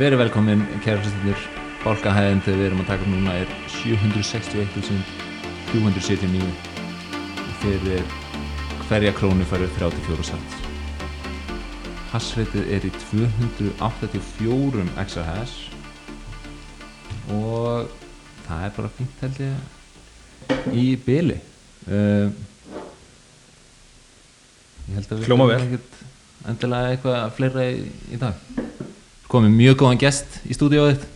Verið velkomin, kæra hlustundur Bálkahæðin þegar við erum að taka upp núna er 761.379 og fyrir hverja krónu færið 34 cent Hassreitið er í 284 XHS og það er bara fínt held ég í byli uh, Ég held að við höfum ekkert endilega eitthvað fleira í, í dag komið mjög góðan gest í stúdíóið þitt.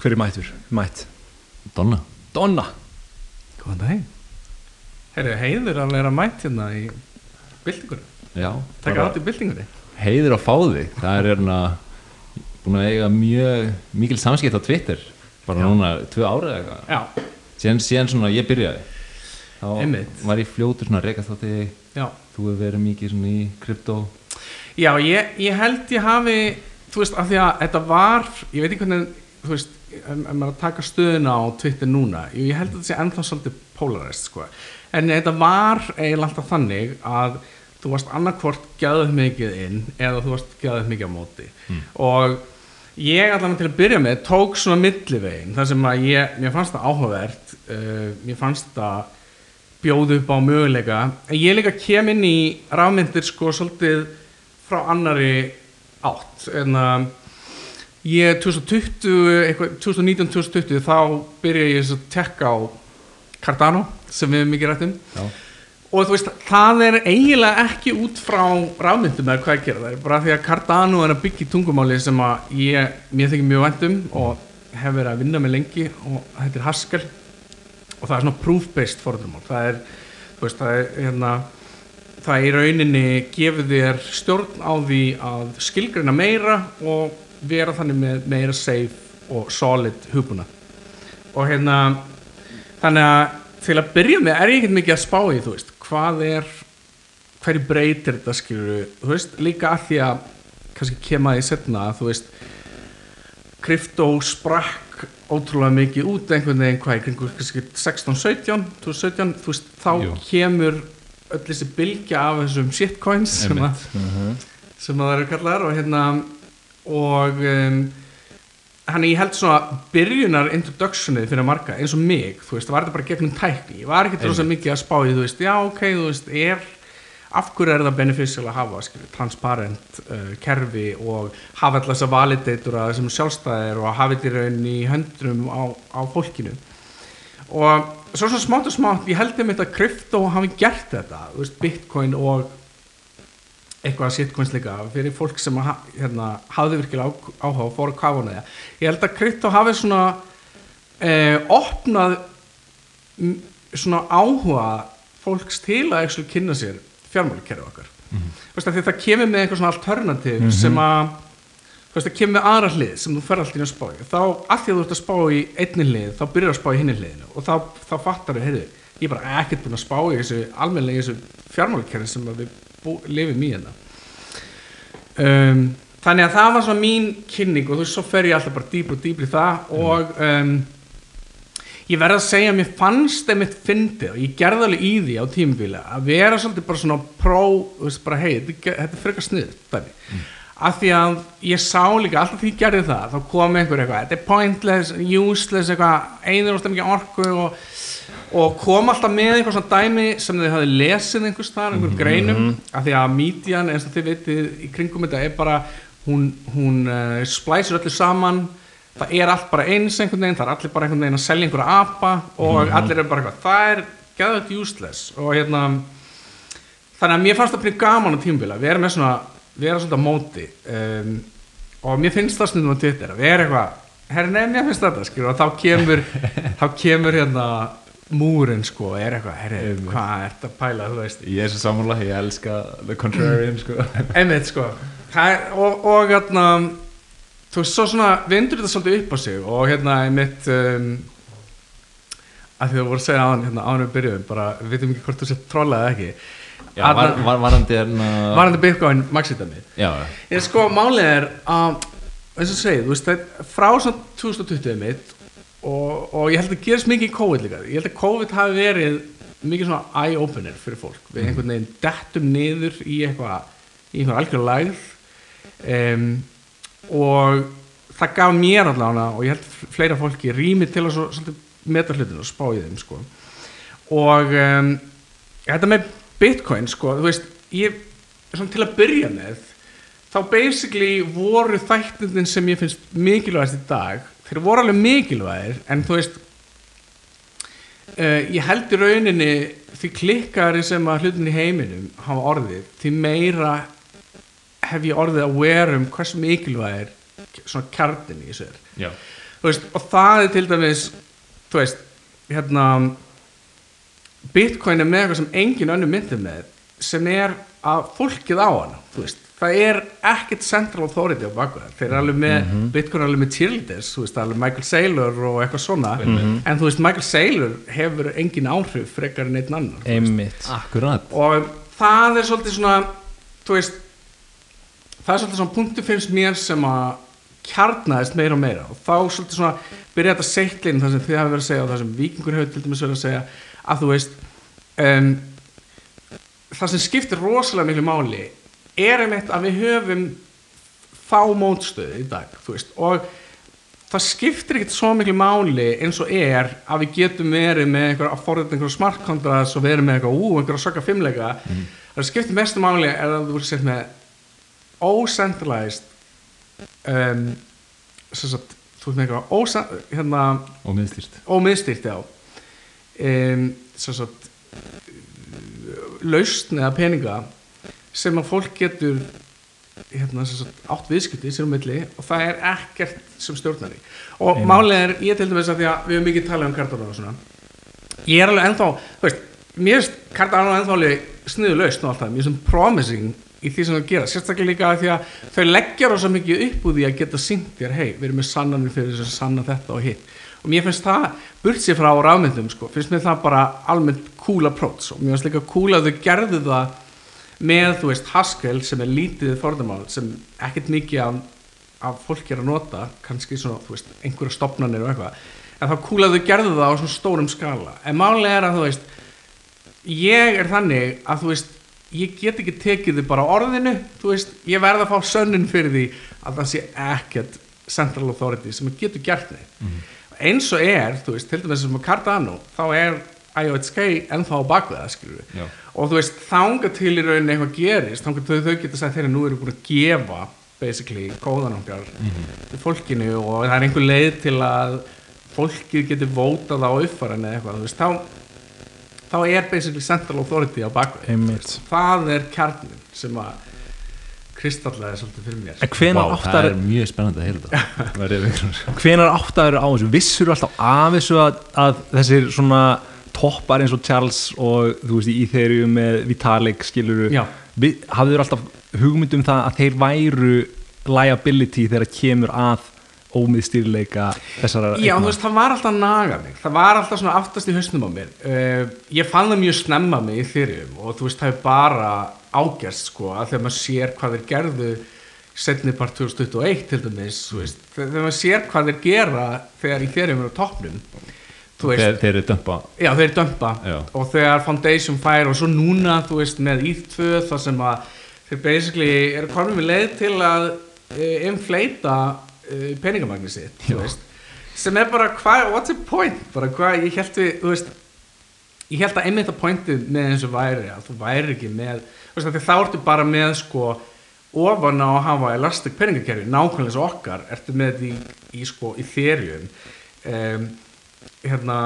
Hver er mættur? Mætt. Donna. Donna. Góðan dag Herru, heiður að vera mætt hérna í byltingunni. Já, Takk átt í byltingunni. Heiður að fá þig það er hérna búin að eiga mjög mikil samskipt á Twitter bara núna tvö árið eða eitthvað. Já, síðan, síðan svona ég byrjaði. Þá Einmitt. var ég fljótur svona að reyka þátti já. þú hefur verið mikið svona í krypto Já, ég, ég held ég hafi Þú veist, af því að þetta var Ég veit ekki hvernig, þú veist ef maður að taka stöðuna á Twitter núna Ég held að þetta sé ennþá svolítið polarized sko. En þetta var eiginlega alltaf þannig að þú varst annarkvort gæðuð mikið inn eða þú varst gæðuð mikið á móti. Og ég allan til að byrja með tók svona millivegin þar sem að ég, mér fannst það áhugavert uh, mér fannst það bjóð upp á möguleika. En ég líka kem inn í rafmyndir sko svolítið frá annari átt. En að ég 2020 eitthvað, 2019-2020 þá byrja ég að tekka á Cardano sem við hefum mikið rætt um. Já. og þú veist, það er eiginlega ekki út frá rafmyndum eða hvað að gera það bara því að Cardano er að byggja tungumáli sem að ég, mér þykir mjög vænt um og hef verið að vinna með lengi og þetta er Haskell. Og það er svona proof-based forðumál það er, þú veist, það er hérna, það í rauninni gefur þér stjórn á því að skilgrina meira og vera þannig með meira safe og solid hubuna og hérna þannig að til að byrja með er ég ekkert mikið að spá í þú veist, hvað er hverju breytir þetta skilur þú veist, líka að því að kannski kema því setna að þú veist krypto sprakk ótrúlega mikið út einhvern veginn hvað, í kringu kannski 16, 17 2017, þú veist, þá Jú. kemur öll þessi bylgja af þessum shitcoins sem að Einmitt. sem að það eru kallar og hérna og um, hann ég held svona byrjunar introductionið fyrir marga eins og mig, þú veist, var þetta bara gegnum tækni? Ég var ekkert rosa mikið að spá í, þú veist, já ok þú veist, er af hverju er það beneficial að hafa, skilur, transparent uh, kerfi og hafa alltaf þess að validatora sem sjálfstæðir og hafa þetta í rauninni í höndrum á, á fólkinu og svo svona smátt og smátt ég held einmitt að krypto hafi gert þetta veist, bitcoin og eitthvað shitcoins líka fyrir fólk sem ha, hérna, hafði virkilega áhuga og fór að kafa hana ég held að krypto hafi svona eh, opnað svona áhuga fólks til að actually kynna sér fjármálakerfi okkar. Mm -hmm. veist, að það kemur með eitthvað svona alternativ sem að veist, það kemur aðra hlið sem þú fer alltaf inn að spá í. Þá að því að þú ert að spá í einni hlið þá byrjar að spá í hinni hliðinu og þá, þá fattar þau, heyrðu, ég er bara ekkert búin að spá í þessu almennilega í þessu fjármálakerfi sem við bú, lifum í hérna. Um, þannig að það var svona mín kynning og þú veist, svo fer ég alltaf bara dýpr og dýpr í það og um, ég verð að segja að mér fannst þeim eitt fyndið og ég gerði alveg í því á tímubíla að vera svolítið bara svona pró, þú veist, bara hei, þetta, þetta frekar snið dæmi, af því að ég sá líka, alltaf því ég gerði það þá kom einhver eitthvað, þetta er pointless useless, eitthvað, einður óstum ekki orku og, og kom alltaf með eitthvað svona dæmi sem þið hafði lesið einhvers þar, einhver greinum af því að mídjan, eins og þið vitið í kringum þetta er bara, hún, hún uh, splæsir öllu saman það er allt bara eins einhvern veginn það er allir bara einhvern veginn að selja einhverja apa og allir er bara eitthvað, það er gæðvægt useless og hérna þannig að mér fannst það á vera svona á móti um, og mér finnst það stundum á Twitter að vera eitthvað herri nefn, mér finnst þetta, skilur, og þá kemur þá kemur hérna múrin sko, er eitthvað, herri, Einmitt. hvað er þetta að pæla, þú veist ég er svo sammála, ég elska the contrarian sko. einmitt sko Það er, og, og hérna þú veist, svo svona vindur þetta svolítið upp á sig og hérna einmitt um, að því þú voru að segja áðan hérna áðan við byrjuðum, bara við veitum ekki hvort þú sér trollað eða ekki varandi hérna varandi Bitcoin maxitami já, ég sko, málið er að eins og segið, þú veist, það frá svona 2020 mitt og, og ég held að gerist mikið í COVID líka. Ég held að COVID hafi verið mikið svona eye-opener fyrir fólk. Við einhvern veginn dettum niður í eitthvað í einhver algjör lægð. Um, og það gaf mér allavega og ég held fleira fólki rými til að meta hlutinu og spá í þeim sko. og um, þetta með bitcoin sko, þú veist ég, svona til að byrja með þá basically voru þættindin sem ég finnst mikilvægast í dag þeir voru alveg mikilvægir en þú veist uh, ég held í rauninni því klikkari sem að hlutin í heiminum hafa orðið því meira hef ég orðið að vera um hversu mikilvægir svona kjartin í þú veist, og það er til dæmis þú veist, hérna bitcoin er með eitthvað sem engin önnu myndir með sem er að fólkið á hana þú veist, það er ekkert central authority á baku það, þeir eru alveg með bitcoin er alveg með cheerleaders, þú veist, alveg Michael Saylor og eitthvað svona, en þú veist Michael Saylor hefur engin áhrif frekar en einn annar, einmitt. Akkurat. Og það er svolítið svona þú veist það er svolítið svona punktu finnst mér sem að kjarnaðist meira og meira. Og þá svolítið svona byrja þetta seitlinn það sem þið hafa verið að segja og það sem vikingur hefur til dæmis verið að segja að þú veist um, það sem skiptir rosalega miklu máli er einmitt að við höfum þá mótstöðu í dag veist og það skiptir ekkert svo miklu máli eins og er að við getum verið með einhver að forða einhver smart contracts og verið með eitthvað ú, einhver að sökka fimmleika það skiptir mestu máli er að þú verið sett með ócentralized um, sem sagt, þú veist með eitthvað ósa, hérna, og miðstýrt ómiðstýrt já. Um, sem sagt lausn eða peninga sem að fólk getur hérna, sem sagt, átt viðskipti sér um milli og það er ekkert sem stjórnar í og Einmitt. málið er, ég til dæmis að því að við höfum mikið talað um Cardano og svona ég er alveg ennþá, þú veist mér finnst Cardano ennþá alveg sniðu lausn og allt það, mér finnst promising í því sem það gera, sérstaklega líka að því að þau leggja rosa mikið upp úr því að geta syngt þér, hei, við erum með sannanir fyrir þess að sanna þetta og hitt. Og mér finnst það, burt sér frá rafmyndum sko, finnst mér það bara almennt cool approach og mér finnst líka cool að þau gerðu það með, þú veist, Haskell sem er lítið fordamál, sem ekkert mikið af, af fólki er að nota kannski svona, þú veist, einhverja stopnarnir og eitthvað, en þá cool að þau gerðu það á svona stórum skala, en málega er að þú veist, ég er þannig að þú veist, ég get ekki tekið þið bara orðinu, þú veist, ég verð að fá sönnun fyrir því að það sé ekkert central authority sem getur gert neitt. Eins og er, þú veist, til dæmis sem að Cardano, þá er IOHK ennþá á við Já. og þú veist, þanga til í rauninni eitthvað gerist, þanga til þau geta sagt þeirra nú eru búin að gefa basically góðan okkar til fólkinu og það er einhver leið til að fólkið getur vótað á uppfæran eða eitthvað, þú veist, þá þá er basically central authority á einmitt. Það er kjarnin sem að kristallaði svolítið fyrir mér. En hvenar Vá, það er mjög spennandi að heyra þetta. Verið vikur. hvenar áttaður á þessu? Vissur alltaf af þessu að, að þessir svona toppar eins og Charles og þú veist í Ethereum með Vitalik skiluru Já. hafður alltaf hugmynd um það að þeir væru liability þegar kemur að ómiðstýrleika þessara Já, þú veist, það var alltaf að naga mig. Það var alltaf svona aftast í hausnum á mér. Uh, ég fann það mjög snemma mig í þyrjum og þú veist, það er bara ágerst sko, að þegar maður sér hvað þeir gerðu setni part 2021 til dæmis, þú veist, þegar maður sér hvað þeir gera þegar í þyrjum er á toppnum þú veist, Þeir, þeir eru dömpa. Já, þeir dömpa. Já. og þegar Foundation fær og svo núna, þú veist, með ETH2 þar sem að þeir basically eru komin með leið til að uh, inflata uh, peningamagni sitt, sem er bara, hvað, what's the point? Bara hvað, ég held við, þú veist ég held að einmitt að pointið með eins og væri að þú væri ekki með þú veist, þá ertu bara með sko ofan á að hafa elastic peningakerfi. Nákvæmlega eins og okkar, ertu með því í sko, í þerjum um, hérna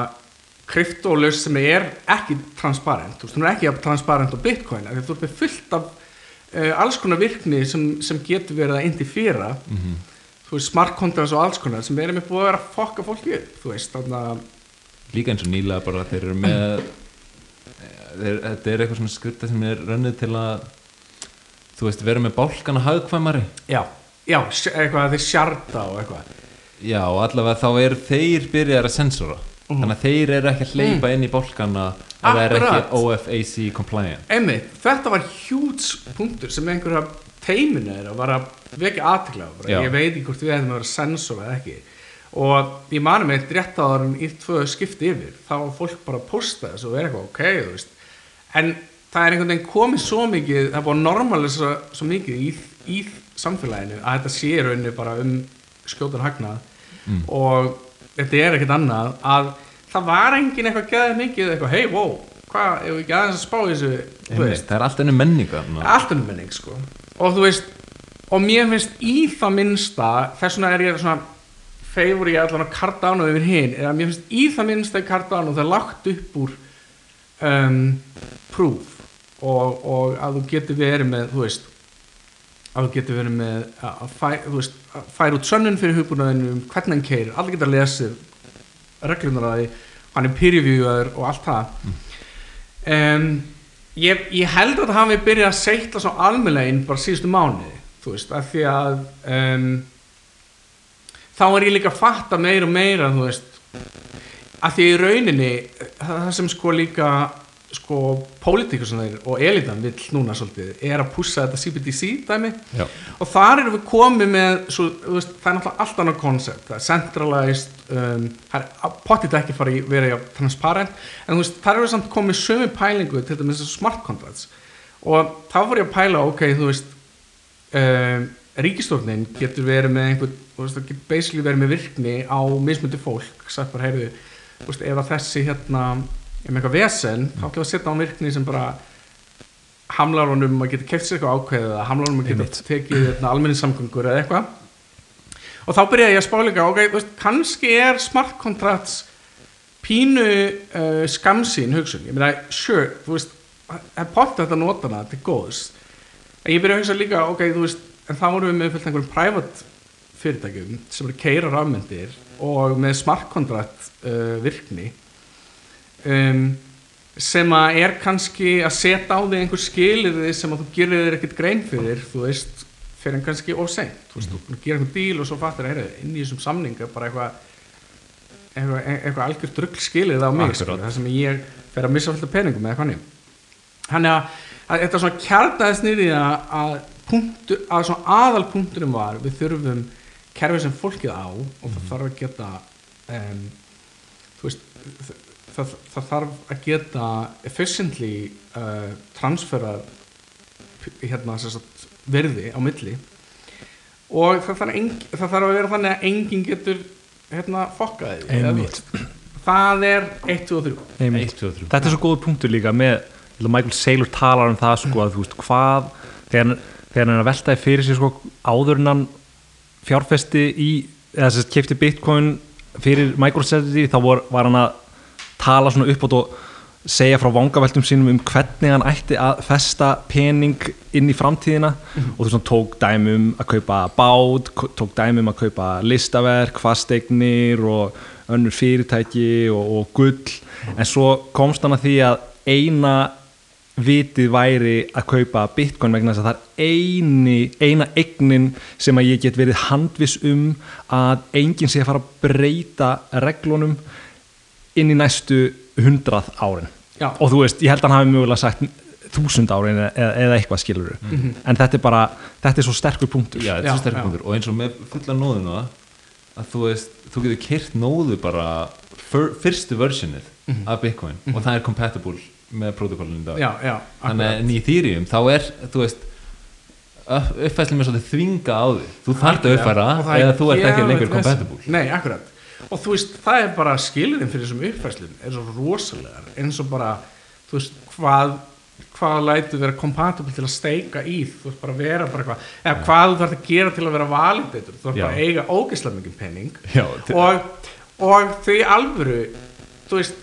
kryptólus sem er ekki transparent, þú veist, hún er ekki transparent á bitcoin, því þú ert með fullt af uh, alls konar virkni sem, sem getur verið að indifýra Mhm. þú veist, smart contracts og alls konar sem er með búið að vera að fokka fólki upp, þú veist, þannig að Líka eins og nýlega bara þeir eru með þeir, Þetta er eitthvað svona skrifta sem er rönnið til að Þú veist, vera með bálkana hagkvæmari. Já, já, eitthvað að þeir sjarta og eitthvað. Já, og allavega þá er þeir byrjar að sensora. Þannig að þeir eru ekki að hleypa inn í bálkana ef það er ekki. OFAC compliant. Einmitt, þetta var hjúts punktur sem einhverja teiminu að var að vekja Já. ég veit ekki hvort við hefum að vera sensor eða ekki og ég mani með rétt áður en í tvö skipti yfir þá var fólk bara að posta þessu og er eitthvað ok, þú veist en það er einhvern veginn komið svo mikið það er búið að normalisa svo mikið í, í samfélaginu að þetta sé í rauninni bara um skjótan hagnað Mm. og þetta er ekkert annað að það var engin eitthvað geðið mikið eitthvað, hei, wow, hvað, ef við ekki aðeins að spá þessu veist, það er allt ennu menninga þarna. allt önnum menning sko. Og þú veist, og mér finnst í það minnsta, þess vegna er ég svona feifur ég allan að Cardano yfir hinn, að mér finnst í það minnsta í Cardano það er lagt upp úr um, proof. Og, og að þú getur verið með, þú veist að þú getur verið með að, að, fæ, þú veist, að færa út sönnun fyrir hugbúnaðinu um hvernig hann keirir, allir geta lesið reglunar að því, hann er peer-reviewer og allt það. Um, ég, ég held að það hafi byrjað að seitla svo almennlega inn bara síðustu mánuði þú veist, af því að um, þá er ég líka að fatta meira og meira þú veist að því í rauninni það sem sko líka sko pólitíkusnir og elitan vill núna svolítið er að pússa þetta CBDC dæmi. Já. og þar erum við komið með svo, veist, það er náttúrulega allt annað koncept. Það er centralized um, er potið ekki fara í vera í transparent. En þú veist, þar erum við samt komið sömu pælingu til dæmis smart contracts. Og þá voru ég að pæla, ok, þú veist um, ríkistofnin getur verið með einhvern, þú veist, getur basically verið með virkni á mismundi fólk. Sagt bara, heyrðu, að þessi hérna, með eitthvað vesen þá ætlum við að setja á virkni sem bara hamlar honum að geta keft sér eitthvað ákveðið eða hamlar honum að Einmitt. geta tekið hérna, almenningssamgöngur eða eitthvað. Og þá byrjaði ég að spá líka ok, veist, kannski er smart contracts pínu uh, skamsín hugsun, ég meina, sure þú veist, það er pott að nota hana til góðs, en ég byrjaði að hugsa líka ok, þú veist, en þá vorum við með fullt einhverjum private fyrirtækjum sem eru keira rafmyndir og með smart contract uh, virkni um, sem að er kannski að setja á þig einhver skilirði sem að þú gerir þér ekkert grein fyrir þú veist, fyrir en kannski seint. Þú veist, þú búin að gera einhvern díl og svo fattir að inn í þessum samning er bara eitthvað eitthvað, eitthvað algjör drugl skilirði á mig skilur, það sem ég fer að missa fullt af peningum eða hvernig þannig. Að, að þetta svona kjarnaðist niður í að, að, punktu, að svona aðal punkturum var við þurfum kerfi sem fólkið á og það þarf að geta um, þú veist það, það, þarf að geta efficiently uh, transfera hérna sem sagt, verði á milli. Og það þarf, eng, það þarf að vera þannig að enginn getur hérna fokkaði það er 1, 2 og 3 Einmitt. 1, 2, 3 þetta er svo góður punktur líka með Michael Saylor talar um það sko að þú veist hvað þegar, þegar hann er að veltaði fyrir sig sko áður en hann fjárfesti í eða kefti bitcoin fyrir MicroStrategy þá var, var hann að tala svona upp og segja frá vangaveltum sínum um hvernig hann ætti að festa pening inn í framtíðina. Og þú svona tók dæmum að kaupa bát, tók dæmum að kaupa listaverk, fasteignir og önnur fyrirtæki og, og gull. En svo komst hann að því að eina vitið væri að kaupa bitcoin vegna þess að það er eini, eina eignin sem að ég get verið handvis um að enginn sé að fara að breyta reglunum inn í næstu hundrað árin. Já. og þú veist, ég held að hann hafi mögulega sagt þúsund árin eða, eða eitthvað skilur en þetta er bara, þetta er svo sterkur punktur. Já, þetta er svo sterk já. punktur. Og eins og með fulla nóðinu að þú veist, þú getur kyrt nóðu bara fyr, fyrstu versionið af Bitcoin. Og það er compatible með protokollinu í dag. Já, já, þannig að í Ethereum þá er, þú veist uppfæslega með svolítið þvinga á því. Þú þarft að uppfæra það eða þú ert ekki lengur compatible. Nei, akkurat Og þú veist, það er bara skilurinn fyrir þessum uppfæslum er svo rosalegar eins og bara, þú veist, hvað hvað lætu vera compatible til að steika í þú veist bara vera bara eitthvað eða hvað þú þarf að gera til að vera validator þú þarf bara að eiga ógeðslega mikið penning Já, og, og þau í alvöru þú veist,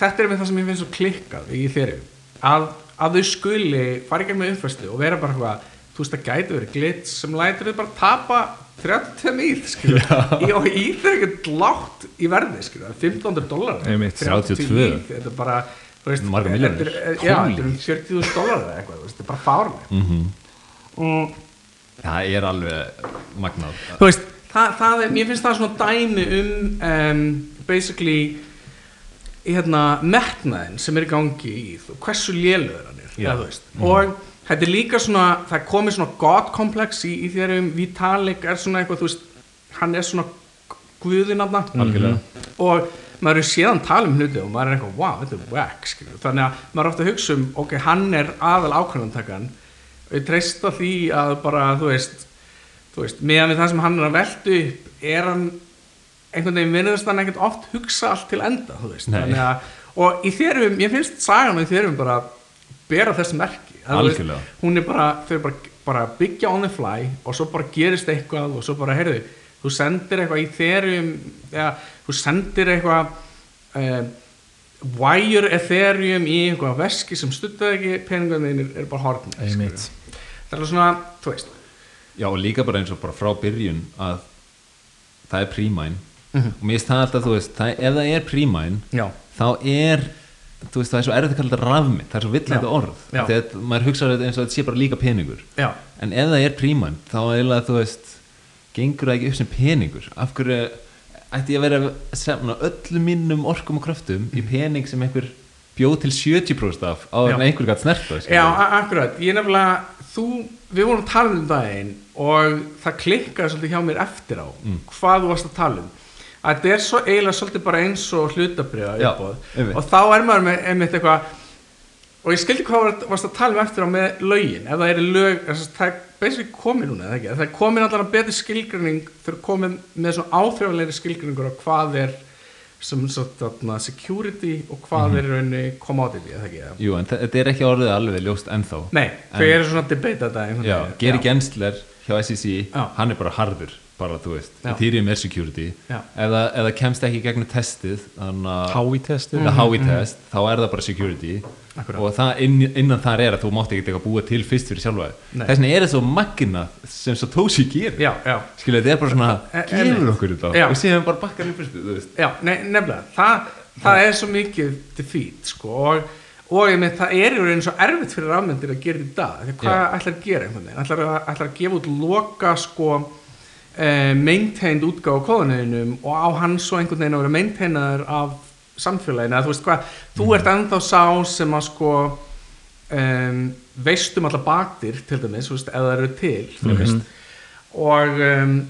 þetta er með það sem ég finnst svo klikkað í þeirri að, að þau skuli fara ekki með umfæslu og vera bara eitthvað þú veist það gæti verið glitch sem lætur þau bara tapa 30 mýð skilur í, og í þau er ekkert látt í verði skilur, 1500 dólar Einmitt, 32. þetta er bara þú veist, Margar þetta er- Holy. þetta er um 40.000 dólar eða eitthvað, þetta er bara fárlega Mhm. mm. það er alveg magnað þú veist, það, það er, mér finnst það svona dæmi um, um basically hérna, metnaðin sem er í gangi í þú, hversu lélugur hann er Já. eða, þú veist, og þetta er líka svona það komið svona god komplex í, í því að Vitalik er svona eitthvað þú veist, hann er svona guðinanna algjörlega. Og maður er séðan tala um hluti og maður er eitthvað, wow, þetta er skilur. þannig að maður er ofta að hugsa um ok, hann er aðal ákvörðantakan og ég treysta því að bara þú veist, þú veist meðan við það sem hann er að velta upp er hann einhvern veginn vinnaðist hann ekkert oft hugsa allt til enda þú veist, að og í þérum, ég finnst sagan í þérum bara bera þessi merki Þú veist, Algjörlega. hún er bara, þau bara, bara byggja on the fly og svo bara gerist eitthvað og svo bara, heyrðu, þú sendir eitthvað í þerum, eða þú sendir eitthvað um, wire ethereum í eitthvað veski sem stuttaði ekki peningarnir er bara Einmitt. það er svona, þú veist Já, og líka bara eins og bara frá byrjun að það er prímæn Mhm. og mér finnst það alltaf, þú veist, það, ef það er prímæn þá er þú veist, það er svo erfitt að kalla þetta rafmynd það er svo Já. orð. Þegar maður hugsa þetta eins og þetta sé bara líka peningur. Já, en ef það er prímæn þá eiginlega, þú veist gengur það ekki upp sem peningur? Af hverju ætti ég að vera að semna öllum mínum orkum og kröftum í pening sem einhver bjóð til 70% af á Já. en einhver gætt snert það já, akkurat. Ég nefnilega, þú, við vorum að tala um daginn og það klikkaði svolítið hjá mér eftir á Mm. hvað þú varst að tala um að þetta er svo eiginlega svolítið bara eins og hlutabriða og þá er maður með einmitt eitthvað og ég skildi hvað var- varst að tala um eftir á með lögin ef það er lög, það er basically komið núna, eða ekki, það er komið allar að betri skilgrinning þau er komið með svona áþrjálegri skilgrinningur á hvað er sem svo þarna security og hvað Mhm. er í rauninni commodity, eða ekki eða? Jú, en þe- þetta er ekki orðið alveg ljóst ennþá Nei, þau En- eru svona að debata þetta Já. Geri. Gensler hjá SEC hann er bara harður, bara þú veist Já. Ethereum er security. Ef það, kemst ekki í gegnum testið Hái-testið það hái test, þá er það bara security. Akkurat. og það inn, innan þar er að þú mátt ekki búa til fyrst fyrir sjálfa þess vegna er það svo magnað sem Satoshi gerir. Já, já, skilja þetta er bara svona, gefur okkur þetta. Og síðan bara bakkar upp fyrstu, já, ne nefnilega. Það, það er svo mikið defeat sko, og, og ég með það er í rauninni svo erfitt fyrir rafmyndir að gera þetta í dag. Því hvað ætlar að gera einhvern veginn? Ætlar að, ætlar að gefa út loka sko eh, maintained útgáð á kóðanuðinum og á hann svo einhvern veginn að vera maintainaður af samfélaginu, að þú veist hvað þú Mhm. ert ennþá sá sem að sko um, veist um alla baktir til dæmis, veist, það eru til þú Mhm. veist. Og um,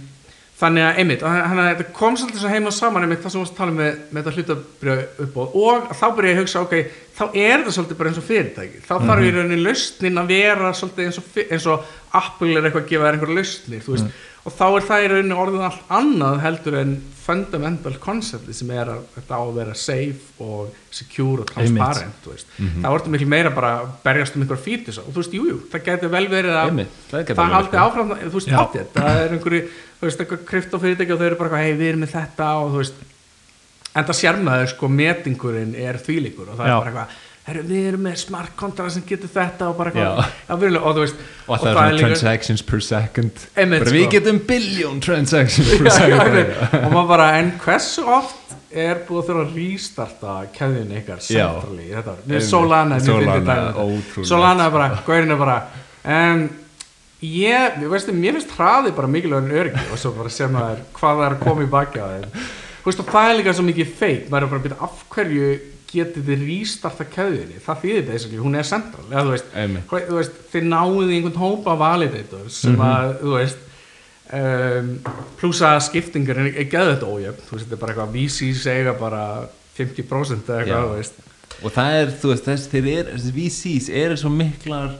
þannig að einmitt, og þannig að þetta kom svolítið svo heim og saman einmitt það sem við varst að tala um með, með þetta hlutabrjöð uppbóð og þá byrja ég að hugsa, ok, þá er þetta svolítið bara eins og fyrirtæki, þá þarf í rauninni lausnin að vera svolítið eins og, eins og Apple er eitthvað að gefa þér einhverja lausnir, þú veist, og þá er það í rauninni orðið allt annað heldur en fundamental koncepti sem er að þetta á að vera safe og secure og transparent, þú veist, þá ertu miklu meira bara berjast um einhverja fítis og þú veist, jú, jú, það getur vel verið að Einmitt, það það haldi áfram, þú veist, Já. potið það er einhverju, þú veist, eitthvað kryptofyrirtæki og þau eru bara hei, við erum með þetta og þú veist, en það sérmaður sko, metingurinn er þvílíkur og það Já. er bara eitthvað, herru, við erum með smart contract sem getur þetta og bara eitthvað, Já. verulega, og þú veist og það er svona transactions per second bara sko. við getum billion transactions per second og maður bara, en hversu oft er búið að þurfa að restarta keðjun ykkar Já. centrally þetta var. Solana, Solana, ótrúlegt, Solana er bara, gaurin er bara um, ég, veistu, mér finnst hraði bara mikilvægur en öryggi og svo bara sem það er hvað það er að koma í baki á þeim þú veist og það er líka svo mikið feik maður er bara að byrja af hverju getið þið restarta keðjunni, það þýðir basically, hún er central, eða þú veist, þú veist þið náðuð í einhvern hópa validators sem að, þú veist um, pluss að skiptingar er, er geðu þetta ójöfn, þú veist, þetta er bara eitthvað VC segja bara 50% eða eitthvað, þú veist. Og það er, þú veist, þess, þeir þessi VCs eru svo miklar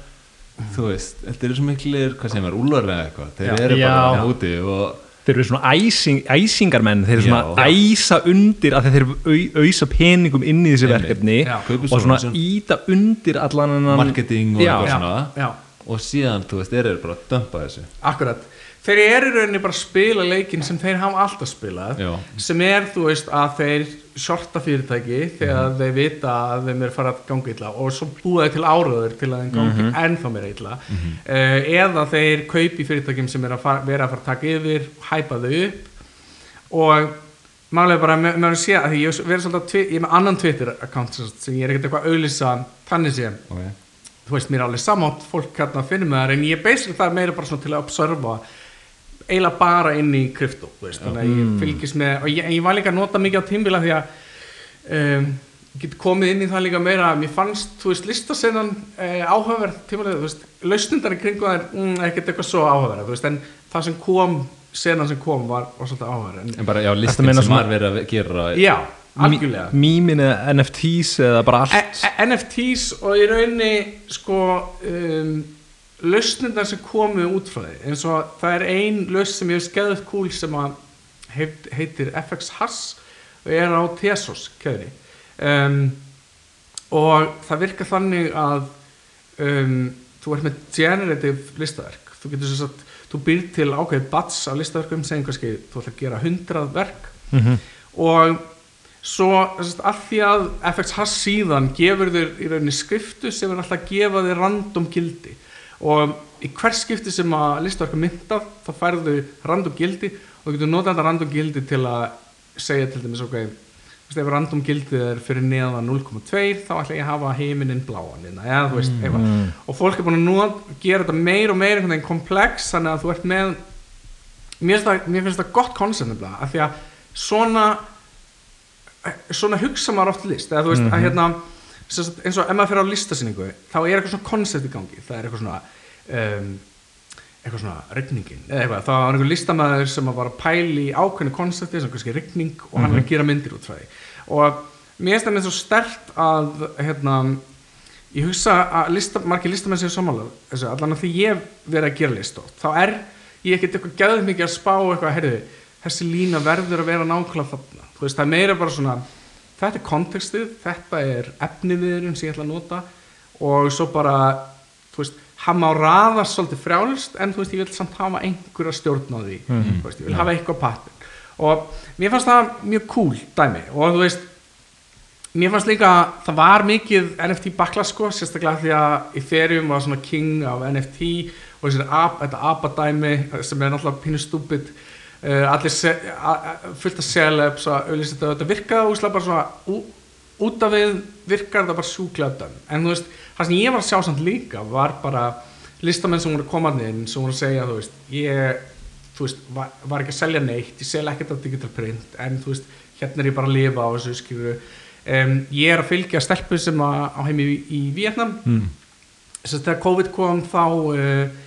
þú veist, þetta eru svo miklir hvað sem er, úlvar eða eitthvað, þeir eru bara úti og þeir eru svona æsing, æsingarmenn þeir eru svona Já. æsa undir að þeir eru au, ausa peningum inn í þessi Einmitt. verkefni Já. Og svona íta undir allan marketing og Já. eitthvað já, svona já, og síðan, þú veist, þeir eru bara að dömpa þessu akkurat þeir eru rauninni bara að spila leikin sem þeir hafa alltaf spilað Já. sem er, þú veist, að þeir shorta fyrirtæki þegar Mhm. þeir vita að þeim er farið að ganga illa og svo búa þeir til áraður til að þeim gangi Mhm. ennþá meira illa uh, eða þeir kaupi fyrirtækjum sem er að fara, vera að fara að taka yfir hæpa þau upp og málega bara með, að sé að ég verið svolítið að ég er með annan Twitter account sem ég er ekkert eitthvað að auðlýsa þannig sem okay. þú veist, mér er alveg samátt fólk hérna að finna með það en ég basically það er meira bara svona til að observa eiginlega bara inn í krypto þannig að ég fylgist með og ég, ég var líka að nota mikið á tímbila því að um, ég get komið inn í það líka meira. Mér fannst, þú veist, listasennan uh, áhugaverð tímabilið, þú veist, lausnindar í kringu það er mm, ekkert eitthvað svo áhugaverð þú veist, en það sem kom, senan sem kom var, var svolítið áhugaverð. En, en bara, já, meina sem var verið að gera já, algjörlega. Mýmin eða NFTs eða bara allt. E- e- NFTs og í rauninni sko um, lausnindar sem komu út frá því. Eins og það er ein lausn sem ég hef skeðið kúl sem að heit, heitir FX Hass og er á Tesos keðri. Um, og það virkar þannig að um, þú ert með generative listaverk. Þú getur svo að þú býr til ákveðið bats af listaverkum segjum kannski þú ætla að gera 100 verk. Mhm. og svo að því að FX Hass síðan gefur þér í rauninni skriftu sem er alltaf að gefa þér random gildi og í hver skipti sem að listaverka myndað þá færðu random gildi og þú getur notað þetta random gildi til að segja til dæmis ok ef random gildið er fyrir neðan 0,2 þá ætla ég að hafa heiminin bláan hérna, eða þú veist, eitthvað. Og fólk er búin að not, gera þetta meir og meir einhvern veginn komplex, þannig að þú ert með mér finnst það, mér finnst það gott koncept af því að svona svona hugsa maður oft list, eða þú veist, að hérna sem sagt, eins og ef maður fyrir á listasýningu þá er eitthvað svona koncept í gangi, það er eitthvað svona um, eitthvað svona rigningin, eða eitthvað, það var einhver listamæður sem var að pæli í ákveðnu konsepti sem kannski rigning og hann er að gera myndir út frá því. Og mér finnst það með svo stert að hérna, ég hugsa að lista, margir listamenn séu sammála þessu, allan að því ég verið að gera list þá er ég ekkert eitthvað gæðið mikið að spá eitthvað, heyrðu, þessi lína verður að vera nákvæmlega þarna, þú veist, það er meira bara svona þetta er kontekstið, þetta er efniviðurinn sem ég ætla að nota og svo bara, þú veist hann má raða svolítið frjálst en þú veist, ég vil samt hafa einhverja stjórn á því. Þú veist, ég vil hafa eitthvað pattern. Og mér fannst það mjög cool dæmi. Og þú veist mér fannst líka, það var mikið NFT bakla sko, sérstaklega því að Ethereum var svona king af NFT og þetta apadæmi sem er náttúrulega pínu stúpid uh, allir se, a, a, fullt að auðvitað þetta, þetta virkaði úslega bara svona út af við virkar það bara sjúklega dæmi en þú veist, það sem ég var að sjá samt líka var bara listamenn sem voru komað inn sem voru að segja, þú veist, ég þú veist, var, var ekki að selja neitt ég sel ekkert á digital print en þú veist, hérna er ég bara að lifa á þessu skilur um, ég er að fylgja stelpu sem að, á heimi í, í Vietnam Mm. þess að þegar COVID kom þá uh,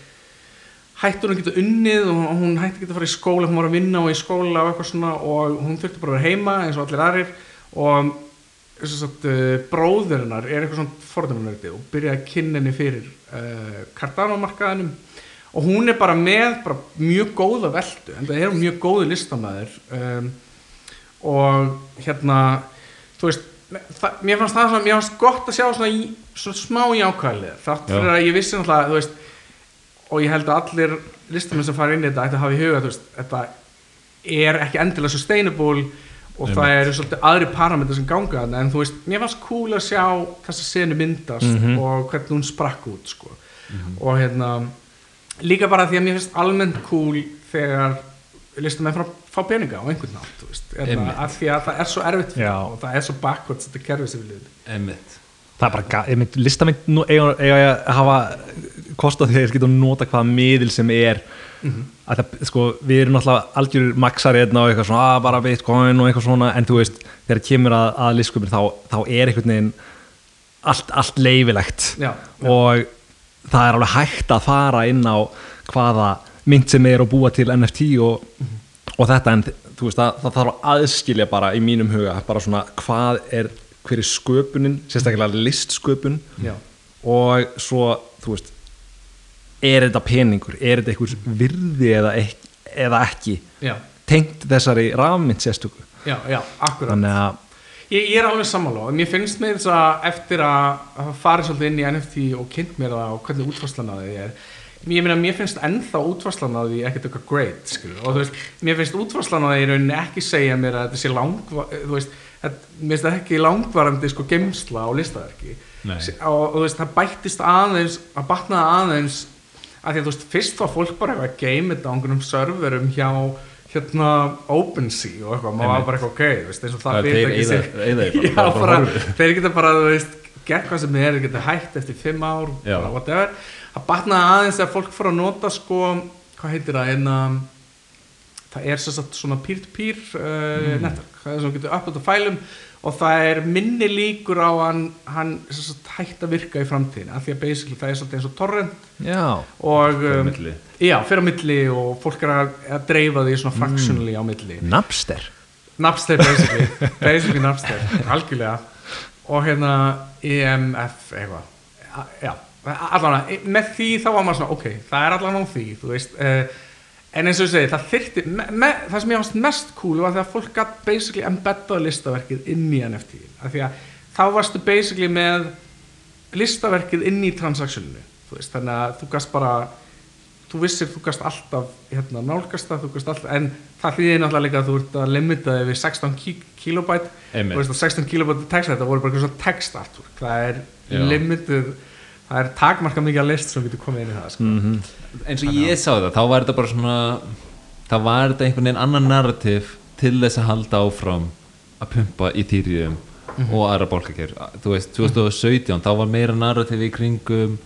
hætti hún að geta unnið og hún hætti að geta að fara í skóla hún var að vinna og í skóla og eitthvað svona og hún þurfti bara að vera heima eins og allir aðrir. Og uh, bróðurinnar er eitthvað svona fordunarnöndi og byrjaði að kynna henni fyrir uh, Cardano-markaðinum. Og hún er bara með bara mjög góða veldu en það er hún mjög góði listamæður um, og hérna þú veist það, mér fannst það svona, mér fannst gott að sjá svona, í, svona smá jákvæðlega þátt fyrir að ég vissi náttúrulega þú veist, og ég held að allir listamenn sem fara inn í þetta ætti að hafa í huga þú veist, þetta er ekki endilega sustainable og það eru svolítið aðri parametrar sem ganga þarna en þú veist, mér fannst cool að sjá þessa senu myndast Mhm. og hvernig hún sprakk út sko. og hérna líka bara því að mér finnst almennt cool þegar listamenn fara að fá peninga á einhvern nátt þú veist, hérna, af því að það er svo erfitt og það er svo backwards þetta kerfi sem við liðum það er bara, ég mynd, listamenn nú eiga, að hafa kost á því að þeir geta að nota hvaða miðil sem er að það, sko, við erum náttúrulega algjör maksari hérna og eitthvað svona, að bara bitcoin og eitthvað svona, en þú veist, þegar kemur að, að listsköpun þá, þá er einhvern veginn allt, allt leifilegt já, og það er alveg hægt að fara inn á hvaða mynd sem er og búa til NFT og, og þetta. En þú veist það, það þarf að aðskilja bara í mínum huga bara svona hvað er hver er sköpunin, sérstaklega listsköpun. Já, og svo þú veist er þetta peningur, er þetta einhvers virði eða, ek, eða ekki já, tengt þessari rafmynd sérstöku? Já, já, akkurat. Þannig að Ég, ég er alveg sammála og mér finnst með þess að eftir að fara svolítið inn í NFT og kynnt mér það og hvernig útvarslan að því er ég meina, mér finnst ennþá útvarslan að því ekkert eitthvað great, skilur, og þú veist mér finnst útvarslan að því í rauninni ekki segja mér að þetta sé langva, þú veist þetta, mér finnst það ekki langvarandi sko gemsla á listaverki. Og, og þú veist, það bættist aðeins að batnaði aðeins að því að þú veist, fyrst var fólk bara eitthvað að game þetta á einhverjum serverum hjá hérna OpenSea og eitthvað, maður var bara eitthvað ok, þú veist, eins og það er eyða- sem- eyða því bara, Já, bara- þeir geta bara, þú veist, gert hvað sem er, þeir geta hægt eftir fimm ár, Já. whatever. Það batnaði aðeins að fólk fór að nota, sko, hvað heitir það, en að það er sagt svona peer-to-peer uh, network, það er svona getur upplöta fælum og það er minni líkur á hann, hann sem sagt hægt að virka í framtíðin, af því að basically það er svolítið eins og torrent. Já, og Fyrir um, milli. já, fyrir á milli og fólk er að, að dreifa því svona fractionally á milli. Napster. Napster basically. Basically Napster, algjörlega. Og hérna EMF eitthvað. Já, allan með því þá var maður svona, ok, það er allan á því þú veist uh, en eins og ég segi, það þyrti me, me, það sem ég fannst mest cool var þegar fólk gætt basically embeddaði listaverkið inn í NFT af því að þá varstu basically með listaverkið inn í veist, þannig að þú gæst bara þú vissir þú gæst alltaf hérna, nálgast það, þú gæst alltaf en það þýðir náttúrulega líka að þú ert að limita þig við 16 ki kilobæt að 16 kilobæt text þetta voru bara eitthvað svona text artwork það er limitið það er takmarka mikið að list sem getur komið inn í það sko. Mhm. eins og ég sá þetta, þá var þetta bara svona þá var þetta einhvern veginn annan narrativ til þess að halda áfram að pumpa í Ethereum og aðra bólkakjör, þú veist 2017, þá var meira narrativ í kringum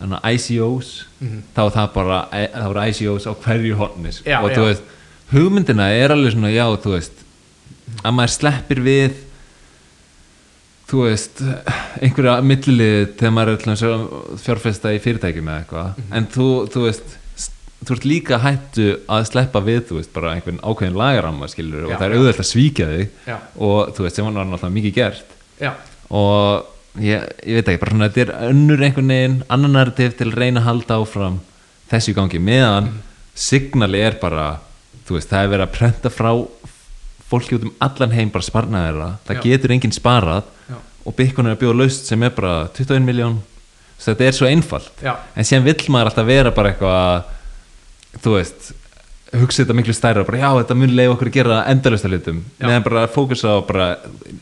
hana, ICOs þá var það bara, e, það voru ICOs á hverju hornis Já, og já. þú veist, hugmyndina er alveg svona, já, þú veist að maður sleppir við þú veist einhverja millilið þegar maður er fjárfesta í fyrirtækjum eða eitthvað en þú, þú veist þú ert líka hættu að sleppa við þú veist, bara einhvern ákveðin lagaramma skilur og Já, það er auðvitað að svíkja þig Já. og þú veist, sem var náttúrulega mikið gert. Já, og ég, ég veit ekki, bara svona þetta er önnur einhvern veginn, annan narrativ til að reyna að halda áfram þessu gangi meðan signali er bara þú veist, það er verið að prenta frá fólki út um allan heim bara sparnaði þeirra, það Já. getur enginn sparað Já. og Bitcoin er að bjóða laust sem er bara 21 miljón þetta er svo einfalt. Já. en síðan vill maður alltaf vera bara eitthvað þú veist hugsa þetta miklu stærra, bara já þetta mun leið okkur að gera endalista hlutum, meðan bara fókusa á bara,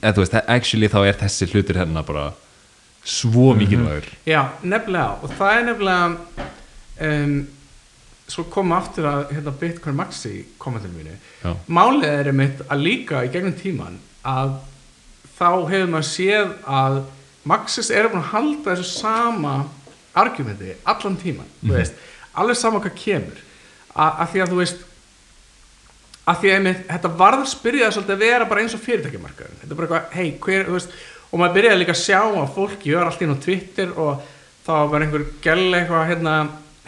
eða þú veist, actually þá er þessi hlutur hérna bara svo mikilvægur. Já, nefnilega. Og það er nefnilega um, svo koma aftur að hérna, Bitcoin Maxi kommentinu mínu Já. málið er einmitt að líka í gegnum tíman að þá hefur maður séð að Maxis er búin að halda þessu sama argumenti allan tíman þú veist, alveg sama hvað kemur. Að því að þú veist að því að einmitt, þetta varður spyrjaði svolítið að vera bara eins og fyrirtækjumarkaður þetta er bara eitthvað, hei, hver, þú veist og maður byrjaði líka að sjá að fólk gjör allt inn á Twitter og þá var einhver gæl eitthvað hérna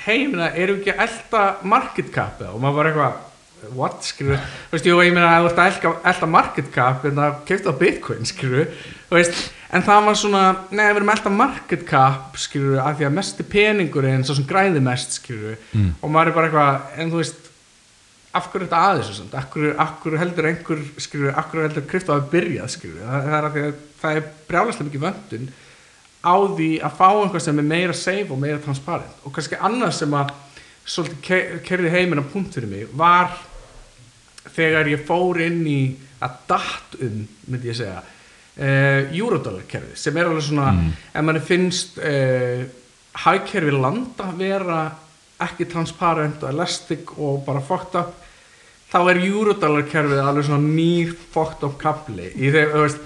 hei, erum við ekki að elta market cap eða? og maður var eitthvað what, skilur, þú veist, jú, ég meina að þú ert að elta market cap en það kefti á bitcoin, skilur þú veist, en það var svona nei, við erum að elta market cap, skilur af því að mesti peningur en svo sem græði mest, skilur, Mm. og maður er bara eitthvað en þú veist, af hverju er þetta aðeins og svona, af hverju, heldur einhver skilur, af hverju heldur krypto að byrjað skilur, það, það er að það er brjálæslega mikið vöndun á því að fá einhvað sem er meira safe og meira transparent. Og kannski annað sem að svolítið ke- kerði heiminn á punkt fyrir mig var þegar ég fór inn í að datt um, myndi ég segja uh, eurodollar kerfi sem er alveg svona, ef manni finnst uh, hagkerfi landa vera ekki transparent og elastic og bara fucked up þá er eurodollar kerfið alveg svona nýr fucked up kapli í þegar, þú veist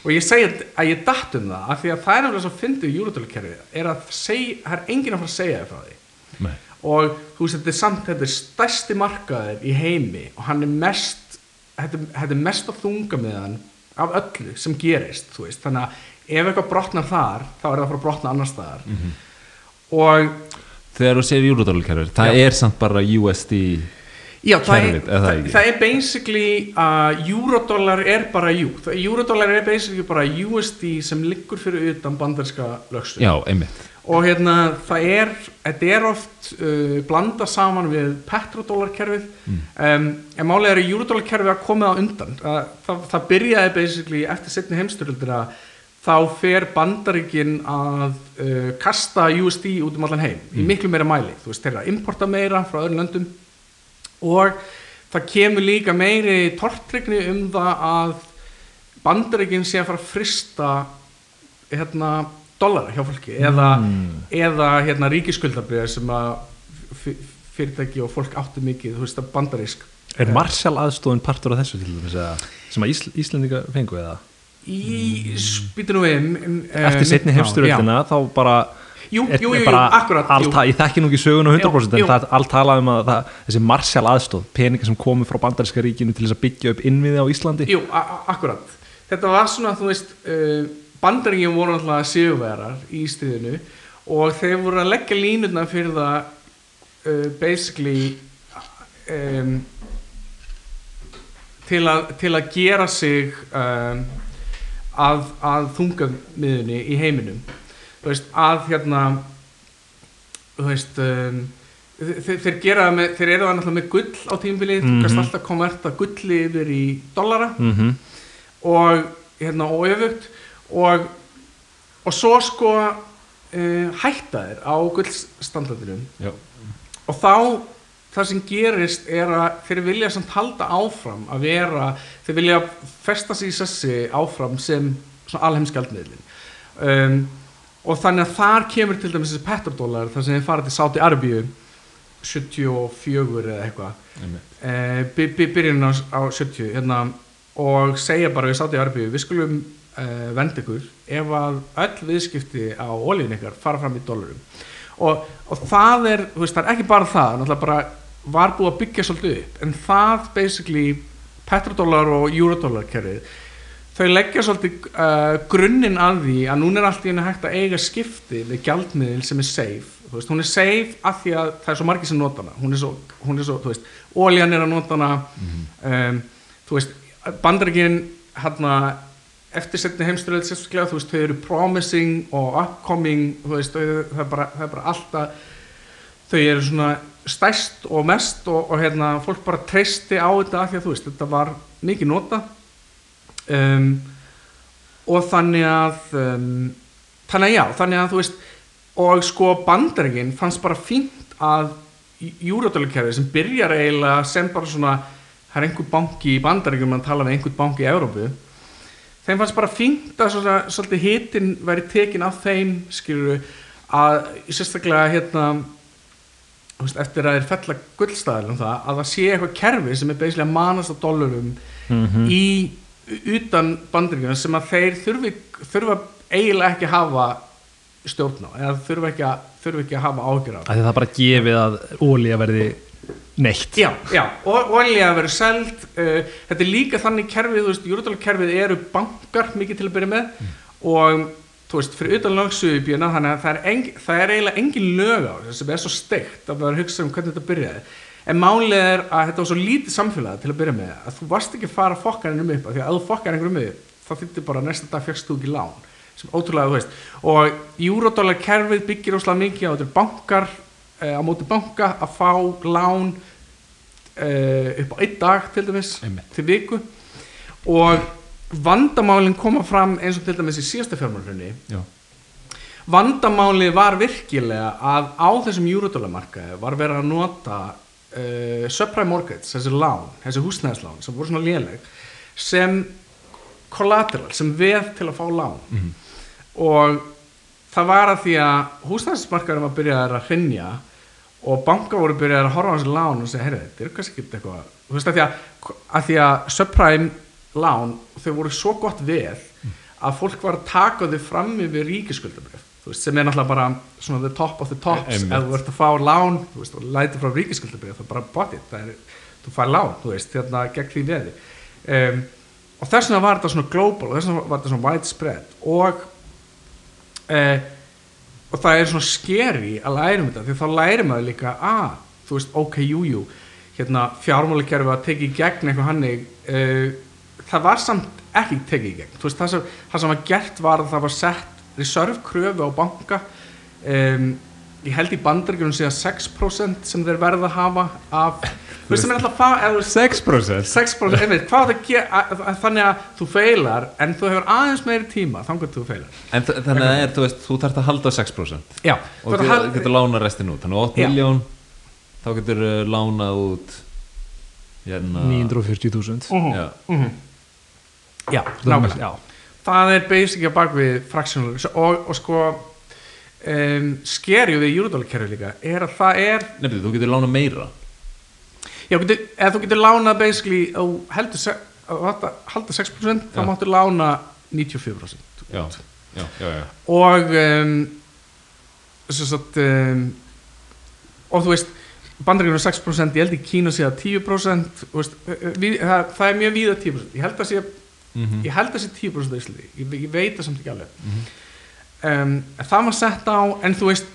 og ég segi að ég datt um það af því að það er nefnilega svo fyndið eurodollar kerfið er að það er enginn að fara að segja þér frá því Nei. og þú veist þetta er samt þetta er stærsti markaður í heimi og hann er mest þetta, þetta er mest að þunga með hann af öllu sem gerist veist þannig að ef eitthvað brotnar þar þá er það að fara að brotna annar staðar og þegar þú segir eurodólarkerfið, það Já. er samt bara USD já, það, er, það það, það er basically að eurodollar er bara jú, það- eurodollar er basically bara USD sem liggur fyrir utan bandarska lögstu já, einmitt. Og hérna það er þetta er oft uh, blanda saman við petrodólarkerfið um, en málega er að eurodólarkerfið að komið á undan. Það, það, það byrjaði basically eftir setni heimstyröldina þá fer bandaríkin að uh, kasta USD út um allan heim í miklu meira mæli, þú veist, þeirra importa meira frá öðrum löndum og það kemur líka meiri tortrygni um það að bandaríkin sé að fara að frista hérna dollara hjá fólki eða, eða hérna ríkiskuldabriðar sem að fyrirtæki og fólk áttu mikið, þú veist að bandarísk. Er Marshall aðstofun partur af þessu til dæmis eða sem að Ísl, Íslendinga fengu eða? í spýtunum við Eftir setni já, heimsturöldina þá bara Jú, jú, jú, akkurat, Ég þekki nú ekki söguna 100% Jú, en jú. það er allt talað um að það, þessi Marshall aðstof peningar sem komu frá bandaríska ríkinu til þess að byggja upp innviði á Íslandi. Jú, akkurat. Þetta var svona, þú veist uh, bandaríkjum voru alltaf sigurvegarar í stríðinu og þeir voru að leggja línutna fyrir það uh, basically um, til að, til að gera sig um, að, að þungamiðunni í heiminum þú veist, að hérna þú veist um, þeir, þeir gera það með, þeir eru það náttúrulega með gull á tímbilið, þú Mhm. kannst alltaf konverta gulli yfir í dollara. Mm og hérna og öfugt. Og, og svo sko uh, hætta þeir á gullstandardinum. Já. og þá það sem gerist er að þeir vilja samt halda áfram að vera þeir vilja festa sig í sessi áfram sem alheimskjaldmiðlin um, og þannig að þar kemur til dæmis þessi petrodólar þar sem þeir fara til Sáti Arbíu 74 eða eitthvað. Einmitt. eh, by, by, byrjun á, á 70 hérna, og segja bara við Sáti Arbíu við skulum eh, venda ykkur ef að öll viðskipti á olíun ykkar fara fram í dólarum. Og, og það er, veist, það er ekki bara það náttúrulega bara var búið að byggja svolítið upp. En það basically petrodólar og eurodólar kerfið þau leggja svolítið uh, grunninn að því að núna er allt í henni hægt að eiga skipti með gjaldmiðil sem er safe. Veist, hún er safe af því að það er svo margir sem nota hana. Hún er svo, hún er svo þú veist, óljan er að nota hana. Um, þú veist, bandaríkin hérna eftir setni heimstyrjöld sérstaklega, þú veist, þau eru promising og upcoming þú veist, þau, það, er bara, það er bara alltaf þau eru svona stærst og mest og, og hérna, fólk bara treysti á þetta af því að þú veist, þetta var mikið nota um, og þannig að um, þannig að já, þannig að þú veist og sko bandaringin fannst bara fínt að júradólarkerfi sem byrjar eiginlega sem bara svona það er einhver banki í bandaringum að tala með einhver banki í Európu þeim fannst bara fínt að svona, svolítið hitin væri tekin af þeim skilur að sérstaklega hérna eftir að þeir fella gullstæðil um það að það sé eitthvað kerfi sem er beislega manast á dollarum í utan bandaríkjum sem að þeir þurfi, þurfa eiginlega ekki að hafa stjórn á eða þurfa ekki að, þurfa ekki að hafa ágjör á Það er bara gefið að ólíja verði neitt Já, já, og olja verður seld uh, þetta er líka þannig kerfið, þú veist, júrudalkerfið eru bankar mikið til að byrja með og þú veist, fyrir utan lögsuðubjöna þannig að það er, engin, það er eiginlega engin lög á þessu sem er svo steikt að það að hugsa um hvernig þetta byrjaði en málið er að þetta var svo lítið samfélag til að byrja með að þú varst ekki að fara að fokka hennum upp af því að ef þú fokkar hennum upp þá þýttir bara næsta dag fjöxst þú ekki lán sem ótrúlega, þú veist og júrodólarkerfið byggir óslega mikið á þetta bankar uh, á móti banka að fá lán uh, upp á einn dag til dæmis Einmitt. til viku og vandamálin koma fram eins og til dæmis í síðasta fjármálunni Já. vandamálið var virkilega að á þessum júrodólamarkaði var verið að nota uh, subprime mortgage, þessi lán þessi húsnæðislán sem voru svona léleg sem collateral, sem veð til að fá lán. Mhm. og það var að því að húsnæðismarkaðurinn var byrjaðar að hrinja og banka voru byrjaðar að horfa á þessi lán og segja, heyrðu, þetta er kannski ekki eitthvað. Þú veist að því að, að því að subprime lán, þau voru svo gott veð að fólk var að taka þau fram yfir ríkiskuldabrif þú veist, sem er náttúrulega bara svona the top of the tops. Ef þú ert að fá lán veist, og læti frá ríkiskuldabrif það er bara botið, það er, þú fær lán þú veist, hérna gegn því veði. Um, og þess vegna var þetta svona global og þess vegna var þetta svona widespread og uh, og það er svona skeri að læra um þetta því þá læri maður líka að þú veist, ok, jú, jú hérna fjármálakerfi að tekið í gegn eitthvað hannig uh, það var samt ekki tekið í gegn. Veist, það sem, það sem var gert var að það var sett reserve kröfu á banka. Um, ég held í bandaríkjunum sé að 6% sem þeir verða að hafa af þú veist sem er alltaf að fá eða þú veist, 6% 6% einmitt, hvað það gera að- að- þannig að þú feilar en þú hefur aðeins meiri tíma þannig að þú feilar. En þannig að það er, þú veist, þú þarft að halda á 6% já, og þú hal- getur lánað restin út. Þannig að 8 Já. miljón þá getur uh, lánað út hérna 940.000 Mhm, Já. mhm. já, nákvæmlega Já, það er basic að bak við fractional og, og sko um, skerju við júrdólakerfi líka er að það er Nefnir, þú getur lánað meira. Já, getur, eða þú getur lánað basically á heldur á halda 6% þá máttu lána 94% Já, já, já, já. og um, satt um, og þú veist bandaríkjum er 6% ég held í Kína sé að 10% þú veist, við, það, það er mjög víða 10% ég held að sé, Mm ég held að sé 10% á Íslandi. Ég, ég veit það samt ekki alveg. Mhm. um, það var sett á en þú veist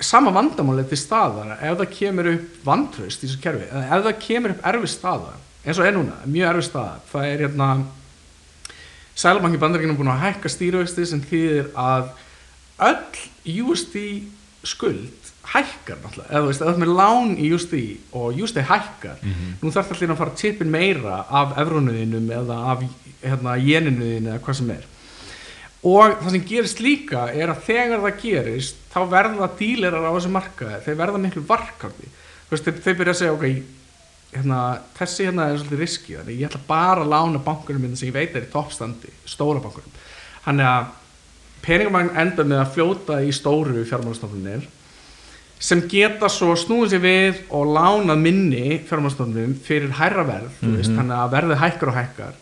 sama vandamáli til staðar. Ef það kemur upp vantraust í þessu kerfi ef það kemur upp erfi staða eins og er núna, mjög erfið staða það er hérna Sælabanki bandaríkinu búin að hækka stýruvexti sem þýðir að öll USD skuld hækkar náttúrulega, eða þú veist, eða þú ert með lán í USD og USD hækkar nú þarf allir að fara að tipin meira af evrunuðinum eða af hérna, jeninuðinu eða hvað sem er. Og það sem gerist líka er að þegar það gerist þá verða dílerar á þessu markaði þeir verða miklu varkandi. Þú veist, þeir, þeir byrja að segja ok, hérna, þessi hérna er svolítið riski þannig ég ætla bara að lána bankunum minn sem ég veit er í toppstandi, stóra bankunum. Þannig að peningamagn enda með að fljóta í stóru fjármálastofnunir sem geta svo snúið sér við og lána minni fjármálastofnunum fyrir hærra verð mm veist, þannig að verðið hækkar og hækkar.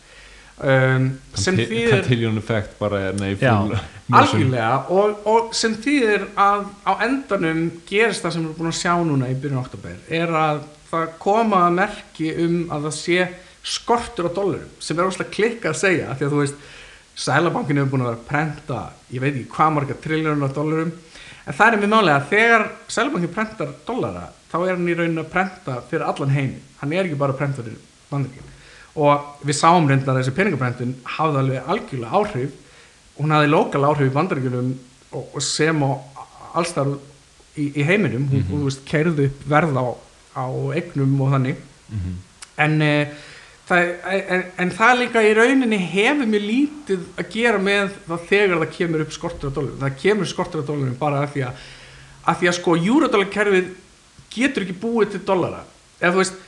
Um, sem þýðir Cantillion effect bara er full algjörlega. Og, og sem þýðir að á endanum gerist það sem við erum búin að sjá núna í byrjun oktober er að það koma að merki um að það sé skortur á dollarum sem er óslega klikka að segja því að þú veist Sælabankin hefur búin að vera að prenta ég veit ekki hvað marga triljónur af dollarum en það er mjög málega að þegar Sælabankin prentar dollara þá er hann í rauninu að prenta fyrir allan heimi hann er ekki bara að prenta fyrir bandaríkin. Og við sáum reyndar að þessi peningaprentun hafði alveg algjörlega áhrif. Hún hafði lokal áhrif í bandaríkjunum og, og sem á allstar í, í heiminum. Hún, hún veist, keirði upp verð á, á eignum og þannig. En, e, það, en, en það líka í rauninni hefur mjög lítið að gera með það þegar það kemur upp skortur á dólarum það kemur skortur á dólarum bara af því að af því að sko júradólarkerfið getur ekki búið til dólara eða þú veist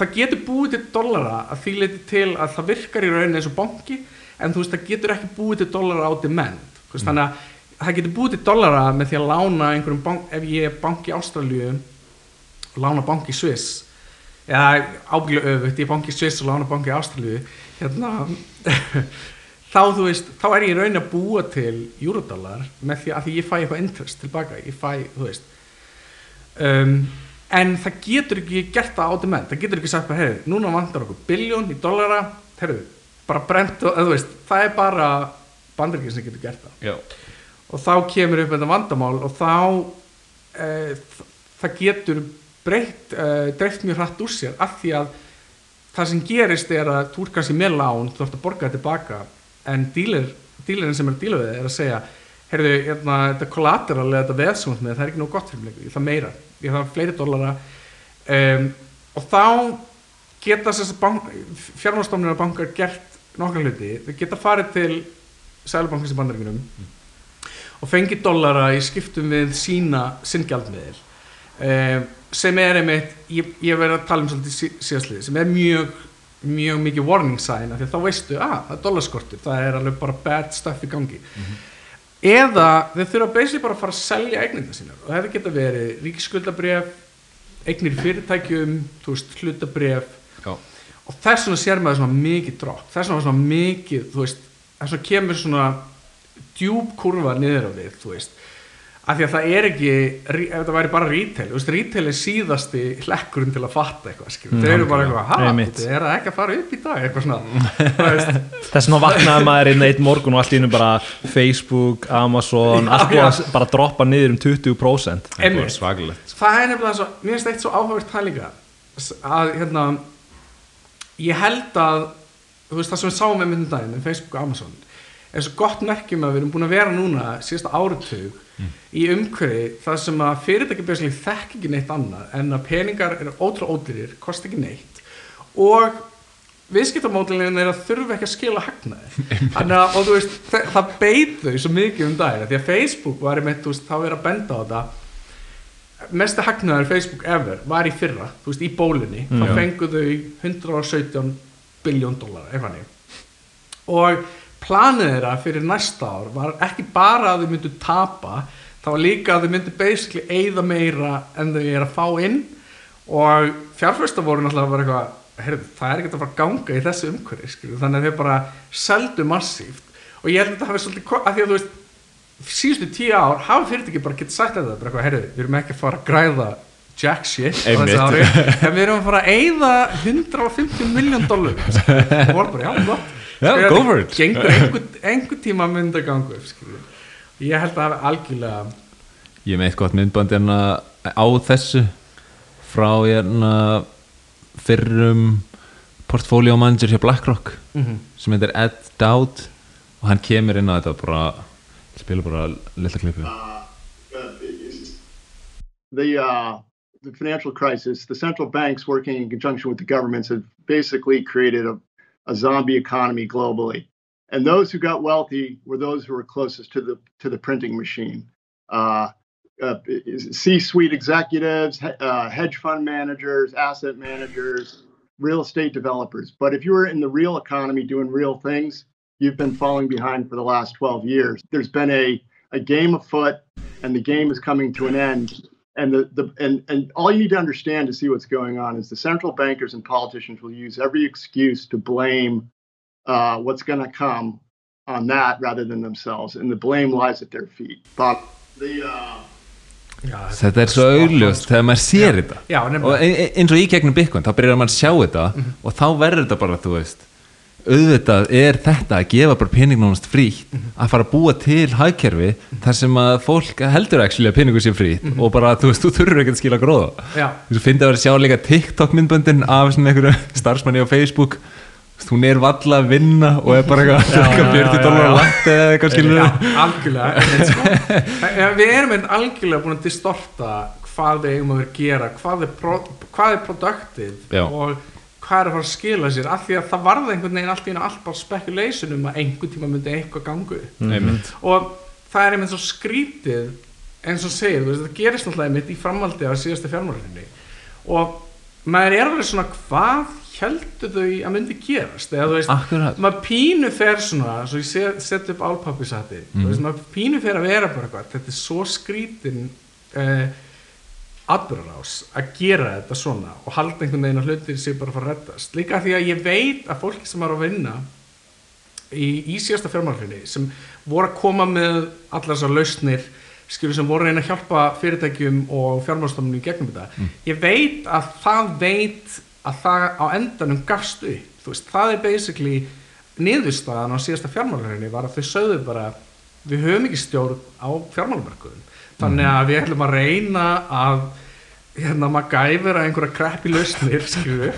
það getur búið til dollara að því leiti til að það virkar í rauninni eins og banki en þú veist það getur ekki búið til dollara á demand. Mm. þannig að það getur búið til dollara með því að lána einhverjum bank ef ég er banki og lána banki í Sviss eða ábygglega öfugt, ég banki Sviss og lána banki í Ástralíu. Hérna þá þú veist, þá er ég rauninni að búa til eurodollar með því að því ég fæ eitthvað interest tilbaka, ég fæ, þú veist um, en það getur ekki gert það á demand, það getur ekki sagt bara, heyrðu, núna vantar okkur biljón í dollara, heyrðu, bara brent og, þú veist, það er bara bandaríkinn sem getur gert það. Já, og þá kemur upp þetta vandamál og þá e, það getur breytt, e, dreift mjög hratt úr sér af því að það sem gerist er að þú er kannski með lán, þú ert að borga tilbaka en dílir, dílirinn sem er að díla við er að segja, heyrðu, hérna, þetta collateral eða þetta veðsumnt með það er ekki nóg gott fyrir mig, ég þarf meira ég þarf fleiri dollara. Um, og þá geta fjármálstofnir og bankar gert nokkar hluti, þau geta farið til sælubankins í bandaríkunum og fengið dollara í skiptum við sína sinngjaldmiðil um, sem er einmitt, ég, ég verið að tala um svolítið sí, síðastlið, sem er mjög mjög mikið warning sign af því að þá veistu að það er dollarskortur, það er alveg bara bad stuff í gangi. Eða þeir þurfa basically bara að fara að selja eignina sínar og þetta geta verið ríkisskuldabref eignir fyrirtækjum þú veist, hlutabref já, og þess vegna sér maður svona mikið drótt þess vegna svona mikið, þú veist þess vegna kemur svona djúb kurva niður á við, þú veist af því að það er ekki, ef þetta væri bara retail, þú veist, retail er síðasti hlekkurinn til að fatta eitthvað, skilur. Mm, þeir eru bara eitthvað, Einmitt. þetta er það ekki að fara upp í dag? Eitthvað svona, Þess vegna vaknaði maður inn eitt morgun og allt í hennu bara Facebook, Amazon, Já, allt búið að já. bara droppa niður um 20% það er svakalegt. Það er nefnilega svo, mér finnst eitt svo áhugavert það líka að hérna ég held að þú veist það sem við sáum með myndum daginn með Facebook og Amazon er svo gott merkjum að við erum búin að vera núna síðasta áratug í umhverfi það sem að fyrirtæki björslega þekk ekki neitt annað en að peningar eru ótrúlega ódýrir, kost ekki neitt. Og viðskiptamódilin er að þurfa ekki að skila hagnaði. Þannig að, og þú veist, það, það beit þau svo mikið um daginn, því að Facebook var í mitt, þú veist, þá er að benda á þetta. Mesta hagnaður Facebook ever var í fyrra, þú veist, í bólinni. Mm, þá já. fengu þau 117 biljón dólar, eitthvað niður og planið þeirra fyrir næsta ár var ekki bara að þau myndu tapa, það var líka að þau myndu basically eyða meira en þau er að fá inn. Og fjárfæsta voru náttúrulega bara eitthvað heyrðu, það er ekki að fara að ganga í þessu umhverfi skilur, þannig að þau bara seldu massíft. Og ég held að þetta hafi svolítið að því að þú veist síðustu tíu ár hafa fyrirtæki bara getið sagt þetta bara eitthvað, heyrðu, við erum ekki að fara að græða jack shit en við erum að fara að eyða 150 miljón dólar það voru bara, já, gott Já, go for it. gengur einhver, einhver tíma að mynda gangu upp, skilur. ég held að það hafi algjörlega Ég er með eitt gott myndband hérna á þessu frá hérna fyrrum portfolio manager hjá BlackRock Mhm. sem heitir Ed Dowd og hann kemur inn á þetta bara spila bara lilla klippu uh, the uh, the financial crisis, the central banks working in conjunction with the governments have basically created a, a zombie economy globally. And those who got wealthy were those who were closest to the to the printing machine. Uh, uh, C-suite executives, uh, hedge fund managers, asset managers, real estate developers. But if you were in the real economy doing real things, you've been falling behind for the last 12 years. There's been a, a game afoot, and the game is coming to an end. And the, the and, and all you need to understand to see what's going on is the central bankers and politicians will use every excuse to blame uh, what's going to come on that rather than themselves, and the blame lies at their feet. Bob, the uh, Já, þetta er svo augljóst þegar maður sér þetta. Já, og nefnilega e- e- eins og í gegnum Bitcoin þá byrjar maður að sjá þetta og þá verður þetta bara, þú veist auðvitað er þetta að gefa bara peningnánast frítt að fara að búa til hagkerfi þar sem að fólk heldur actually að peningu sé frítt og bara, þú veist, þú þurfur ekki að skila gróða. Þú finnst að vera að sjá líka TikTok myndböndin af svona einhverju starfsmanni á Facebook. Hún er valla að vinna og er bara eitthvað já, eitthvað já, 40 já, dólar landa eða eitthvað skilur já, algjörlega sko. Við erum einmitt algjörlega búin að distorta hvað við eigum að vera að gera hvað er, pro, hvað er produktið og hvað er að fara að skila sér? Af því að það varða einhvern veginn allt í einu allt bara speculation um að einhvern tíma myndi eitthvað gangu Einmitt. og það er einmitt svo skrítið eins og segir, veist, það gerist náttúrulega einmitt í framhaldi af síðasta fjármálarinni og maður er alveg svona hvað heldur þau að myndi gerast? Eða þú veist, Akkurat. maður pínu fer svona svo ég set, set upp álpappisati mm. veist, maður pínu fer að vera bara eitthvað þetta er svo skrítin uh, atbyrðarás að gera þetta svona og halda einhvern veginn að hlutir sér bara að fara að reddast. Líka því að ég veit að fólki sem er að vinna í, í síðasta fjármálfinni sem voru að koma með allar þessar lausnir skilur sem voru að reyna að hjálpa fyrirtækjum og fjármálstofnum í gegnum þetta ég veit að það veit að það á endanum gafst upp. Þú veist, það er basically niðurstaðan á síðasta fjármálfinni var að þau sögðu bara við höfum ekki stjórn á fjármálmarkuðum þannig að við ætlum að reyna að hérna að einhverja kreppi lausnir skilur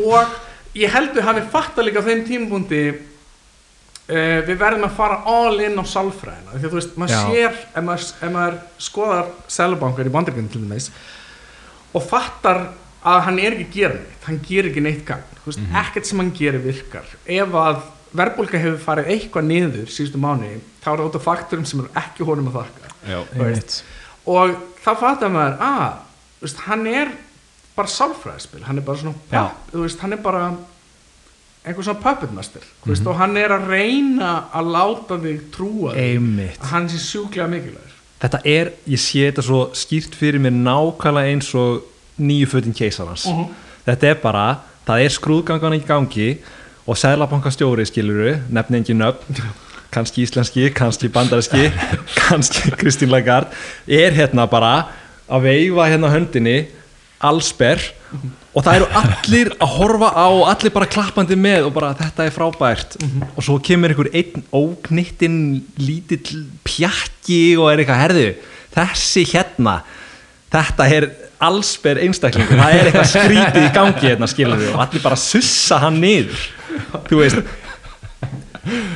og ég held við hafi fatta líka þeim tímapunkti uh, við verðum að fara all in á sálfræðina. Því að þú veist, maður sér ef maður, ef maður skoðar selabankar í bandaríkjum til dæmis og fattar að hann er ekki að gera neitt hann gerir ekki neitt gang veist, ekkert sem hann gerir virkar. Ef að verðbólka hefur farið eitthvað niður síðustu mánu, þá er það út af faktorum sem eru ekki honum að þakka. Já. Og þá fattar maður að þú veist, hann er bara sálfræðispil, hann er bara svona þú veist, hann er bara einhver svona puppet master mm veist, og hann er að reyna að láta þig trúa Einmitt. að hann sé sjúklega mikilvægur þetta er, ég sé þetta svo skýrt fyrir mér nákvæmlega eins og nýju fötin keisarans Mhm. þetta er bara, það er skrúðgangan í gangi og sæðlabankastjóri skiluru, nefni engin nöfn kannski íslenski, kannski bandarinski kannski Kristín Lagarde er hérna bara að veifa hérna höndinni allsber og það eru allir að horfa á og allir bara klappandi með og bara þetta er frábært. Og svo kemur einhver einn óknittin lítill pjakki og er eitthvað herðu þessi hérna þetta er allsber einstaklingur það er eitthvað skrítið í gangi hérna skilur við og allir bara sussa hann niður. Þú veist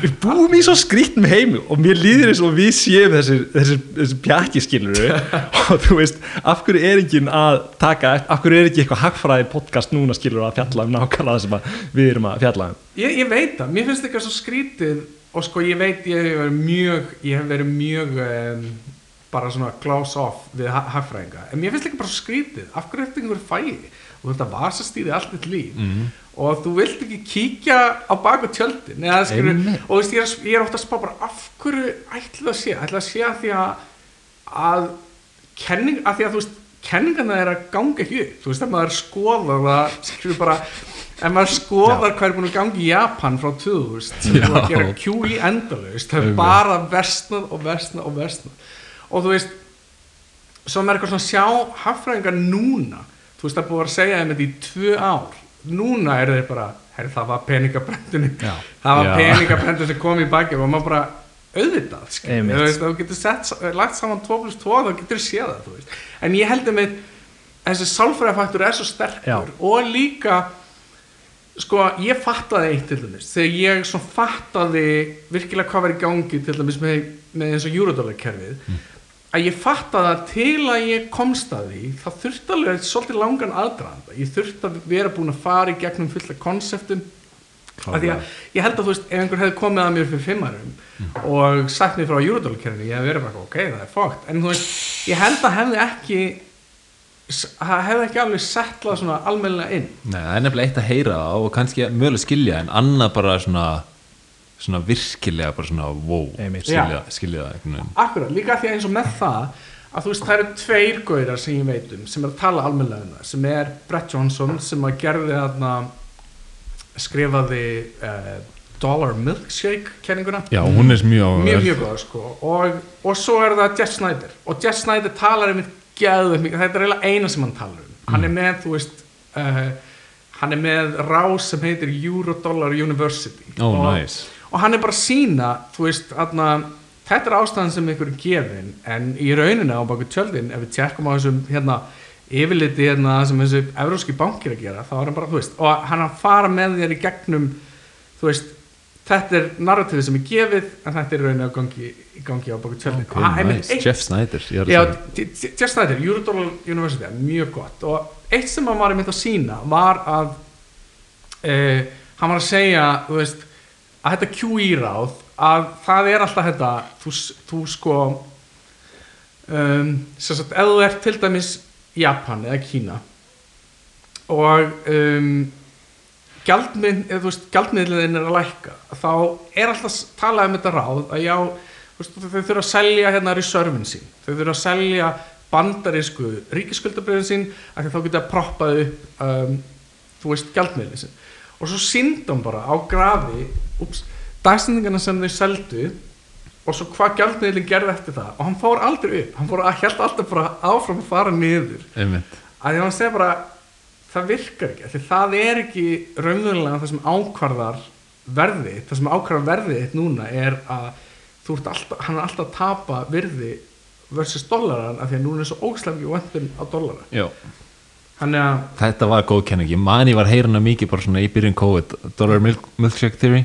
við búum í svo skrítnum heimi og mér líður eins og við séum þessir, þessir, þessir pjakki skilur og þú veist, af hverju er ekki að taka, af hverju er ekki eitthvað hagfræði podcast núna skilur að fjalla um nákvæmlega það sem við erum að fjalla um? Ég, ég veit það, mér finnst eitthvað svo skrítið og sko ég veit ég hef verið mjög ég hef verið mjög um, bara svona close off við ha- hagfræðinga. En mér finnst líka bara svo skrítið af hverju er þetta einhver fæði og þetta vasastýði allt þitt líf og þú vilt ekki kíkja á baku tjöldin eða Einmitt. og þú veist, ég er, ég er ofta að spá bara af hverju ætla það að sé? Ætla að sé að því að að kenning, að því að þú veist kenningarna er að ganga ekki upp. Þú veist, ef maður skoðar það skilur bara, ef maður skoðar hvað er búin að ganga í Japan frá 2000 sem búin að gera QE endalaust það er bara versnað og versnað og versnað. Og þú veist svo er eitthvað svona að sjá hagfræðingar núna þú veist, það er búið að segja þeim þetta í tvö ár núna er þeir bara, herri það var peningabrendunni það var Já. peningabrendun sem kom í baki og maður bara auðvitað, þú getur sett, lagt saman 2 plus 2 þá getur þú séð það, en ég heldur með þessi sálfræðafaktur er svo sterkur Já. og líka sko, ég fattaði eitt til dæmis. Þegar ég svona fattaði virkilega hvað var í gangi til dæmis með, með eins og Eurodollar kerfið að ég fattaði að til að ég komst að því það þurfti alveg svolítið langan aðdraðanda ég þurfti að vera búin að fara í gegnum fullt af konseptum. Af því að ég held að þú veist ef einhver hefði komið að mér fyrir fimm árum og sagt mér frá kerfið ég hefði verið bara ok, það er fókt en þú veist, ég held að hefði ekki það hefði ekki alveg settlað svona almennilega inn. Nei, það er nefnilega eitt að heyra það og kannski mögulega skilja en annað bara svona svona virkilega bara svona wow, skilja, skilja það. Akkurat, líka því að eins og með það að þú veist, það eru tveir gaurar sem ég veit um sem er að tala almennilega um það sem er Brett Johnson sem að gerði þarna skrifaði uh, Dollar Milkshake kenninguna. Já, hún er mjög mjög mjög góð sko og, og svo er það Jeff Snyder og Jeff Snyder talar um þetta er eiginlega eina sem hann talar um. Hann er með, þú veist uh, hann er með rás sem heitir Eurodollar University. Ó, og, nice. Og hann er bara sína veist, aðna þetta er ástæðan sem ykkur er gefin en í rauninu á baku tjöldin ef við tjekkum á þessum hérna yfirliti hérna sem þessu evróski bankir að gera þá er hann bara, þú veist, og hann að fara með þér í gegnum, veist þetta er narratífið sem er gefið en þetta er í rauninu að gangi, í gangi á baku tjöldin. Ok, Og einmitt nice. Jeff Snyder er Já, Jeff Snyder, Eurodollar University mjög gott. Og eitt sem hann var einmitt að sína var að uh, hann var að segja þú veist, að þetta QI ráð að það er alltaf þetta þú, þú sko um, sagt, ef þú ert til dæmis Japan eða Kína og um, gjaldmiðliðin er að lækka þá er alltaf talað um þetta ráð að já, veist, þau þurfa að selja hérna reservin sín, þau þurfa að selja bandarísku ríkiskuldabriðin sín að þá geta proppað upp um, þú veist, gjaldmiðlið sín og svo síndum bara á grafi ups, dagstendingarna sem þau seldu og svo hvað gjaldmiðlinn gerði eftir það og hann fór aldrei upp, hann fór að held alltaf bara áfram að fara niður Einmitt. að því hann segir bara það virkar ekki, því það er ekki raunverulega það sem ákvarðar verði, það sem ákvarðar verði þitt núna er að þú ert alltaf, hann er alltaf að tapa virði versus dollaran af því að núna er svo ógslæmgi vöndun á dollara Já. Að Þetta var góð kenning, ég mani var heyrana mikið bara svona í byrjun COVID, Dollar Milk, Milkshake Theory.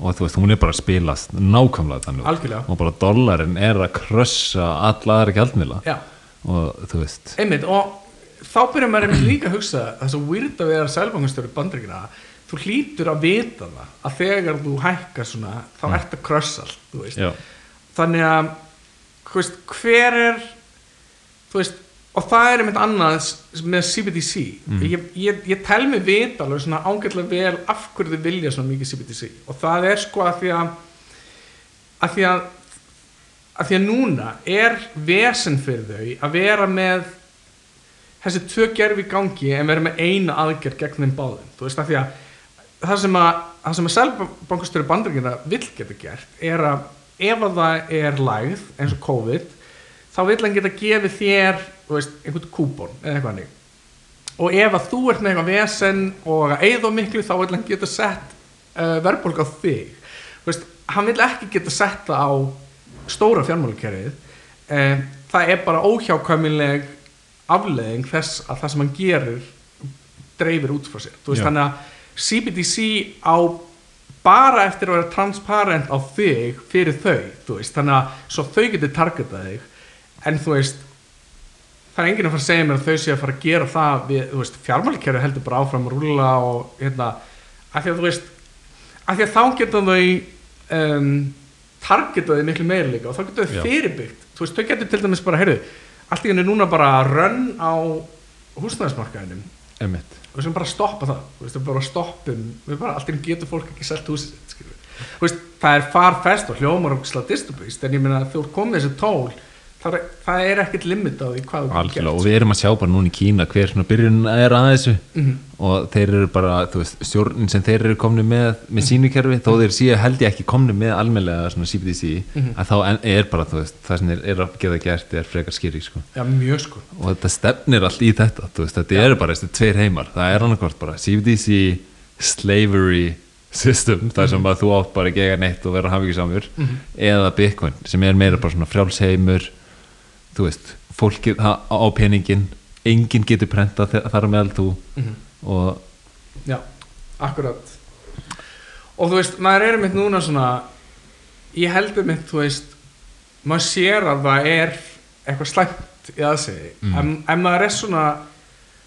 Og þú veist, hún er bara að spilast nákvæmlega þannig. Algjörlega. og bara dollarin er að krössa alla aðra gjaldmila já, og þú veist. Einmitt og þá byrjar maður einmitt líka að hugsa er svo weird að vera sælbangastöru bandrykina þú hlýtur að vita það að þegar þú hækkar svona þá ert að krössa allt, þú veist. Já, þannig að þú veist, hver er þú veist, og það er einmitt annað með CBDC ég, ég, ég tel mig vita alveg svona ágætlega vel af hverju þið vilja svona mikið CBDC og það er sko að því að að því að að því að núna er vesen fyrir þau að vera með þessi tvö gerfi í gangi en vera með eina aðgerð gegn þeim báðum. Þú veist að því að það sem að, það sem að selbankastöru bandaríkina vill geta gert er að ef að það er lægð eins og COVID þá vill hann geta gefið þér veist, einhvern kúpon eða eitthvað hannig og ef að þú ert með eitthvað vesen og eigða miklu þá vill hann geta sett uh, verðbólg á þig. Veist, hann vill ekki geta sett það á stóra fjármálakerfið. Uh, það er bara óhjákvæmileg afleðing þess að það sem hann gerir dreifir út frá sér. Veist, þannig að CBDC á bara eftir að vera transparent á þig fyrir þau veist, þannig að þau getur targetað þig en þú veist það er enginn að fara að segja mér að þau sé að fara að gera það við, þú veist, fjármálakerfi heldur bara áfram að rúla og hérna af því að þú veist, af því að þá geta þau um, targetaði miklu meira líka og þá getur þau fyrirbyggt. Þú veist, þau getur til dæmis bara, heyrðu allt í henni núna bara rönn á húsnæðismarkaðinum. Við sem bara stoppa það. Við bara stoppum við bara, allt í henni getur fólk ekki selt húsið við. Þú veist, það er farfest og hljómar og slá dystopist en ég meina að þú komið þessi tól það er, það er ekkert limit á því hvað þú getur og við erum að sjá bara núna í Kína hver byrjun er að þessu. Mhm. og þeir eru bara, þú veist, stjórnin sem þeir eru komni með, með sínukerfi þó þeir séu held ég ekki komni með almennlega svona CBDC, að þá er bara veist, það sem eru að geta gert er frekar skýri, sko, Já, mjög sko. Og þetta stefnir allt í þetta, veist, þetta eru bara þessi tveir heimar, það er annarkvort bara CBDC slavery system, þar sem að þú átt bara ekki eiga neitt og vera hafíkisamur eða Bitcoin, sem er meira bara svona frjálsheimur þú veist, fólkið á peningin enginn getur prenta þar meðal þú. Mhm. og Já, akkurat. Og þú veist, maður er einmitt núna svona ég held einmitt, þú veist maður sér að það er eitthvað slæmt í aðsegi Mm. en, en maður er svona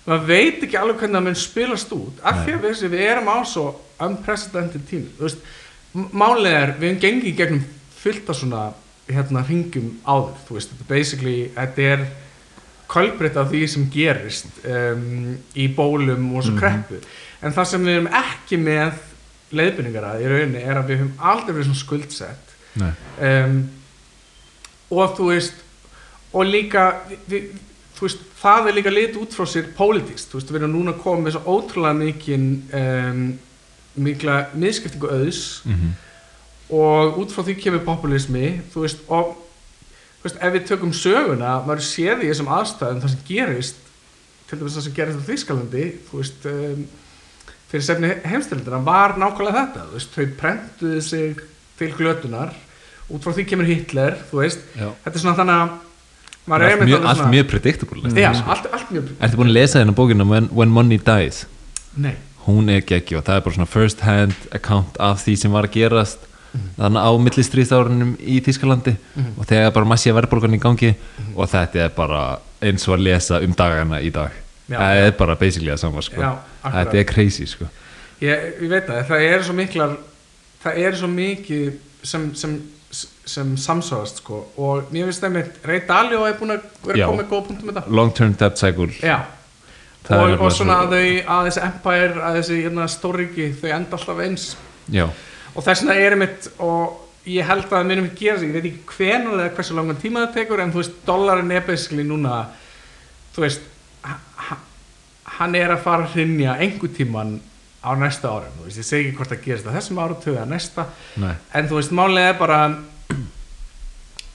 maður veit ekki alveg hvernig það mun spilast út. Af því að við, við erum á svo unprecedented tími þú veist, málið er, við hefum gengið gegnum fullt af svona hérna ringjum áður, þú veist, þetta basically þetta er kolbreytt af því sem gerist um, í bólum og svo Mhm. kreppu. En það sem við erum ekki með leiðbyrningar að í rauninni er að við höfum aldrei verið svona skuldsett. Um, og þú veist og líka við, þú veist, það er líka lit út frá sér pólitíkst, þú veist, við erum núna komið svo ótrúlega mikinn um, mikla miðskiptingu auðs. Mhm. Og út frá því kemur populismi þú veist, og þú veist, ef við tökum söguna, maður séð í þessum aðstæðum það sem gerist til dæmis það sem gerist á Þýskalandi þú veist um, fyrir sefni heimstyrildina var nákvæmlega þetta þú veist, þau prentuðu sig til glötunar út frá því kemur Hitler þú veist, Já. þetta er svona þannig að allt, mjög, allt mjög predictable já, sko. allt, allt mjög Ertu búin að lesa þennan bókina when, when Money Dies? nei, Hún er geggi og það er bara svona first hand account af því sem var að gerast þannig á millistriðsárunum í Þískalandi Mhm. og þegar bara massíða verðbólgan í gangi og þetta er bara eins og að lesa um dagana í dag Já. það er bara basically það sama sko. Já, þetta er crazy sko. ég, ég veit það, það er svo miklar það er svo mikið sem, sem, sem samsvarast sko. og mér finnst það með Ray Dalio er búin að vera að með góða punktum með þetta long term debt cycle Já, Það og, og svona svo- að þau að þessi empire, að þessi hérna, stórriki þau enda alltaf eins já, og þess vegna er einmitt og ég held að það munum ekki gera sig ég veit ekki hvenær eða hversu langan tíma það tekur en þú veist, dollarin er basically núna þú veist ha- ha- hann er að fara að hrinja einhver tíman á næsta þú veist, ég segi ekki hvort það gerist á þessum áratögu eða næsta nei, en þú veist, málega er bara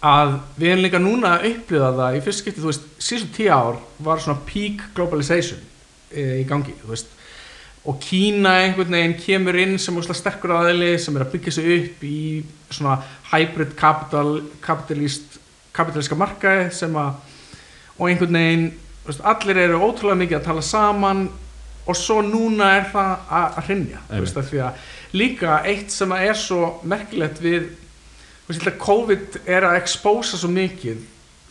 að við erum líka núna að upplifa það í fyrst skipti, þú veist, síðan tíu ár var svona peak globalization e, í gangi, þú veist og Kína einhvern veginn kemur inn sem úrslega sterkur aðeili sem er að byggja sig upp í svona hybrid capital, kapitalist kapitalíska markaði sem að og einhvern veginn, allir eru ótrúlega mikið að tala saman og svo núna er það að af því að líka eitt sem að er svo merkilegt við veist, COVID er að expósa svo mikið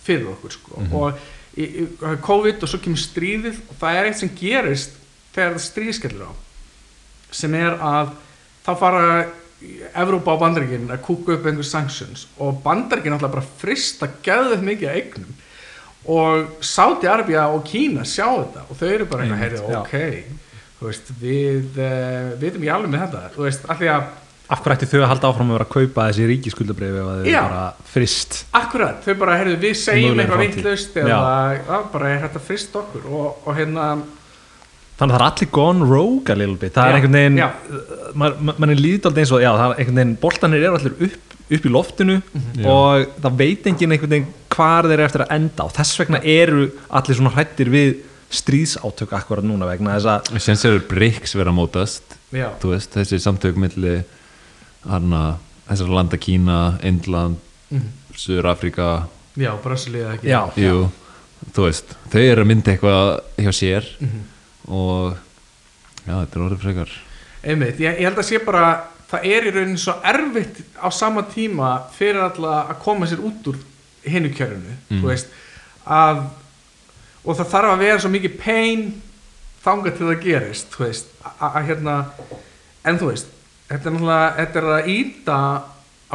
fyrir okkur sko. Mhm. og í, í, COVID og svo kemur stríðið og það er eitt sem gerist þegar það stríðskellir á sem er að þá fara Evrópa og Bandaríkin að kúka upp einhver sanctions og Bandaríkin alltaf bara frista gæðið mikið að eignum. Og Saudi Arabia og Kína sjá þetta og þau eru bara heyrðu, já. ok þú veist, við uh, vitum ekki alveg með þetta. Þú veist, af því að Af hverju ætti þau að halda áfram að vera að kaupa þessi ríkiskuldabreifi ef að þau bara frist Akkurat, þau bara, heyrðu, við segjum eitthvað vitlaust eða bara er hægt að frista okkur. Og, og hérna, Þannig að það er allir gone rogue a little bit. Það Já, er einhvern veginn já. maður ma man er líðið aldrei eins og já, það er einhvern veginn, boltanir eru allir upp, upp í loftinu Já. og það veit enginn einhvern veginn hvar þeir eru eftir að enda og þess vegna eru allir svona hrættir við stríðsátök akkurat núna vegna þess að sér eru BRICS vera að mótast. Já, þú veist, þessi samtök milli hana, þessar landa Kína Indland, Mhm. Suður Afrika já, Brasilíða ekki? Já, jú, þú veist, þau eru að mynda eitthvað hjá sér. Mhm. Og já, þetta er orðið frekar einmitt, ég, ég held að sé bara það er í rauninni svo erfitt á sama tíma fyrir alla að koma sér út úr hinu kjörunu Mm. þú veist, að og það þarf að vera svo mikið pain þangað til það gerist þú veist, að hérna en þú veist, þetta er náttúrulega þetta er að íta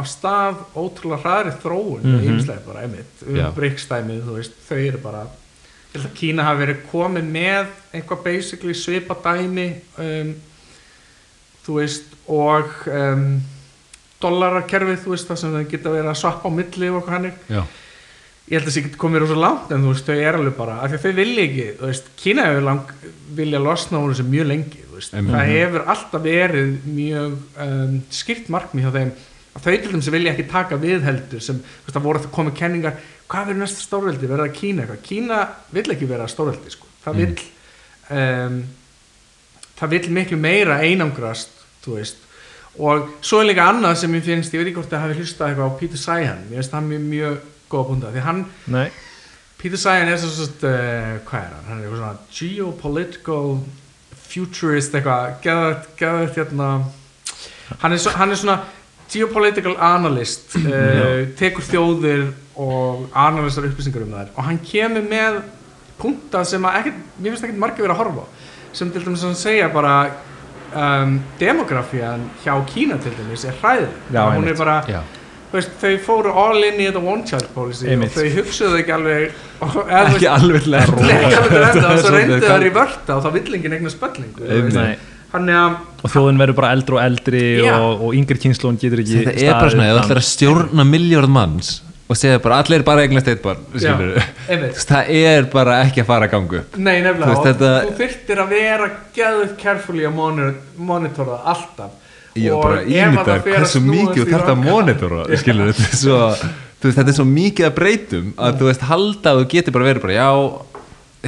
af stað ótrúlega hraðri þróun mm Mhm. -hmm. bara einmitt, um Já. brikkstæmið þú veist, þau eru bara ég held að Kína hafi verið komið með eitthvað basically svipa dæmi um, þú veist og um, dollarkerfið þú veist það sem þau geta verið að svappa á milli og eitthvað hannig já, ég held að það sé ekki komið rosa langt en þú veist þau er alveg bara af því að þau vilja ekki þú veist Kína hefur lang vilja losna úr þessu mjög lengi þú veist. Einmitt. það hefur alltaf verið mjög um, skýrt markmið hjá þeim að þau til sem vilja ekki taka við heldur sem þú veist það voru að koma kenningar hvað verður næsta stórveldi? Verður það Kína eitthvað? Kína vill ekki vera stórveldi sko. Það vill um, það vill miklu meira einangrast þú veist. Og svo er líka annað sem ég finnst, ég veit ekki hvort það hafi hlustað eitthvað á Peter Sagan, ég veist hann mjög, mjög góða búnda, því hann, nei, Peter Sagan er svo svo, uh, hvað er hann, hann er eitthvað svona geopolitical futurist eitthvað. Geðvægt hérna. Hann er, svo, hann er svona geopolitical analyst uh, tekur þjóðir og analysar upplýsingar um þær og hann kemur með punta sem að ekkert, mér finnst ekkert margir verið að horfa sem til dæmis að segja bara um, demografían hjá Kína til dæmis er hræðileg Já, hún einmitt. er bara Já. þú veist, þau fóru all in í þetta one child policy Einmitt. og þau hugsuðu ekki alveg ekki alveg Nei, ekki alveg til enda, og svo reyndu þær í vörta og þá vill enginn eigna spöllingu Einmitt. Nei. Þannig að, og þjóðin verður bara eldri og eldri Já. og, og yngri kynnslóðin getur ekki þetta er bara svona, ef þú ætlar að stjórna miljórn manns og segja bara allir bara eignast eitt barn já, það er bara ekki að fara að gangu Nei, nefnilega, Þú þetta- þú þyrftir að vera geðuð carefully að monitor, monitora alltaf. Ég Og bara að hversu mikið þú þarft að monitora skilur þetta er svo veist, þetta er svo mikið að breytum að þú veist halda að þú getur bara verið bara já,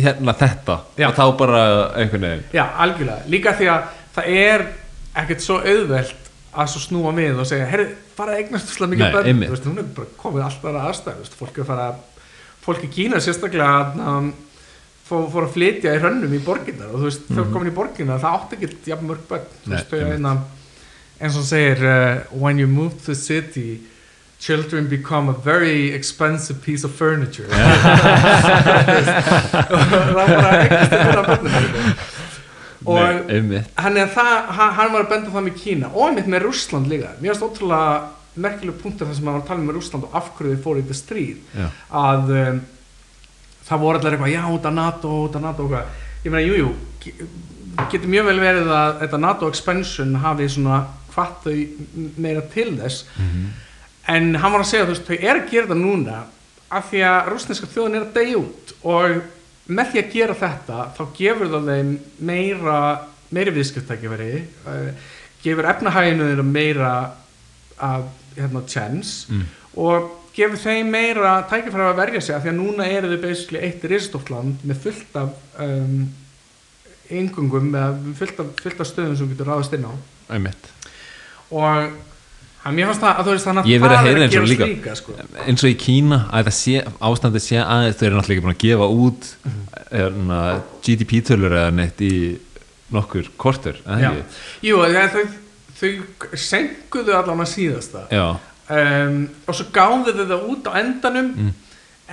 hérna þetta Já. og þá bara einhvern veginn. Já, algjörlega, líka því að það er ekkert svo auðvelt að svo snúa mið og segja, herri, fara að eignast svo mikið börn, þú veist, hún er bara komið alltaf aðstæð, þú veist, fólk er að fara fólk í Kína sérstaklega um, fór, fór að flytja í hrönnum í borginnar og þú veist, þau komin í borginnar það átti ekki jafn mörg börn þú veist, þau einmitt. einna eins og segir, uh, when you move to the city children become a very expensive piece of furniture. Og það bara eignast þetta börnum og Nei, hann, það, hann, var að benda það með Kína og einmitt með Rússland líka. Mér finnst ótrúlega merkileg punktur þar sem hann var að tala með Rússland og af hverju þið fóru í þetta stríð. Já. að um, það voru allir eitthvað já, af NATO, af NATO ég meina, jújú, ge- getur mjög vel verið að þetta NATO expansion hafi svona hvað þau meira til þess. En hann var að segja, þú veist, þau er að gera þetta núna af því að rúsneska þjóðin er að deyja út og með því að gera þetta þá gefur það þeim meira meiri viðskiptækifæri uh, gefur efnahæginu þeirra meira að hérna chance Mm. og gefur þeim meira tækifæri að verja sig af því að núna eru þau basically eitt risastórt með fullt af um, yngungum með fullt af, fullt af stöðum sem getur ráðast inn á einmitt og hann, mér fannst það að þú veist þannig Ég að verið að það heyra að eins og líka. líka sko. eins og í Kína að þetta sé, ástandið sé aðeins þau eru náttúrulega ekki búin að gefa út hérna, GDP-tölur eða neitt í nokkur kortur? Jú, það, þau, þau senkuðu allan að síðasta Já, um, og svo gáðu þau það út á endanum Mm.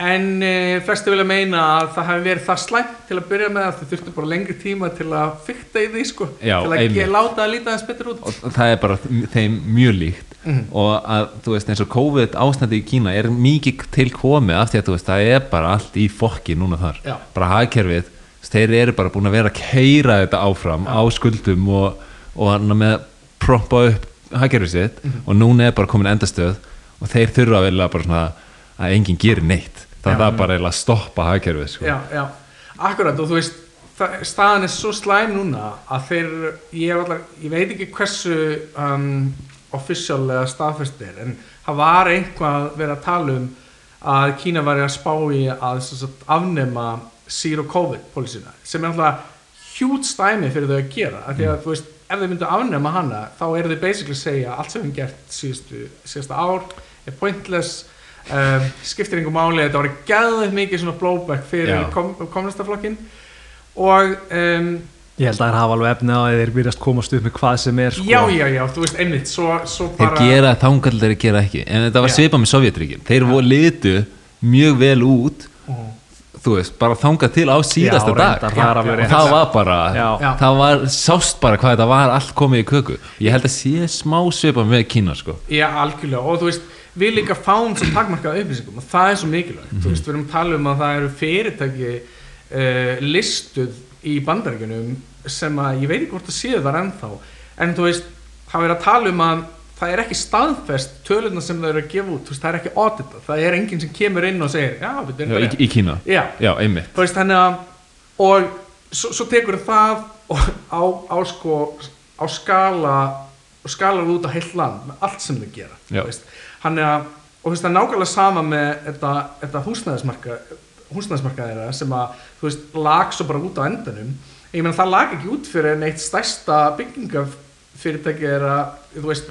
en uh, flesti vilja meina að það hefði verið það slæmt til að byrja með að þau þurftu bara lengri tíma til að fykta í því sko, Já, til að láta það líta þess betur út og það er bara þeim mjög líkt Mhm. og að þú veist eins og COVID ástandi í Kína er mikið til komið af því að þú veist það er bara allt í fokki núna þar Já. bara hagkerfið, þeir eru bara búin að vera að keira þetta áfram á skuldum og, og með proppa upp hagkerfið sitt Mhm. og núna er bara komin endastöð og þeir þurfa vel að bara svona að enginn gerir neitt Já. er það bara eiginlega að stoppa hagkerfið sko. Já, já, akkurat og þú veist staðan er svo slæm núna að þeir, ég, allar, ég veit ekki hversu um, officiallega staðfest er en það var einhvað verið að tala um að Kína var að spá í að sagt, afnema zero covid pólisina sem er alltaf hjút stæmi fyrir þau að gera af því að þú veist, ef þau myndu afnema hana þá eru þau basically að segja allt sem við gert síðustu, síðasta ár er pointless um, skiptir einhver máli, þetta var gæðið mikið svona blowback fyrir kom, kommunistaflokkin og um, ég held að það hafa alveg efni á að þeir byrjast komast upp með hvað sem er sko. já, já, já, þú veist, einmitt svo, svo þeir bara gera þangal þeir gera ekki. En þetta var Já. svipað með Sovjetríkin þeir voru litu mjög vel út Mhm. þú veist, bara þangað til á síðasta Já, dag. reyndar, það alveg og það var bara Já. Já. það var, sást bara hvað þetta var allt komið í köku. Ég held að sé smá svipað með Kína sko. Já, algjörlega, og þú veist, við líka fáum svo takmarkað upplýsingum og það er svo mikilvægt. Þú veist, við erum að tala um að það eru fyrirtæki uh, listuð í bandaríkjunum sem að ég veit ekki hvort það séu þar ennþá. En þú veist, það er að tala um að það er ekki staðfest tölurna sem þau eru að gefa út, veist, það er ekki audita það er enginn sem kemur inn og segir, já, við erum í, í Kína, Já, já, einmitt. Þú veist þannig að og svo, svo tekur það á, á sko á skala og skalar út á heilt land með allt sem þau gera þú veist. hann er að og þú veist það er nákvæmlega sama með þetta, þetta húsnæðismarka húsnæðismarka þeirra sem að þú veist lag svo bara út á endanum ég meina það lag ekki út fyrir neitt stærsta byggingafyrirtæki er að þú veist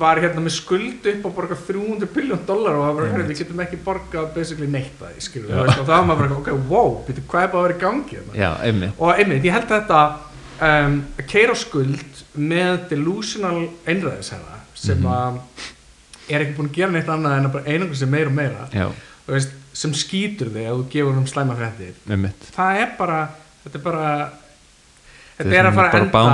var hérna með skuld upp og borga 300 biljón dólar og það var hérna, við getum ekki borgað basically neitt að því skilur, og það var maður bara, ok, wow, byrju, hvað er bara að vera í gangi hérna? Já, einmitt. Og einmitt, ég held að þetta um, að keira skuld með delusional einræðisherra sem Mhm. að er ekki búin að gera neitt annað en að bara einangur sem meira og meira já, Þú veist, sem skýtur þig að þú gefur um slæma mitt það er bara þetta er bara þetta er að fara að enda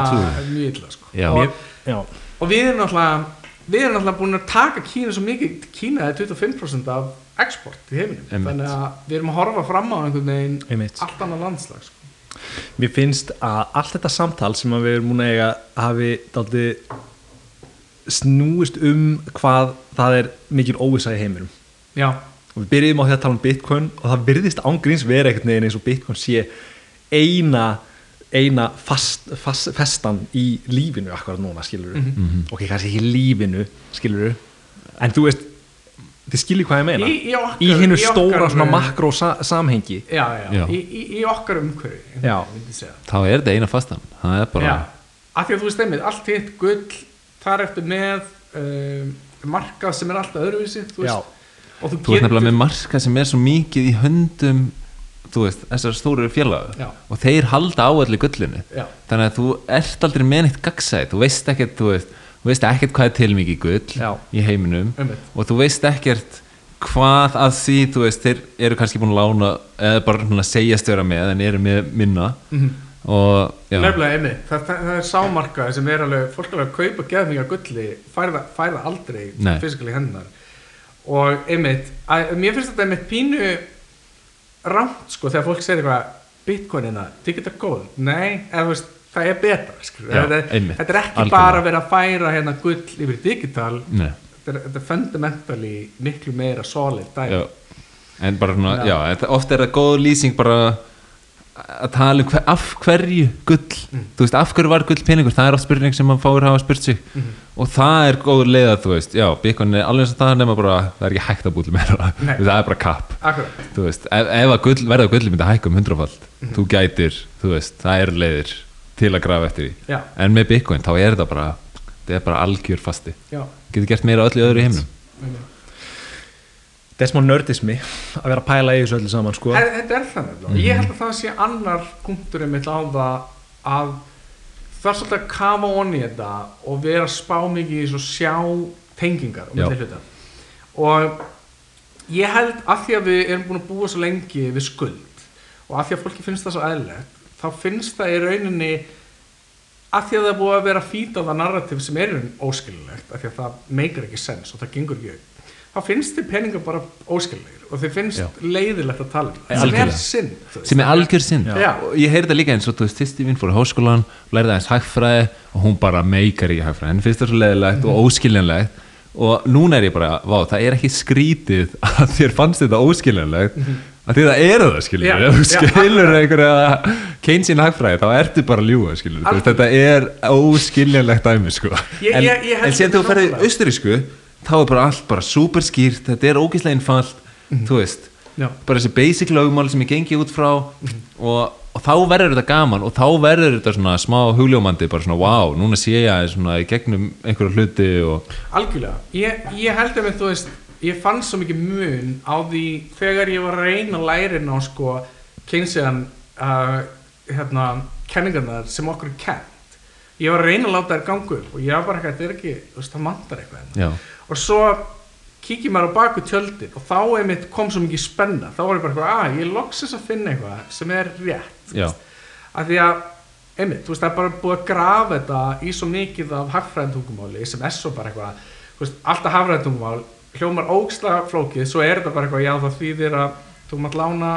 mjög illa sko. Já. og, já, og við erum náttúrulega við erum náttúrulega búin að taka Kína svo mikið Kína er 25% af export í heiminum Einmitt. þannig að við erum að horfa fram á einhvern veginn einmitt allt annað landslag sko. Mér finnst að allt þetta samtal sem við erum múin að eiga hafi daldi snúist um hvað það er mikil óvisa í heiminum já, og við byrjum á því að tala um Bitcoin og það virðist ángríns vera einhvern veginn eins og Bitcoin sé eina eina fast, fast, festan í lífinu akkurat núna skilur Mhm. ok, kannski ekki lífinu skilur en þú veist þið skiljið hvað ég meina? Í- í okkar- í hinnu í stóra okkar- svona makró sa samhengi. Já, já, Já. Í, í, í okkar segja. þá er þetta eina fastan. Það er bara já, af því að þú veist einmitt allt hitt gull, þar ertu með um, markað sem er alltaf öðruvísi þú veist, og þú, þú ert nefnilega með marka sem er svo mikið í höndum þú veist, þessar stóru félag Já. og þeir halda á allir gullinu Já. þannig að þú ert aldrei með neitt gagsæð þú veist ekkert, þú veist, þú veist ekkert hvað er til mikið gull Já. í heiminum Einmitt. og þú veist ekkert hvað að því, þú veist, þeir eru kannski búin að lána eða bara svona segjast vera með en eru með minna Mhm. og já, Nefnilega einmitt, það, það, það er sámarkaði sem er alveg, fólk er alveg að kaupa geðminga gulli, færða, færða aldrei Nei. fysikali hennar og einmitt, að, mér finnst þetta einmitt pínu rámt sko þegar fólk segir eitthvað bitcoinina, digital gold, nei eða þú veist, það er betra skilur. Já, þetta, einmitt, þetta er ekki algjörlega. bara að vera að færa hérna gull yfir digital Nei, þetta er, þetta er fundamentally miklu meira solid dæmi já en bara svona, Já. þetta, oft er það góð lýsing bara að tala um hver, af hverju gull. Mm. þú veist, af hverju var gull peningur, það er oft spurning sem maður fáir hafa spurt sig. Mhm. og það er góð leið að þú veist, já, Bitcoin er alveg eins og það nema bara, það er ekki hægt að búið meira, Nei. það er bara kapp veist, ef, ef að gull, verða að gulli myndi hækka um hundrafald, Mhm. þú gætir þú veist, það eru leiðir til að grafa eftir því. Já, en með Bitcoin, þá er þetta bara þetta er bara algjör fasti. Getur gert meira öllu öðru í einmitt. Þetta er smá nördismi að vera að pæla í þessu öllu saman sko. En, þetta er það nefnilega. Ég held að það sé annar punkturinn mitt á það að það er svolítið að kafa onni þetta og vera spá mikið í svo sjá tengingar hluta. Og ég held að því að við erum búin að búa svo lengi við skuld og að því að fólki finnst það svo eðlilegt þá finnst það í rauninni að því að það er búið að vera fít á það narrativ sem er í rauninni óskilulegt að því að það meikar ekki sens og það gengur ekki upp þá finnst þið peningar bara óskillegir og þið finnst Já. leiðilegt að tala um það. Sem er sinn sem er algjör sinn. Og ég heyrði þetta líka eins og þú veist, mín fór í háskólan lærði aðeins hagfræði og hún bara meikar ekki hagfræði, henni finnst það svo leðilegt og óskiljanlegt. Og núna er ég bara, vá, það er ekki skrítið að þér fannst þetta óskiljanlegt. Að því það eru það, skilur Já, ef þú skilur einhverja Keynesian hagfræði, þá ertu bara skilur Algjörlega. þetta er óskiljanlegt dæmi, sko. Ég- en, ég- ég held en þá er bara allt bara super skýrt, þetta er ógislega einfalt þú veist, Já. bara þessi basic lögmál sem ég gengi út frá og, og þá verður þetta gaman og þá verður þetta svona smá hugljómandi bara svona wow, núna sé ég svona í gegnum einhverju hluti og algjörlega, ég, ég held að þú veist ég fann svo mikið mun á því þegar ég var að reyna inn á sko Keynesian uh, hérna, kenningarnar sem okkur er kent ég var að reyna að láta þær ganga upp og ég var bara eitthvað, þetta er ekki, þú veist, það mantar eitthvað hérna. já, og svo kíkir maður á baku tjöldin og þá einmitt kom svo mikið spenna. Þá var ég bara eitthvað, að ég loksis að finna eitthvað sem er rétt. Af því að einmitt, þú veist, það er bara búið að grafa þetta í svo mikið af hagfræðintungumáli sem er svo bara eitthvað þú veist, alltaf hagfræðintungumál hljómar ógsla flókið, svo er þetta bara eitthvað já það þýðir að þú mátt lána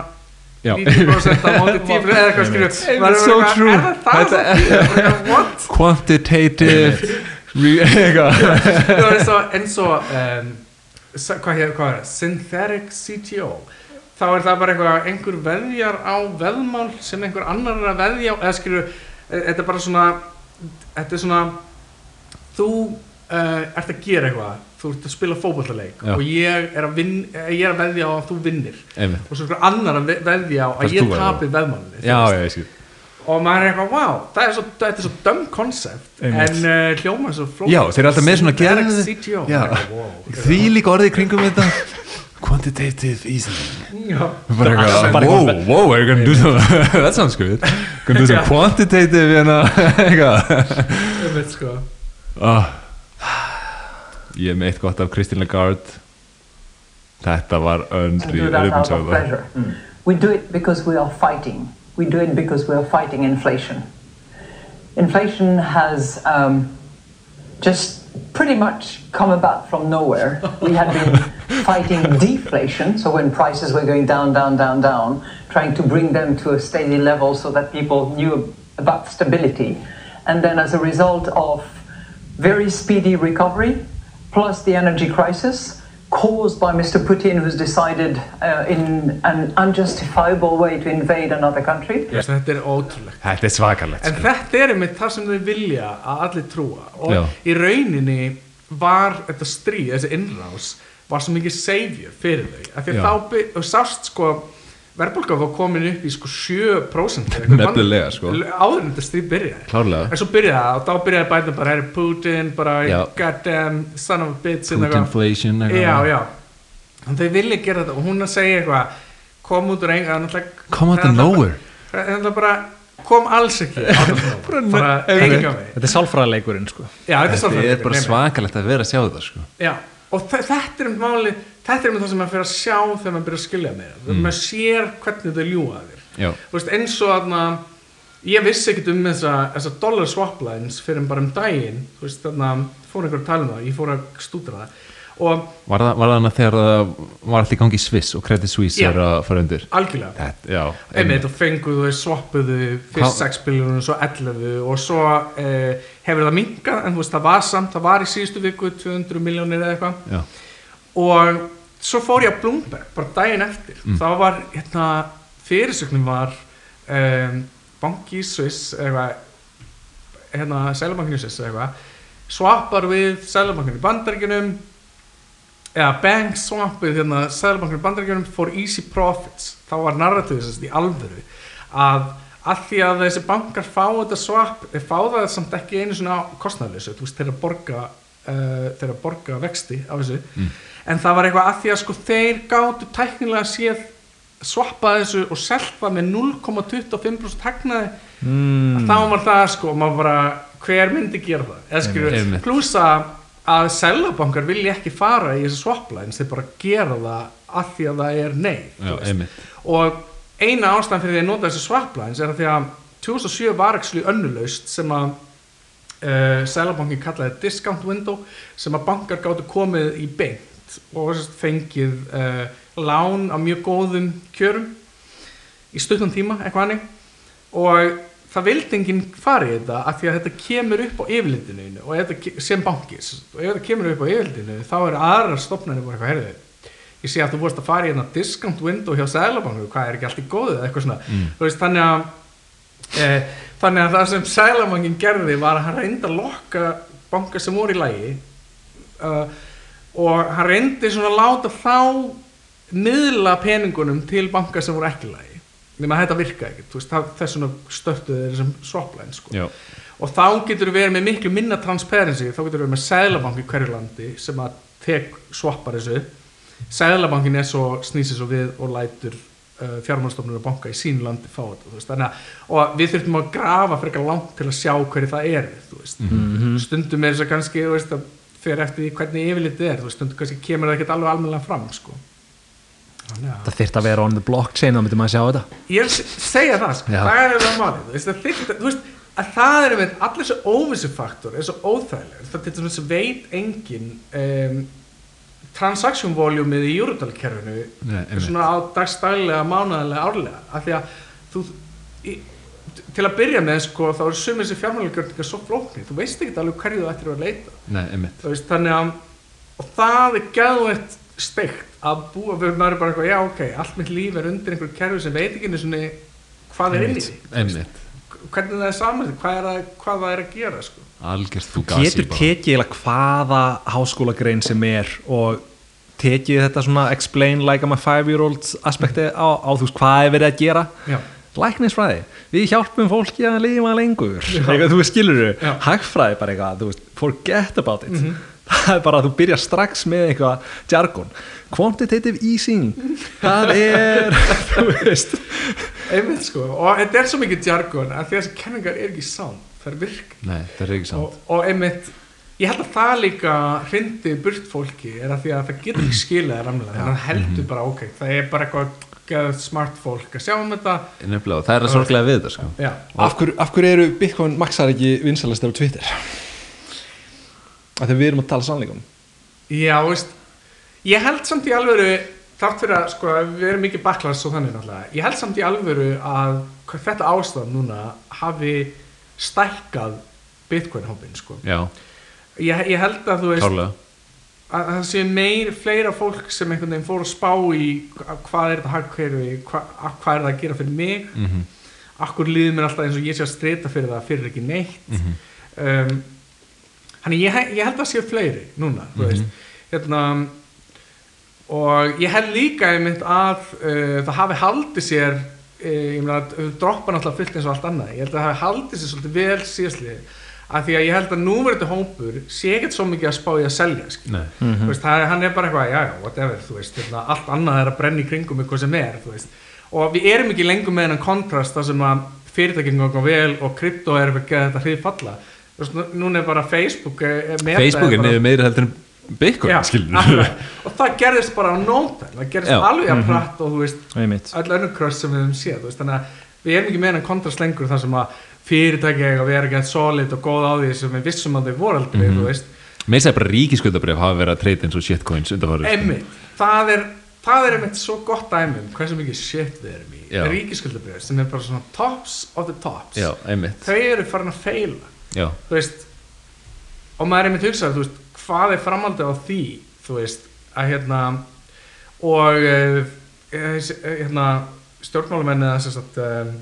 Já. 90% af móti 10% eða eitthvað Einmitt, so true. er það það what? quantitative eins og hvað, er það? synthetic CTO þá er það bara eitthvað einhver veðjar á veðmál sem einhver annar er að veðja eða skilju, þetta er bara svona þetta er svona þú uh, ert að gera eitthvað þú ert að spila fótballaleik Já. og ég er vin, ég er að veðja á að þú vinnir Einmitt. og svo einhver annar að ve- veðja á að þú ég verður. tapi veðmálinu þú já, já, ég skil og maður er eitthvað, wow, það er svo, þetta er svo dömm konsept Einmitt. en uh, hljóma svo flókið Já, þeir eru alltaf með svona gerð- CTO Já. Wow. því líka orðið í kringum þetta. Quantitative easing. Já, bara eitthvað, bara wow, wow, we're gonna do some that sounds good. Gonna do some quantitative eitthvað. Ég veit sko. Oh. ég er með eitt gott af Christine Lagarde. Þetta var and öndri do that out of pleasure. We do it because we are fighting. We do it because we are fighting inflation. Inflation has um, just pretty much come about from nowhere. We had been fighting deflation, so when prices were going down, down, down, down, trying to bring them to a steady level so that people knew about stability. And then, as a result of very speedy recovery, plus the energy crisis caused by Mr. Putin, who's decided uh, in an unjustifiable way to invade another country. Þetta er ótrúlegt þetta er svakalegt En sko. þetta er einmitt það sem þau vilja að allir trúa og Já. í rauninni var þetta stríð, þessi innrás var svo mikið savior fyrir þau af því að þá sást sko verðbólka var komin upp í sko 7% eða eitthvað Nefnilega, sko. áður en þetta stríð byrjaði klárlega en svo byrjaði það og þá byrjaði bæta bara herri Putin, bara Já. goddamn son of a bitch. Putinflation já, já þannig þau vilja gera þetta og hún að segja eitthvað kom út úr enga come out of nowhere þetta bara kom alls ekki nowhere. bara enga veginn Þetta er sálfræðileikurinn sko Já, þetta er þetta er bara nei, nei. svakalegt að vera að sjá þetta sko. Já, og þe- þetta er um máli þetta er um það sem maður fyrir að sjá þegar maður byrjar að skilja með það, Mm. maður sér hvernig þau ljúga þér. Eins og þarna ég vissi ekkert um þessa, þessa dollar swap lines fyrir bara um daginn. Þú veist, þarna, fór einhver að tala um það ég fór að stúdra það. Og var það, það hana þegar það var allt í gangi í Swiss og Credit Suisse Já. er að fara undir? Algjörlega. Einmitt og fenguðu, swappuðu fyrst 6 biljónum, svo 11 og svo eh, hefur það minkað en þú veist, það var samt, það var í síðustu viku 200 miljónir eða eitthvað. Já, og svo fór ég á Bloomberg bara daginn eftir. Mm. þá var hérna fyrirsögnum var um, banki í Swiss eitthvað hérna Sælabankinu Swiss eitthvað swappar við Sælabankinu í bandaríkjunum eða bank swappið hérna Sælabankinu í bandaríkjunum for easy profits. Þá var narratíðið sérst í alvöru að að því að þessi bankar fá þetta swap þeir fá það samt ekki einu svona veist þeir að borga uh, að borga vexti á þessu en það var eitthvað að því að sko þeir gátu tæknilega séð swappa þessu og selta með 0,25% hagnaði. Mm. þá var það sko maður bara hver myndi gera það? Eða Einmitt. plussa að selabankar vilja ekki fara í þessu swap lines þeir bara gera það að því að það er nei já, og eina ástæðan fyrir því að nota þessi swap lines er að því að 2007 var ekki önnulaust sem að uh, Sælabankin kallaði discount window sem að bankar gáttu komið í beint og sem sagt fengið uh, lán á mjög góðum kjörum í stuttan tíma, eitthvað hannig og það vildi enginn fara í þetta af því að þetta kemur upp á yfirlitinu og þetta, sem bankis og ef þetta kemur upp á yfirlitinu þá er aðrar stopnarnir bara eitthvað herðið ég sé að þú vorst að fara í hérna discount window hjá Sælabanku, hvað er ekki allt í góðu eða eitthvað svona, þú veist, þannig að e, þannig að það sem Sælabankin gerði var að hann reyndi að lokka banka sem voru í lægi uh, og hann reyndi svona að láta þá miðla peningunum til banka sem voru ekki í lægi nema þetta virka ekki, þú veist, það, þess svona störtuði þessum swapline sko. Og þá getur við verið með miklu minna transparency, þá getur við verið með Sæðlabank í hverju landi sem að tek swappar þessu. Sæðlabankin er svo snýsir svo við og lætur uh, fjármálstofnur og banka í sínu landi fá þetta, veist, að og við þurfum að grafa frekar langt til að sjá hverju það er, veist. Stundum er þess að kannski, þú veist, að fyrir eftir hvernig yfirlitið er, þú veist, stundum kannski kemur það ekkert alveg almennilega fram, sko. Þannig að Það þyrft að vera on the blockchain þá myndi maður sjá þetta. Ég segja það sko, það er það málið þú veist, það þyrfti- þú veist, að það er með allir þessu óvissufaktor er svo óþægileg það til þess að veit engin um, transaction volumið í einmitt. svona á dagstælega, mánaðarlega, árlega. Af því að þú í, til að byrja með sko, þá er sumið þessi fjármálagjörningar svo flóknir. Þú veist ekki alveg hverju þú ættir að leita. Nei, einmitt. Veist, þannig að og það er gæðveitt steikt að búa við maður er bara eitthvað, já ok, allt mitt líf er undir einhverju kerfi sem veit ekki einu svona hvað er inn í því, einmitt, hvernig það er saman hvað, er að, hvað það er að gera sko. algjörð þú getur tekið eiginlega hvaða háskólagrein sem er og tekið þetta svona explain like I'm a five year old aspekti á, á þú veist hvað er verið að gera. Já, læknisfræði, við hjálpum fólki að lifa lengur. Eitthvað, þú skilur Já. hagfræði bara eitthvað, þú veist, forget about it. Það er bara að þú byrjar strax með eitthvað jargon. Quantitative easing það er þú veist. Einmitt sko, og þetta er svo mikið jargon að þessi kenningar er ekki sann það er virk Nei, það er og, og einmitt ég held að það líka hrindi burt fólki er að því að það getur ekki skilað þannig að það heldur bara ok það er bara eitthvað smart fólk að sjá um þetta. Nefnilega, það er að sorglega við þetta sko. af hverju, af hverju eru Bitcoin maxar ekki vinsalastar á Twitter? Af því við erum að tala sannleikum já veist ég held samt í alvöru þátt fyrir að sko, við erum mikið baklast og þannig náttúrulega ég held samt í alvöru að hvað þetta ástæðan núna hafi stækkað Bitcoin hópin sko. Ég, ég held að þú veist klárlega að það sé meir fleira fólk sem einhvern veginn fór að spá í hva- hvað er þetta hagkerfi, hva, að- hvað er það að gera fyrir mig? Mm -hmm. akkur líður mér alltaf eins og ég sé að streyta fyrir það fyrir ekki neitt. Mhm. um, hann ég, ég held að sé fleiri núna þú veist. Hérna, og ég held líka einmitt að uh, það hafi haldið sér uh, ég meina að droppa náttúrulega fullt eins og allt annað. Ég held að það hafi haldið sér svolítið vel síðastlið að því að ég held að núverandi hópur sé ekkert svo mikið að spá í að selja. Nei, Þú veist, það, er- hann er bara eitthvað, já, já, whatever, þú veist, hérna, allt annað er að brenna í kringum eitthvað sem er, þú veist, og við erum ekki lengur með hennan kontrast þar sem að fyrirtækinn ganga vel og krypto er eitthvað að þetta hrið falla, þú veist, nú- núna er bara Facebook, eh, Meta Facebook er bara- meira heldur en Bitcoin, Já, og það gerðist bara á nótæl, það gerðist Já. alveg að pratt og þú veist, öll önnur kröss sem við höfum séð, þú veist, þannig að við erum ekki með hennan kontrast lengur þar sem að fyrirtæki eiga að vera gett solid og góð á því sem við vissum að þau voru aldrei, Mhm. þú veist, Mér segir bara ríkiskuldabrif hafa verið að treyta eins og shitcoins sko. Einmitt, það er það er einmitt svo gott dæmi um hversu mikið shit við erum í. Já. ríkiskuldabrjöð sem er bara svona tops of the tops. Já, þau eru farin að feila Já, þú veist og maður er einmitt hugsað, þú veist, hvað er framhaldið á því, þú veist, að hérna og uh, hérna stjórnmálamenni eða sem sagt um,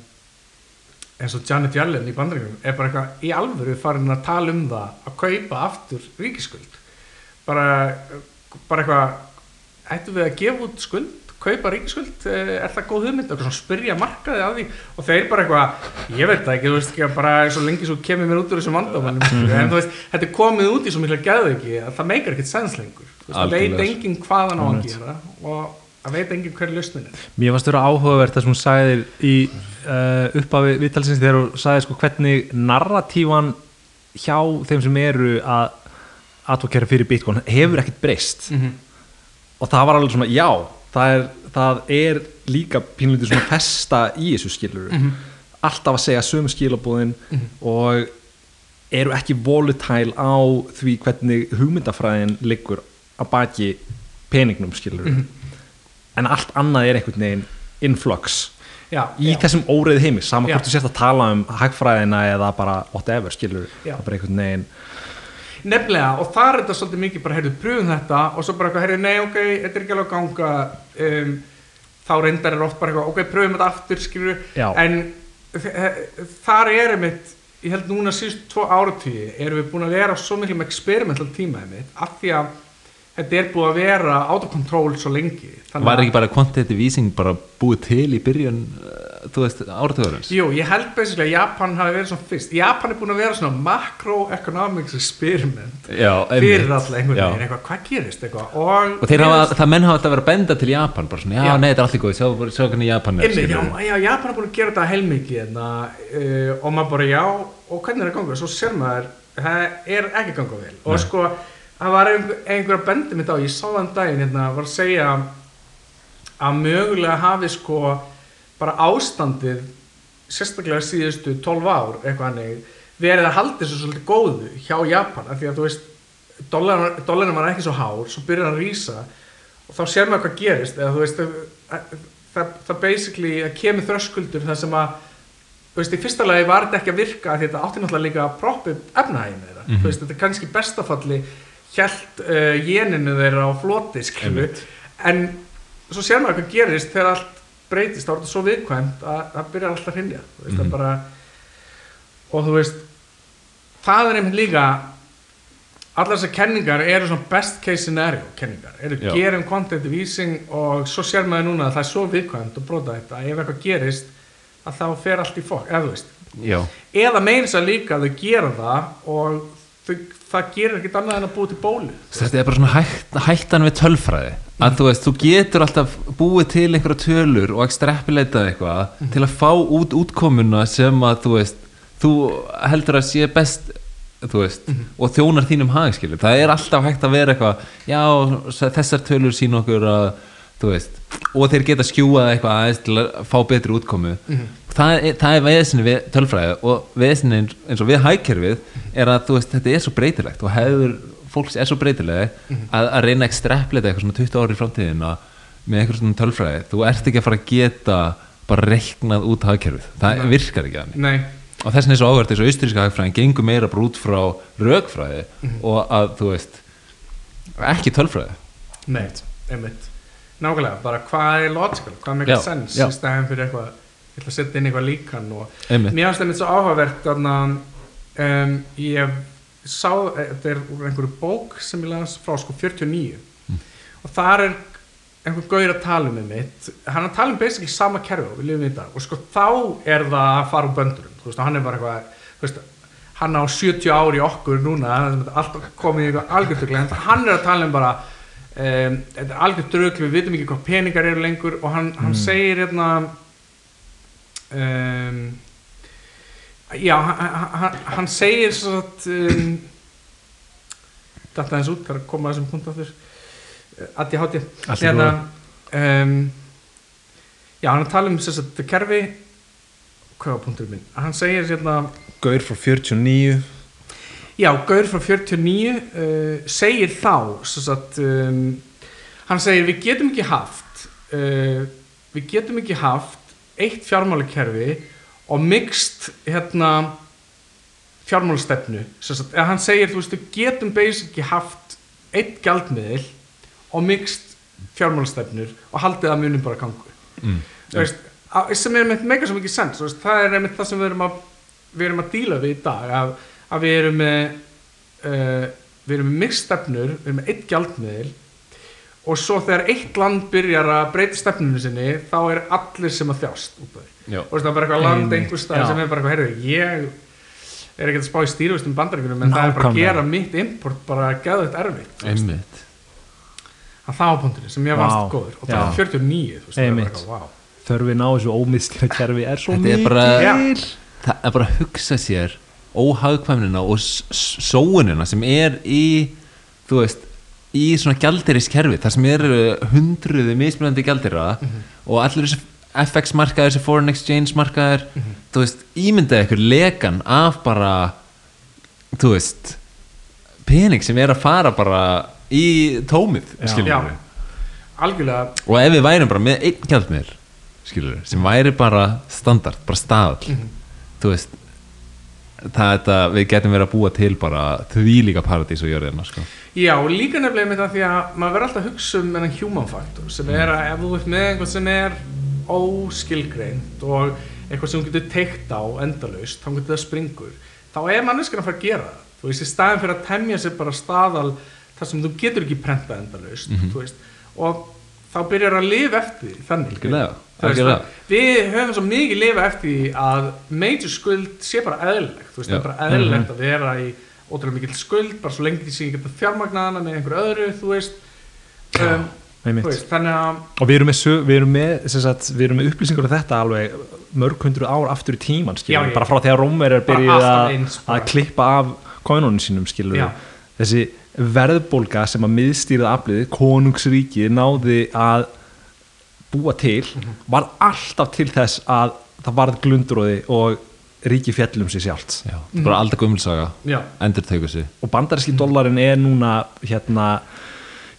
eins og Janet Yellen í bandaríkjum er bara eitthvað í alvöru farin að tala um það að kaupa aftur ríkiskuld bara, bara eitthvað ættum við að gefa út skuld? Kaupa ríkiskuld, eh, er það góð hugmynd? Og svona spyrja markaði að því. Og þeir bara eitthvað, ég veit það ekki, þú veist ekki bara svo lengi svo kemur mér út úr þessum vandamannum en þú veist, þetta er komið út í svo mikla gæðu ekki að það meikar ekkert sens lengur. Það veit enginn hvað hann á að gera. Og það veit enginn hver lausnin er. Mér fannst vera áhugavert sem hún sagði í uh, upphafi viðtalsins þegar hún sagði sko hvernig narratífan hjá þeim sem eru að advokera fyrir Bitcoin hefur ekkert breyst. Mm og það var alveg svona, já það er, það er líka pínlítið svona festa í þessu skilur Mhm. alltaf að segja sömu skilabúðin og eru ekki volatile á því hvernig hugmyndafræðin liggur að baki peningnum skilur Mhm. En allt annað er einhvern veginn influx já, í já. þessum óreiði heimi saman hvort þú sért að tala um hagfræðina eða bara whatever skilur Já. það bara einhvern veginn Nefnilega, og það er þetta svolítið mikið bara, heyrðu, pröfum þetta og svo bara eitthvað, heyrðu, nei, ok, þetta er ekki alveg að ganga um, þá reyndar er oft bara eitthvað, ok, pröfum þetta aftur, skilur en þar er einmitt, ég held núna síðust tvo áratíði, erum við búin að vera svo miklum experimental tíma einmitt, af því að þetta er búið að vera autocontrol svo lengi. Var ekki bara quantitative easing bara búið til í byrjun uh, þú veist, áratugurins Jú, ég held basically að Japan hafi verið svona fyrst. Japan er búin að vera svona macroeconomics experiment Já, fyrir alltaf einhvern veginn, eitthvað, hvað gerist eitthvað? Og, og þeir hafa, það menn hafa alltaf verið að benda til Japan bara svona, já, Já. nei, þetta er allir góð, sjá, sjá hvernig Japan er já, já, Japan er búin að gera þetta heilmikið hérna, uh, og maður bara já og hvernig er það ganga, svo sér maður það er ekki ganga vel. Og sko, það var einhver, einhver að bendi mitt á ég sá þann daginn, hérna, var að segja að mögulega hafi sko bara ástandið sérstaklega síðustu 12 ár eitthvað hannig, verið að halda þessu svolítið góðu hjá Japan, af því að þú veist dólarinn var ekki svo hár svo byrjar hann að rísa og þá sér maður hvað gerist eða þú veist það, það, basically kemur þröskuldur þar sem að þú veist, í fyrsta lagi var þetta ekki að virka því þetta átti náttúrulega líka að proppa upp efnahægin þeirra, Mhm. þú veist, þetta er kannski bestafalli hjælt uh, jeninu þeirra á Einmitt. en svo sér maður hvað gerist þegar allt breytist, þá er þetta svo viðkvæmt að það byrjar alltaf að veist, Mhm. það bara og þú veist það er einmitt líka allar þessar kenningar eru svona best case scenario kenningar, eru gerum quantitative easing og svo sér maður núna að það er svo viðkvæmt og brota þetta að ef eitthvað gerist að þá fer allt í fokk, eða eða meins að líka þau gera það og þau það gerir ekkit annað en að búa til bólu. Þetta er bara svona hætt, hættan við tölfræði. Að þú veist, þú getur alltaf búið til einhverja tölur og ekstrapileitað eitthvað til að fá út útkomuna sem að þú veist, þú heldur að sé best þú veist, og þjónar þínum hagskilur, það er alltaf hægt að vera eitthvað já, þessar tölur sín okkur að þú veist, og þeir geta skjúað eitthvað aðeins til að fá betri útkomu. Það er, það er veðsynni við tölfræði og veðsynni eins og við hækkerfið er að þú veist, þetta er svo breytilegt og hefur fólks er svo breytileg að, að reyna ekki streppleita eitthvað svona 20 ári í framtíðina með eitthvað svona tölfræði. Þú ert ekki að fara að geta bara reiknað út hagkerfið, það virkar ekki að Nei, og þess vegna er svo áhvert þessu austríska hagfræðin gengur meira bara út frá rögfræði og að þú veist ekki tölfræði. Nei, einmitt. Nákvæmlega, bara hvað er logical, hvað make sense í stæðan fyrir eitthvað ég ætla að setja inn eitthvað líkan og Einmitt. mér finnst það mitt svo áhugavert um, ég sá, þetta er úr einhverju bók sem ég las frá sko 49 og þar er einhver gauður að tala um mitt hann er að tala um basically sama kerfi og við lifum í þetta og sko þá er það að fara úr böndurum þú veist, hann er bara eitthvað þú veist, hann á 70 ári okkur núna alltaf komið í eitthvað algjörðuglega hann er að tala um bara um, þetta er algjörð drögl, við vitum ekki hvað peningar eru lengur. Og hann, hann segir hérna um, já, hann, hann, segir svo að um, þetta aðeins út, það er að koma að þessum punkt að ég hátti hérna um, já, hann að tala um þess að kerfi. Hvað var punkturinn minn? Hann segir hérna Gaur frá 49 Já, Gaur frá 49 uh, segir þá sagt, um, hann segir við getum ekki haft uh, við getum ekki haft eitt fjármálakerfi og mixt hérna fjármálastefnu eða hann segir, þú veist, við getum basically haft eitt gjaldmiðil og mixt fjármálastefnur og haldið að munum bara gangu mm. Veist, að, sem er með mega svo mikið sens veist, það er einmitt það sem við erum að við erum að díla við í dag að, að við erum með uh, við erum með mixstefnur, við erum með eitt gjaldmiðil og svo þegar eitt land byrjar að breyta stefnunu sinni þá er allir sem að þjást út af því Já. og það er bara eitthvað land einhver stað sem er bara eitthvað, heyrðu, ég er ekki að spá í stýruvustum bandaríkunum en það er bara að Nákvæmlega. gera mitt import bara gæðvægt erfitt þú veist. einmitt að það var punkturinn sem ég Vá, varst góður og það var 49 þú veist, er Einmitt. wow. Þörfin á þessu ómiðskila kerfi er svo Þetta er Já. það er bara að hugsa sér óhagkvæmnina og sóunina sem er í þú veist í svona gjaldiriskerfi þar sem eru hundruði mismunandi gjaldira og allir þessi FX markaðir, þessi foreign exchange markaðir þú veist, ímyndaði ykkur lekan af bara þú veist pening sem er að fara bara í tómið skilur Já. algjörlega. Og ef við værum bara með einn gjaldmiðl skilur sem væri bara standard, bara staðal þú veist það þetta, við getum verið að búa til bara því líka paradís og jörðina sko. Já, líka nefnilega með það því að maður verður alltaf að hugsa um þennan human factor sem er að ef þú ert með einhvern sem er óskilgreind og eitthvað sem þú getur teikt á endalaust, þá getur það springur þá er manneskinn að fara að gera það. Þú veist, í staðin fyrir að temja sér bara staðal þar sem þú getur ekki prenta endalaust þú veist, og þá byrjar að lifa eftir þannig Við höfum svo mikið lifa eftir að major skuld sé bara eðlilegt það er bara eðlilegt að vera í ótrúlega mikil skuld, bara svo lengi því sem ég geta fjármagnaðana með einhverju öðru, þú veist. Um, þú veist, þannig að og við erum með, við erum með, sagt, við erum með upplýsingur af þetta alveg mörg hundru ár aftur í tíman skilur, Já, bara frá því að Rómer er byrjuð að, klippa af konunum sínum skilur Já. þessi verðbólga sem að miðstýrið afliði, konungsríkið náði að búa til var alltaf til þess að það varð glundróði og ríki fjallum sér sjálft. Já, er bara aldrei gömulsaga já, endur teikur sig. Og bandaríski dollarin er núna hérna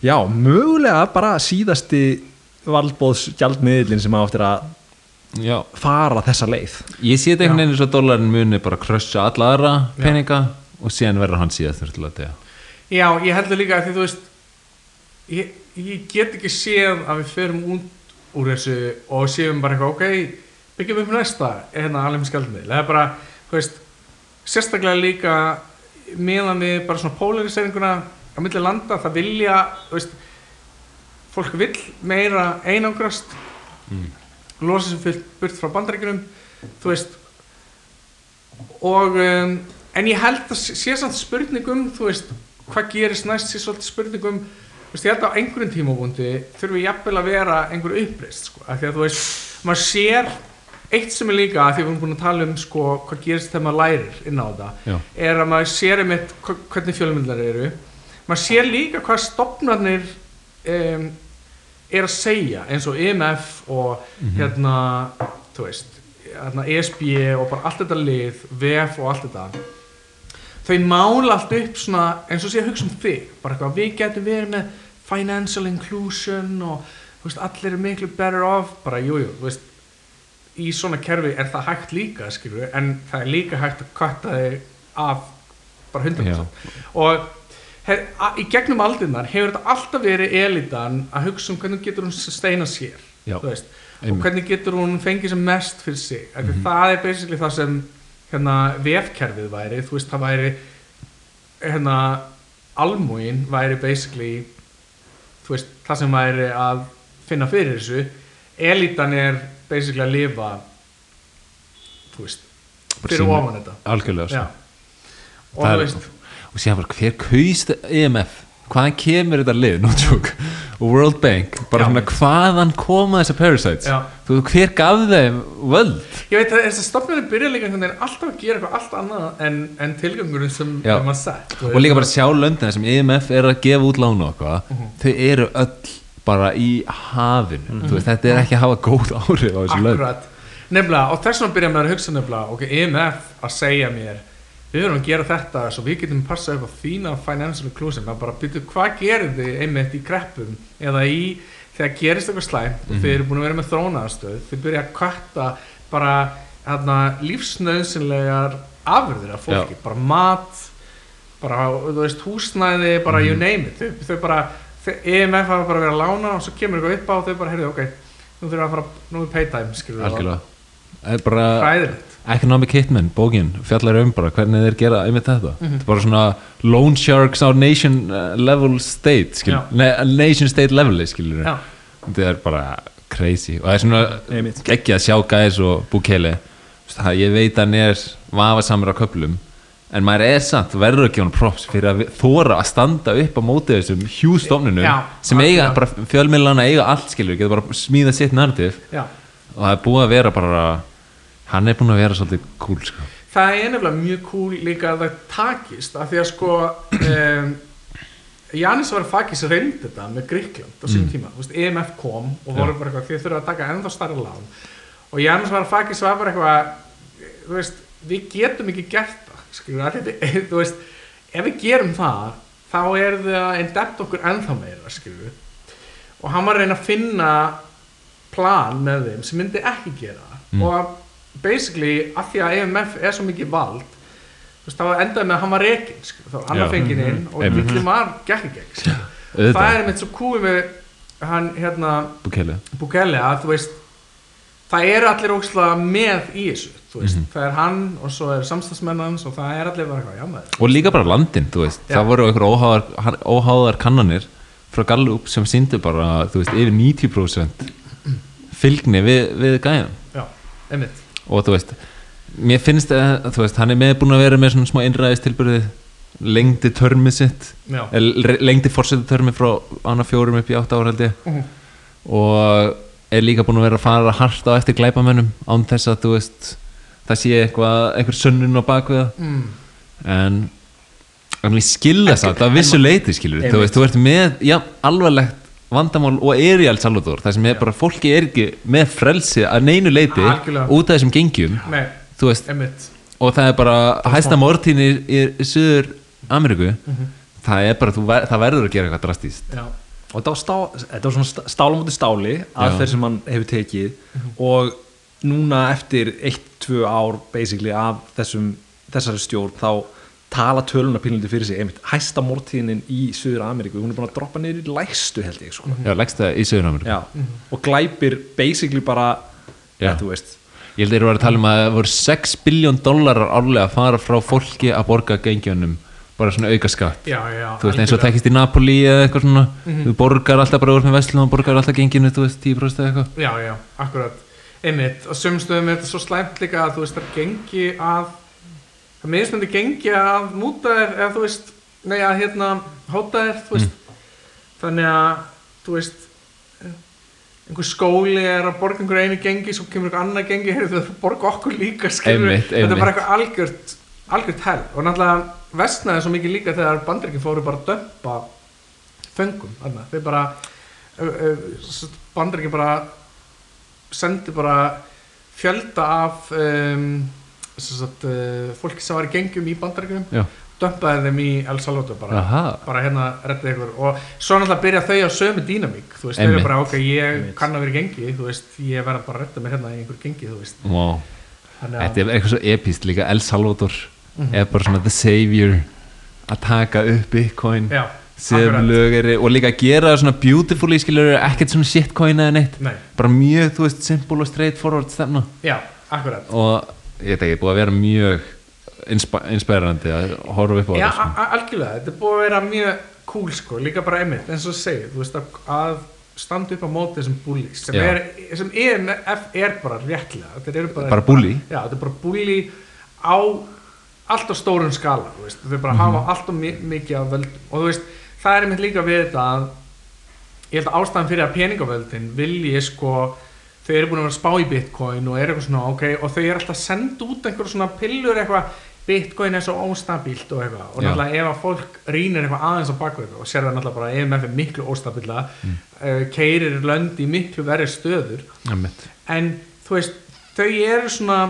já, mögulega bara síðasti valdbóðs gjaldmiðlin sem á eftir að Já, fara þessa leið. Ég sé þetta einhvern veginn eins og dólarin muni bara krössa alla aðra peninga og síðan verður hann síðast já, ég heldur líka að því þú veist ég, ég get ekki séð að við förum út úr þessu og séum bara eitthvað, ok byggjum upp næsta, hérna alveg með skjaldmiðl það er bara, veist sérstaklega líka meðan við bara svona polariseringguna á milli landa, það vilja veist, fólk vill meira einangrast losa sem fyllt burt frá bandaríkjunum þú veist og um, en ég held að sé samt spurningum þú veist, hvað gerist næst sé svolítið spurningum veist, ég held að á einhverjum tímabúndi þurfi jafnvel að vera einhver uppreist sko, af því að þú veist, maður sér eitt sem er líka, af því að við erum búin að tala um sko, hvað gerist þegar maður lærir inn á þetta Já. er að maður sér einmitt hvernig fjölmyndlar eru. Maður sér líka hvað stopnarnir um, er að segja eins og EMF og hérna, þú veist hérna, ESB og bara allt þetta lið VF og allt þetta þau mála allt upp svona eins og sé að hugsa um þig. Bara eitthvað, við getum verið með financial inclusion og veist, allir er miklu better off. Bara jújú, jú, í svona kerfi er það hægt líka skilur, en það er líka hægt að kvarta þig af bara 100% og hef, í gegnum aldinnar hefur þetta alltaf verið elitan að hugsa um hvernig getur hún steina sér og hvernig getur hún fengið sem mest fyrir sig. Mm Mhm. það er basically það sem hérna, vefkerfið væri þú veist, það væri hérna, almúin væri basically þú veist, það sem væri að finna fyrir þessu. Elitan er basically að lifa þú veist fyrir ofan þetta. algjörlega sko. Og veist og síðan bara hver kaust EMF hvaðan kemur þetta lið? Joke, og World Bank. Bara svona hvaðan koma þessar parasites? Já. þú veist hver gaf þeim völd? Ég veit að þess að stofnarnir byrja líka einhvern veginn alltaf að gera eitthvað allt annað en, en tilgangurinn sem maður sett. Og líka bara sjá löndina sem EMF er að gefa út lánu og eitthvað. Mhm. þau eru öll bara í hafinu. Þú veist þetta er ekki að hafa góð áhrif á þessu lönd. Akkurat, nefnilega, og þess vegna byrja maður að hugsa nefnilega, ok, EMF að segja mér, við erum að gera þetta svo við getum passað upp á þína financial inclusion, maður bara byrju hvað gerir þið einmitt í kreppum eða í þegar gerist eitthvað slæmt og Mhm. þið eru búin að vera með þrónaðarstöð, þið byrja að kvarta bara hérna, lífsnöðsynlegar afurðir af fólki, bara mat bara, þú veist, húsnæði bara Mhm. you name it, þau, þau bara EMF hafa bara verið að lána og svo kemur eitthvað upp á og þau bara, heyrðu, ok, nú þurfum við að fara nú er pay time, skilur algjörlega. Það er bara Economic Hitman, bókin, fjallar um bara hvernig þeir gera einmitt þetta. Mhm. þetta er bara svona loan sharks á nation uh, level state skil, ne, nation state level skilur Já. þetta er bara crazy. Og það er svona ekki að sjá gæðis og það, ég veit að hann er vafasamur á köplum en maður er samt, verður ekki hann props fyrir að þora að standa upp á móti þessum hjústofnunum sem eiga, bara fjölmiðlana eiga allt skilur, getur bara smíða sitt narrativ og það er búið að vera bara hann er búin að vera svolítið cool sko. það er nefnilega mjög cool líka að það takist af því að sko um, Janis Varoufakis reyndi þetta með Gríkland á sín tíma, þú veist, EMF kom og voru bara eitthvað, þið þurfa að taka ennþá starra lán. Og Janis Varoufakis var bara eitthvað veist, við getum ekki gert það skilur, veist ef við gerum það, þá er það að endept okkur ennþá meira, skilur og hann var að reyna að finna plan með þeim sem myndi ekki gera Mm. og basically af því að EMF er svo mikið vald þú veist, þá endaði með að hann var rekin þá hann Já. var fengið inn og Einmitt. bílinn var gekk í gegn. Auðvitað. það er einmitt svo kúið með hann hérna Bukele að þú veist það eru allir ókslega með í þessu veist, Mhm. það er hann og svo er samstagsmennans og það er allir bara eitthvað, já maður og líka bara landin, þú veist það voru einhver óháðar, óháðar kannanir frá Gallup sem síndu bara þú veist, yfir 90% fylgni við, við gæðan já, einmitt og þú veist, mér finnst að þú veist, hann er með búin að vera með svona smá innræðistilbyrði lengdi törmið sitt el- lengdi fórseti törmið frá ána fjórum upp í átta ára held ég Mhm. og er líka búin að vera að fara hart á eftir glæpamönnum án þess að veist það sé eitthvað, einhver sönnun á bakvið það mm. en en skilja það að vissu leiti skilur þú veist, þú ert með já, alvarlegt vandamál og er í El Salvador það sem er bara, fólki er ekki með frelsi að neinu leiti Algjörlega. út af þessum gengjum nei, þú veist, og það er bara hæsta mortín í, í, Suður Ameríku. Það er bara, þú, ver, það verður að gera eitthvað drastíst já, og þetta var, stá, þetta var svona sta- stál á móti stáli aðferð sem hann hefur tekið og núna eftir 1-2 ár basically af þessum, þessari stjórn þá tala töluna pínlindi fyrir sig einmitt hæsta mortíðinin í Suður Ameríku hún er búin að droppa niður í lægstu held ég sko. já, leggst það í Suður Ameríku Já, og glæpir basically bara Já. ja, þú veist. Ég held að þeir eru að tala um að það voru 6 biljón dollarar árlega að fara frá fólki að borga gengjónum bara svona auka skatt. Já, já þú veist eins og tekist í Napoli eða eitthvað svona. Þú borgar alltaf bara úr með vestlum og borgar alltaf genginu, þú veist, 10% eða eitthvað. Já, já, akkurat. Einmitt, og sömstöðum er þetta svo slæmt líka að þú veist það gengi að það mismundi gengi að múta þér eða þú veist, nei að hérna hóta þér, þú veist. Þannig að, þú veist einhver skóli er að borga einhver einu gengi svo kemur einhver annað gengi heyrðu þau borga okkur líka skilur þetta er bara eitthvað algjört algjört hell. Og náttúrulega vestnaði svo mikið líka þegar bandreikin fóru bara að dömpa föngum þarna. þeir bara bandreikin bara sendi bara fjölda af um, sagt, uh, fólki sem var í gengjum í bandreikinum Já. dömpaði þeim í El Salvador bara Aha. bara hérna reddið ykkur og svo náttúrulega byrja þau á sömu dýnamík þú veist, þau eru bara ok, ég Einmitt. kann að vera í gengi þú veist, ég verða bara að redda mér hérna í einhver gengi þú veist, wow. Þetta er eitthvað svo epist líka El Salvador Mhm. er bara svona the savior að taka upp bitcoin já, lögari og líka að gera það svona beautifully skilur ekkert svona shitcoin eða neitt Nei, bara mjög, þú veist, simple og straightforward stefna já, akkurat og ég veit ekki, búið að vera mjög inspa inspirerandi að horfa upp á Já, þetta sko. algjörlega, þetta er búið að vera mjög cool sko, líka bara einmitt, eins og segir þú veist, að, að standa upp á móti þessum bullies, sem Já. er sem EMF er bara réttlega þetta eru bara, Bara bully? Já, þetta er bara bully á alltaf stórum skala, þú veist, þau bara Mhm. hafa alltaf mi mikið af völdum og þú veist, það er einmitt líka við þetta að ég held að ástæðan fyrir að peningavöldin vilji sko þau eru búin að vera að spá í bitcoin og eru eitthvað svona ok og þau eru alltaf að senda út einhver svona pillur eitthvað bitcoin er svo óstabílt og eitthvað og Já. náttúrulega ef að fólk rýnir eitthvað aðeins á bakvið og sér það náttúrulega bara EMF er miklu óstabíla mm. uh, keirir lönd í miklu verri stöður Einmitt. en þú veist þau eru svona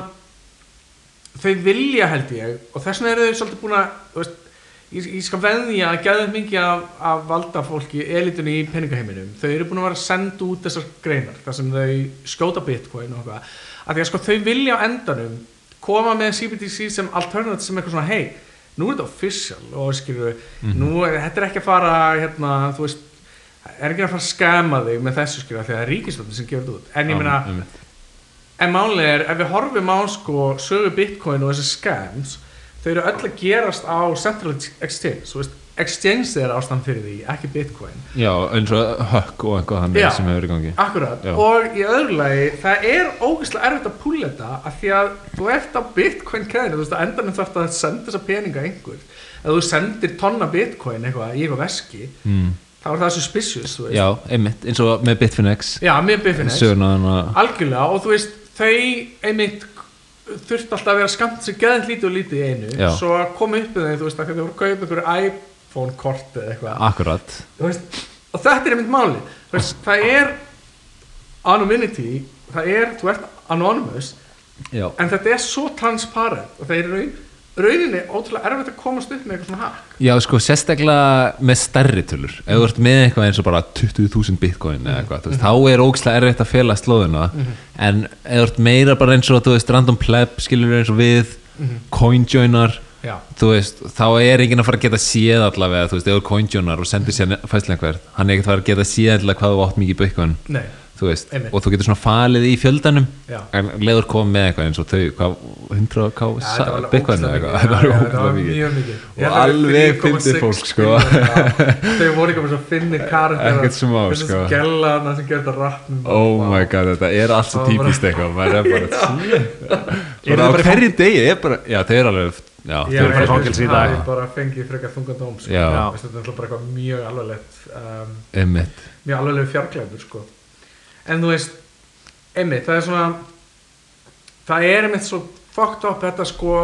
þau vilja held ég og þess vegna eru þau svolítið búin að veist, ég, ég skal veðja að geðum mikið af, af valda fólki elitunni í peningaheiminum. Þau eru búin að vera að senda út þessar greinar þar sem þau skjóta bitcoin og eitthvað. Af því að sko þau vilja á endanum koma með CBDC sem alternative sem eitthvað svona hei, nú er þetta official og skilur nú er þetta er ekki að fara hérna, þú veist er ekki að fara að skama þig með þessu skilur því að það er ríkisvöldin sem gefur þetta út. En ég meina, Einmitt. En málega er, ef við horfum á sko sögu bitcoin og þessi scams þau eru öll að gerast á central exchange, exchange er ástand fyrir því, ekki bitcoin. Já, eins og hökk og eitthvað þannig sem hefur í gangi. Akkurat, Já. og í öðru lagi það er ógeðslega erfitt að púla þetta af því að þú ert á bitcoin kæðinu þú veist, að endanum þarf að senda þessa peninga einhver, ef þú sendir tonna bitcoin eitthvað í eitthvað veski mm. þá er það suspicious, Já, einmitt, eins og með Bitfinex. Já, þannig að algjörlega og þú veist þau einmitt þurft alltaf að vera skamt sem geðin lítið og lítið í einu. Já. svo að koma upp með þeim þú veist að þau voru að kaupa einhverju iPhone kort eða eitthvað. Akkurat. Þú veist, og þetta er einmitt máli Þú veist, það er anonymity það er, þú ert anonymous Já, en þetta er svo transparent og það er raun, rauninni ótrúlega erfitt að komast upp með eitthvað svona hack. Já, sko, sérstaklega með stærri tölur. Ef þú ert með eitthvað eins og bara 20.000 bitcoin eða eitthvað, þú veist, þá er ógislega erfitt að fela slóðuna, en ef þú ert meira bara eins og, þú veist, random pleb skilur eins og við, coinjoinar Já, þú veist, þá er enginn að fara að geta séð allavega, þú veist, ef þú coinjonar og sendir sér fæslega einhvert, hann er ekkert að fara að geta séð allavega hvað þú átt mikið bitcoin. Nei, þú veist, Einmitt. og þú getur svona falið í fjöldanum Já. en leður koma með eitthvað eins og þau, hvað, 100 k Já, þetta var alveg bitcoin ógeðslega eða mikið. eitthvað, það var ógeðslega mikið mikið Og Ég að alveg 3,6 fyndið fólk, sko. Þau voru ekki með svo finnir karakter sko. skellana sem gerði þetta rappnum oh my god, þetta er allt svo Það var bara- típist eitthvað maður er bara, bara á hverju degi er bara, já, þau eru alveg já, Ég eru bara fangelsi í að dag. það bara fengið frekar þungan dóm sko. Þetta er bara eitthvað mjög alvarlegt um, Mjög alvarlegu fjarklæður sko. En þú veist einmitt, það er svona það er einmitt svo fucked up þetta sko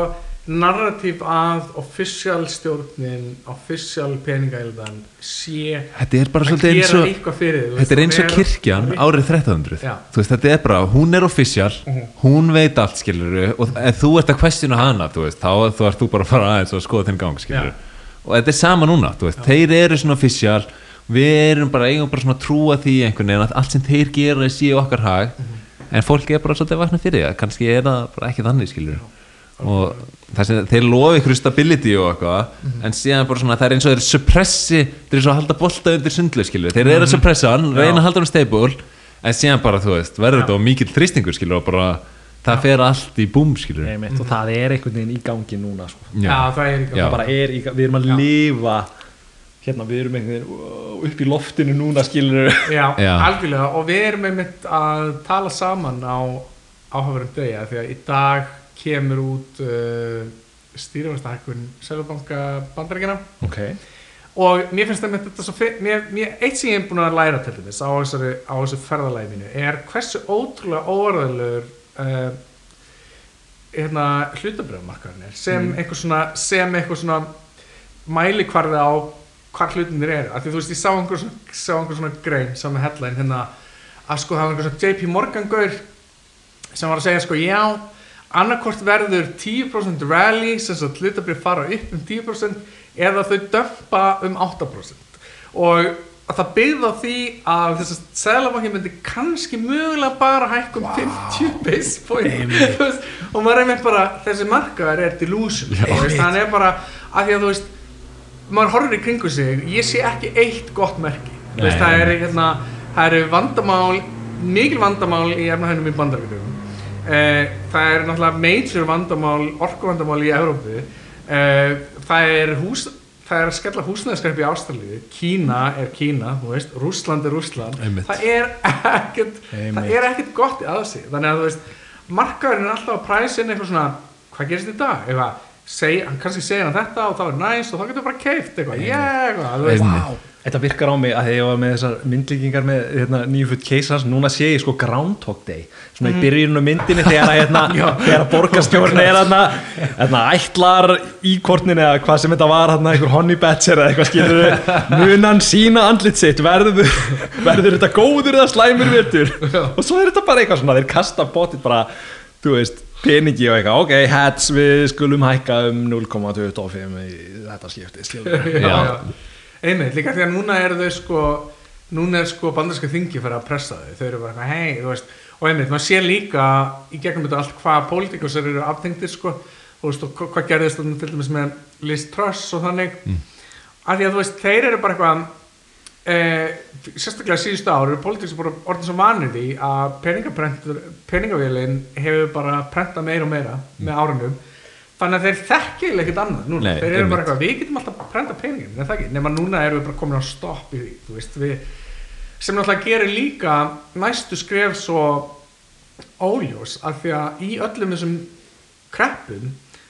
narratív að official stjórnin official peningældan sé þetta er bara að gera og eitthvað fyrir þú Þetta er eins og kirkjan árið 1300 Já. þú veist, þetta er bara, hún er official Mhm. hún veit allt, skilur og ef þú ert að questiona hana, þú veist þá þú ert þú bara að fara aðeins og skoða þinn gang, skilur Já. og þetta er sama núna, þú veist, þeir eru svona official, við erum bara eigum bara svona að trúa því einhvern veginn að allt sem þeir gera sé okkar hag Mhm. en fólk er bara svolítið að vakna fyrir það kannski er það bara ekki þannig, skilur og það sem þeir lofi ykkur stability og eitthvað Mhm. en síðan bara svona það er eins og þeir suppressi þeir eru svo að halda bolta undir sundlu skilur þeir Mhm. eru að suppressa hann, reyna að halda hann stable en síðan bara þú veist, verður þetta á mikill þrýstingur skilur og bara það fer allt í búm skilur Einmitt, og það er einhvern veginn í gangi núna sko. Já, það er Já. það bara er í, við erum að Já. lifa hérna við erum einhvern veginn wow, upp í loftinu núna skilur Já, Já. algjörlega og við erum einmitt að tala saman á áhugaverðum degi af því að í dag kemur út uh, stýrifastahækkun Sælubanka bandaríkina ok, og mér finnst það með þetta svo mér, mér, eitt sem ég er búin að læra til þess á, þessu ferðalagi mínu er hversu ótrúlega óvarðalur uh, hérna, hlutabröðmarkarinn er sem eitthvað svona sem eitthvað svona mælikvarði á hvar hlutinir eru. Af því þú veist ég sá einhver svona, sá einhver svona grein sá með headline hérna að sko það var einhver svona JP Morgan gaur sem var að segja sko já annarkort verður 10% rally sem svo hlutabrið fara upp um 10% eða þau dömpa um 8% og það byggði á því að þess að Sælabanki myndi kannski mögulega bara hækka um 50 base point og maður er með bara þessi markaður er delusion þú veist, hann er bara að því að þú veist maður horfir í kringu sig, ég sé ekki eitt gott merki. Veist, það er hérna, það eru vandamál mikil vandamál í efnahænum í bandaríkjum Eh, það er náttúrulega major vandamál, orkuvandamál í Evrópu. Eh, það er hús það er að skella húsnæðiskarpi í Ástralíu. Kína er Kína, þú veist Rússland er Rússland. Einmitt. það er ekkert það Einmitt. er ekkert gott í aðsig þannig að þú veist, markaðurinn er alltaf að præsa inn eitthvað svona, hvað gerist í dag? Eitthvað, seg, hann kannski segir hann þetta og það er næst og þá getur bara keift eitthvað, yeah, Einmitt. Þetta virkar á mig að ég var með þessar myndlíkingar með hérna, nýju futt keisans, núna sé ég sko Groundhog Day, svona í byrjunum myndinni þegar að, hérna, þegar að borgarstjórn er hérna, hérna ætlar íkornin eða hvað sem þetta var hérna, einhver honey badger eða eitthvað skilur munan sína andlit sitt verður, verður þetta góður eða slæmur virtur og svo er þetta bara eitthvað svona, þeir kasta bótið bara, þú veist peningi og eitthvað, ok, hats við skulum hækka um 0,25 í þetta skipti, einmitt, líka því að núna er þau sko núna er sko bandarska þingi fyrir að pressa þau. Þau eru bara eitthvað, hei, þú veist. Og einmitt, maður sé líka í gegnum þetta allt hvað pólitíkusar eru aftengtir sko. Og þú veist, og hva- hvað gerðist þarna til dæmis með Liz Truss og þannig. Mm. að því að þú veist, þeir eru bara eitthvað eh, sérstaklega síðustu ár eru pólitíkusar bara orðin svo vanir því að peningaprentur, peningavélin hefur bara prentað meira og meira með árunum. Þannig að þeir þekki eiginlega ekkert annað núna, Nei, þeir eru bara eitthvað, við getum alltaf að prenta peningin, en það ekki, nema núna erum við bara komin á stopp í því, þú veist, við sem náttúrulega gerir líka næstu skref svo óljós, af því að í öllum þessum kreppum,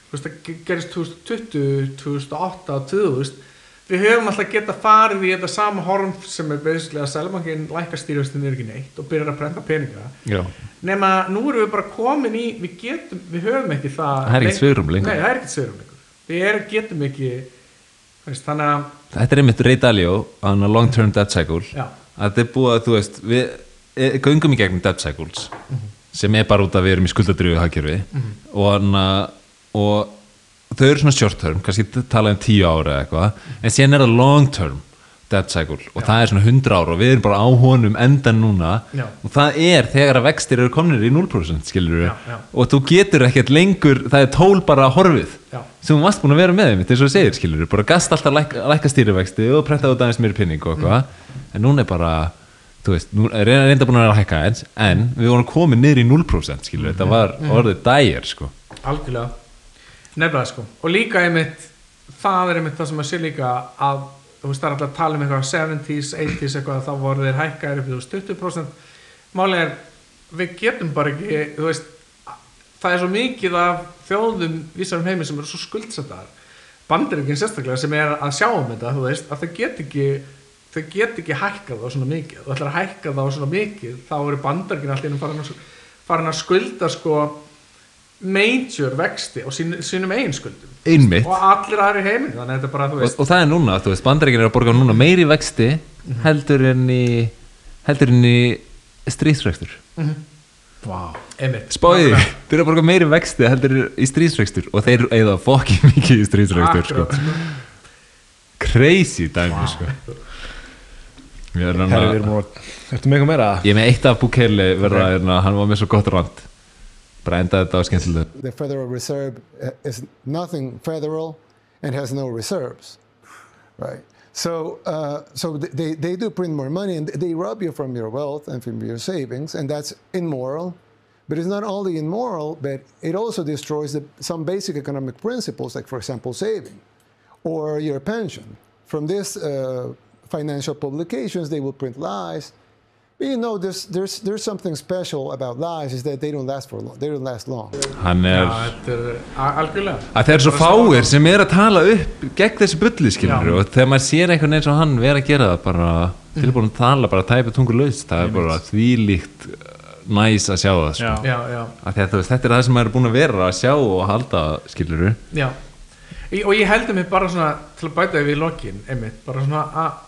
þú veist, það ge- gerist 2020, 2008, 2000 við höfum alltaf geta farið í þetta sama horm sem er beðislega að selmangin lækka stýrjastin er ekki neitt og byrjar að prenta peninga Já. nema nú erum við bara komin í við getum, við höfum ekki það Það er ekkert svigrúm lengur. Við er, getum ekki veist, þannig að Þetta er einmitt Ray Dalio á long term debt cycle Já. að þetta er búið að þú veist við e, göngum í gegnum debt cycles sem er bara út að við erum í skuldadröfu hagkerfi og, hana, og þau eru svona short term kannski tala um tíu ára eða eitthvað en síðan er það long term debt cycle og það er svona 100 ára og við erum bara á honum endan núna Já. og það er þegar að vextir eru komnir í 0% skilur Já, já. og þú getur ekkert lengur það er tól bara horfið. Já. sem þú varst búin að vera með þeim, eins og þú segir skilur bara gast alltaf lækka, lækka stýrivexti og prenta út aðeins mér pinning og eitthvað. En núna er bara, þú veist nú er reynda, búin að vera að hækka eins en við vorum komið niður í 0% skilur þetta var orðið dægir sko. Algjörlega nefnilega sko. Og líka einmitt það er einmitt það sem að sé líka að þú veist það er alltaf að tala um eitthvað 70s, 80s eitthvað þá voru þeir hækkaðir upp í þú veist, 20% málið er við getum bara ekki þú veist það er svo mikið af þjóðum vísarum heimi sem eru svo skuldsettar bandaríkin sérstaklega sem er að sjá um þetta þú veist að þau get ekki þau get ekki hækkað þá svona mikið. Þú ætlar að hækka þá svona mikið þá eru bandaríkin allir farin að skulda sko major vexti á sín, sínum eigin skuldum Einmitt. og allir aðri heiminn þannig að þetta er bara þú og, veist og það er núna, þú veist, bandaríkin er að borga núna meiri vexti heldur en í heldur en í stríðsrekstur Vá. einmitt spáði, þeir eru að borga meiri vexti heldur en í stríðsrekstur og þeir eða fokki mikið í stríðsrekstur sko. Akkurat, sko. crazy dæmi sko. ég er Herri, við erum að, ertu með eitthvað meira? Ég er með eitt af Bukele verða okay. hann var með svo gott rand bara endaði þetta á skemmtilega the Federal Reserve uh, is nothing federal and has no reserves, right? So, uh, so they, they do print more money and they rob you from your wealth and from your savings, and that's immoral. But it's not only immoral, but it also destroys the, some basic economic principles, like, for example, saving or your pension. From these uh, financial publications, they will print lies you know, there's, there's, there's something special about lies is that they don't last for long. They don't last long. hann Já, er þetta er algjörlega að þeir eru svo fáir sem er að tala upp gegn þessu bulli skilur Já. og þegar maður sér einhvern veginn eins og hann vera að gera það bara tilbúin að tala bara tæpa tungur laust það er bara þvílíkt næs að sjá það sko. Já. Já, já, að því að þú veist, þetta er það sem maður er búin að vera að sjá og halda skilur já Og ég heldur mig bara svona til að bæta við í lokin, einmitt, bara svona að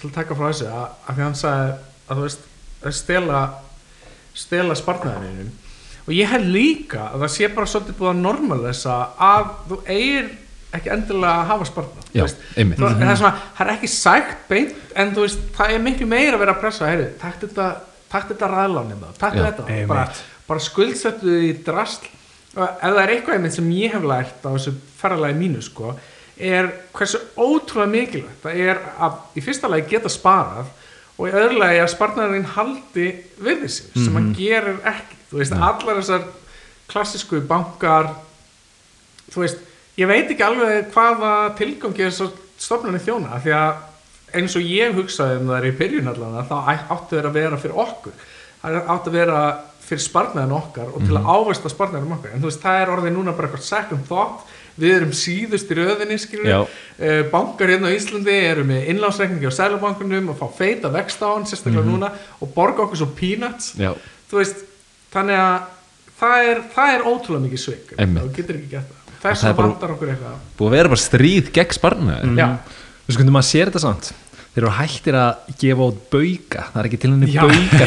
til að taka frá þessu, að, að því hann sagði að þú veist, að stela stela spartnaðininu og ég held líka að það sé bara svolítið búið að normalisa að þú eigir ekki endilega að hafa spartnað Já, einmitt. Þú- það, er svona, það er ekki sækt beint en þú veist, það er miklu meira að vera að pressa heyrðu, takk þetta, þetta það, þetta, bara, bara skuldsettu þið í drasl. Og ef það er eitthvað einmitt sem ég hef lært á þessu ferðalagi mínu sko er hversu ótrúlega mikilvægt það er að í fyrsta lagi geta sparað og í öðru lagi að sparnaðurinn haldi við þessi sem hann gerir ekki. Þú veist, allar þessar klassísku bankar þú veist, ég veit ekki alveg hvaða tilgangi þessar stofnarnir þjóna því að eins og ég hugsaði um það í byrjun allan þá áttu þeir að vera fyrir okkur. Það áttu að vera fyrir sparnaðin okkar og til að ávesta sparnaðin okkar. En þú veist, það er orðið núna bara eitthvað second thought við erum síðust í röðinni uh, bankar hérna á Íslandi eru með innlánsreikningi á sælubankunum og fá feita vext á hann sérstaklega núna og borga okkur svo peanuts. Já, þú veist, þannig að það er, það er ótrúlega mikið Einmitt. þú getur ekki gett það. Það þess að vantar okkur eitthvað. búið að vera bara stríð gegn sparnaði. Já, Við sko, maður sér þetta samt þeir eru hættir að gefa út bauka. Það er ekki til henni bauka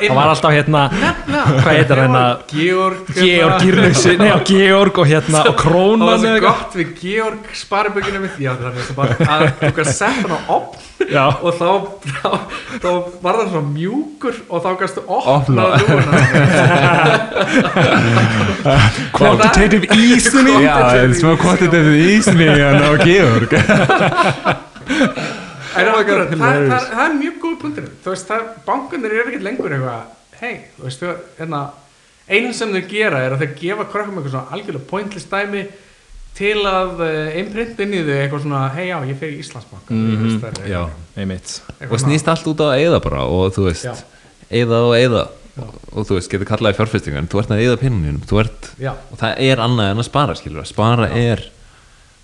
það var alltaf hérna hvað heitir hérna? Georg Georg Georg og hérna og og það Krónan er gott við Georg sparibökinu mitt. Já það er bara að þú kannst sett hann á opn og þá, þá, var það svona mjúkur og þá kannstu Opna. opna lúna quantitative easing Já, það er smá quantitative easing á Georg það, er mjög góð punktur þú veist, bankunir eru ekkert lengur eitthvað hei, þú veist, hérna einu sem þau gera er að þau gefa krökkum eitthvað svona algjörlega pointless dæmi til að einprint inn í þau eitthvað svona, hei já, ég fer í Íslandsbank mm. Já, einmitt og snýst allt út á að eyða bara og þú veist, Já. eyða og eyða og, og þú veist, getur kallaði fjárfestingar en þú ert að ert Já. og það er annað en að spara, skilur að spara er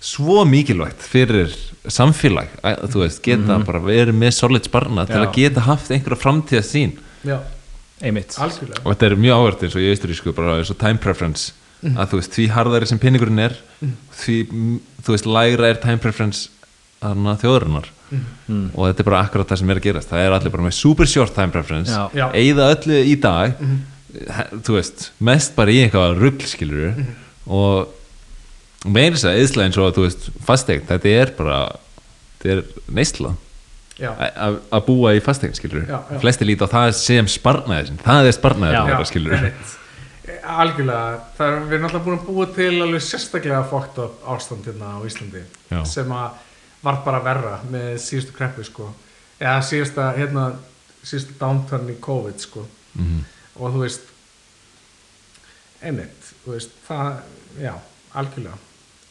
svo mikilvægt fyrir samfélag að, þú veist, geta bara verið með solid sparna til að geta haft einhverja framtíða sín já, einmitt. Algjörlega. Og þetta er mjög áhvert eins og ég austurísku bara eins og time preference. Að þú veist, því harðari sem pinningurinn er því, mm, þú veist, lægra er time preference þarna þjóðurinnar og þetta er bara akkurat það sem er að gerast. Það er allir bara með super short time preference eigða öllu í dag. He- þú veist, mest bara í eitthvað rugl skilur og meiri þess að eðsla eins og þú veist, fasteign, þetta er bara þetta er neysla að að búa í fasteign skilur Já, já. flesti líti á það sem sparnaði það er sparnaði skilur einmitt. Eh, algjörlega, er, við erum náttúrulega búin að búa til alveg sérstaklega fókt upp ástand hérna á Íslandi Já. sem að var bara verra með síðustu kreppu sko eða síðusta, hérna síðustu downturn í COVID sko Mhm. og þú veist einmitt, þú veist það, já, algjörlega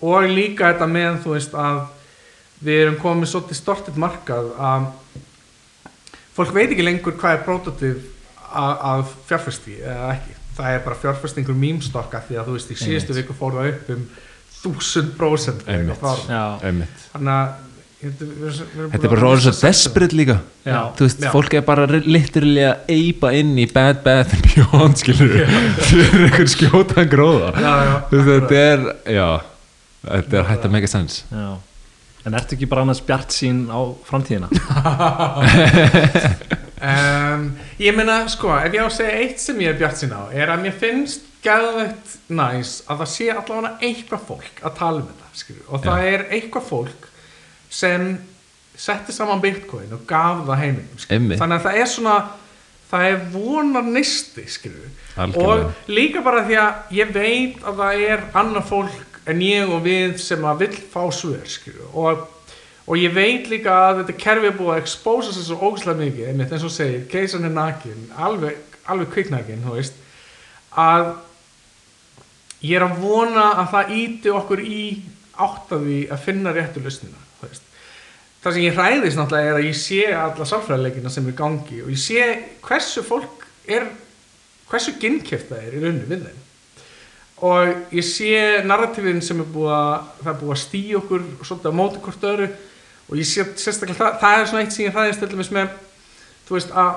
og líka þetta með, þú veist að við erum komið svolítið stortið markað að fólk veit ekki lengur hvað er prototyp að, að fjárfesti eða ekki. Það er bara fjárfestingur mýmstokka því að þú veist í síðustu viku fór það upp um þúsund prósent þannig að Þetta er bara orðið svo desperate líka. Já. Þú veist, Já. fólk er bara literally að eipa inn í bad bad and beyond skilur fyrir einhver skjótan gróða. Já, já, Þú veist, þetta er já, þetta er hægt að make a sense já en ertu ekki bara annars bjart sín á framtíðina um, ég meina sko ef ég á að segja eitt sem ég er bjart sín á er að mér finnst gæðveitt næs að það sé allavega eitthvað fólk að tala um þetta skilur. og það er eitthvað fólk sem setti saman bitcoin og gaf það. Einmitt. þannig að það er svona það er vonar nisti og líka bara því að ég veit að það er annað fólk en ég og við sem að vill fá svör og og ég veit líka að þetta kerfi er búið að expósa sér svo ógæslega mikið einmitt eins og segir, keisan er nakin alveg, alveg kviknakin þú veist að ég er að vona að það íti okkur í átt að finna réttu lausnina þú veist. Það sem ég hræðist náttúrulega er að ég sé alla sálfræðileikina sem er gangi og ég sé hversu fólk er hversu ginnkjöft það er í rauninu við þeim og ég sé narratífin sem er búið að það er búið að stýja okkur svolítið á móti hvort öðru. Og ég sé sérstaklega það, það er svona eitt sem ég hræðist til dæmis með þú veist að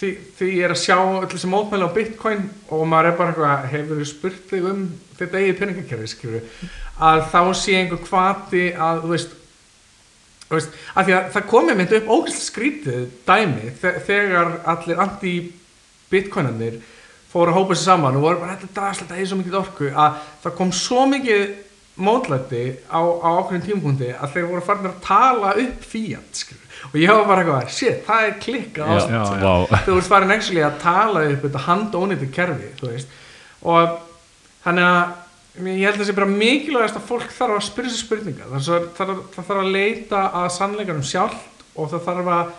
því, því ég er að sjá öll þessi mótmæli á bitcoin og maður er bara eitthvað hefur þú spurt þig um þetta eigið peningakerfi að þá sé einhver kvati að þú veist Þú veist, því að það komið myndi upp ógæslega skrítið dæmi þe- þegar allir anti-bitcoinanir fóru að hópa sér saman og voru bara þetta drasla, þetta er svo mikið orku að það kom svo mikið mótlæti á, á ákveðin tímapunkti að þeir voru farin að tala upp fíat og ég hafa bara eitthvað, shit, það er já, sko. vá. þú ert farin actually að tala upp þetta handóniti kerfi veist. og þannig að ég held að það sé bara mikilvægast að fólk þarf að spyrja sér spurninga það þarf, það þarf að leita að sannleikanum sjálft og það þarf að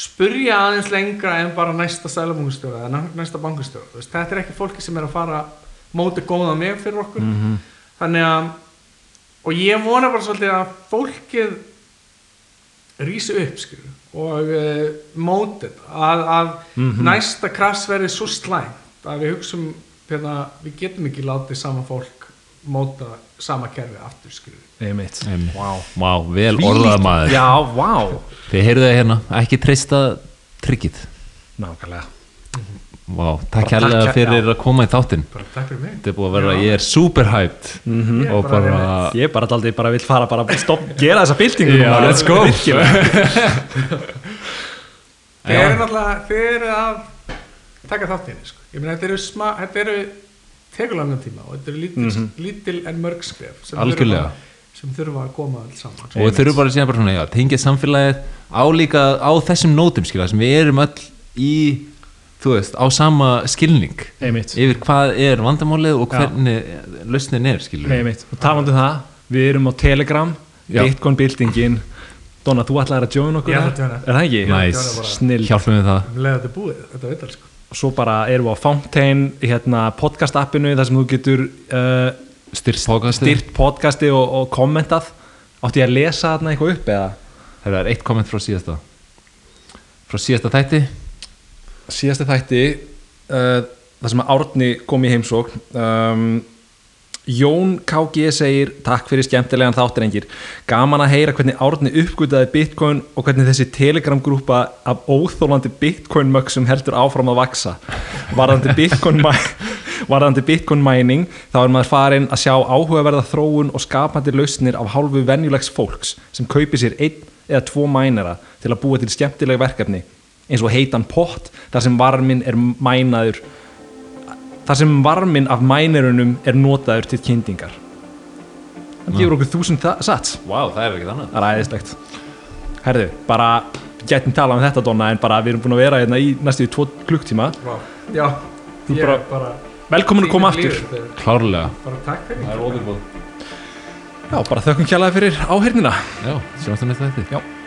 spurja aðeins lengra en bara næsta sælumungustjóra eða næ- næsta bankustjóra veist, þetta er ekki fólki sem er að fara móti góða með fyrir okkur. Þannig að og ég vona bara svolítið að fólkið rísi upp skilur, og uh, mótið að, að næsta krass verði svo slæmt að við hugsum hérna, við getum ekki látið sama fólk móta sama kerfi aftur skilur. einmitt. Vá, vá vel orðað maður. Já, vá. Þið heyrðu það hérna, ekki treysta tryggið. Nákvæmlega. Vá, takk takk- fyrir já. að koma í þáttinn. Bara takk fyrir mig. Þetta er búið að vera, ég er super hyped. Mhm. Ég er og bara bara, ég er bara aldrei bara vill fara bara stopp, gera þessa byltingu Já, núna. let's go. Þið eru náttúrulega, þið eru að taka þáttinni, sko. Ég meina, þetta eru sma, þetta eru tegulangan tíma og þetta eru lítil, lítil en mörg skref sem þurfa, sem þurfa að koma alls saman. og við þurfum bara að segja bara svona, já, tengja samfélagið á líka á þessum nótum skilja sem við erum öll í þú veist, á sama skilning einmitt yfir hvað er vandamálið og Já. hvernig lausnin er skilur einmitt og talandi um það við erum á Telegram Já. Bitcoin byltingin Donna, þú ætlaðir að join okkur joina. er það ekki? Næs, Já, bara- snill hjálpum við það Um leið að þetta er búið, þetta veit alls, sko. Svo bara erum við á Fountain hérna, podcast appinu þar sem þú getur uh, styrt podcastið. styrt podcasti og, og kommentað. Átti ég að lesa þarna eitthvað upp eða? Það er eitt komment frá síðasta? Frá síðasta þætti? Síðasti þætti uh, þar sem að Árni kom í heimsókn um, Jón KG segir takk fyrir skemmtilegan þáttirengir gaman að heyra hvernig Árni uppgötaði Bitcoin og hvernig þessi Telegram grúpa af óþólandi Bitcoin mögsum heldur áfram að vaksa varðandi Bitcoin varðandi Bitcoin mining þá er maður farin að sjá áhugaverða þróun og skapandi lausnir af hálfu venjulegs fólks sem kaupir sér einn eða tvo mænera til að búa til skemmtileg verkefni eins og heitan pott þar sem varminn er mænaður þar sem varminn af mænirunum er notaður til kyndingar. Hann gefur okkur þúsund sats. Vá, það er ekkert annað. Það er æðislegt. Herðu, bara gætum talað um þetta Donna en bara við erum búin að vera hérna í næstu tvo klukktíma. Vá. Já, Þú ég bara- bara... velkomin að koma aftur. er Klárlega. Bara takk fyrir. Það er óðurbúð já, bara þökkum kjælaði fyrir áhernina Já, sjáumst það næsta þetta já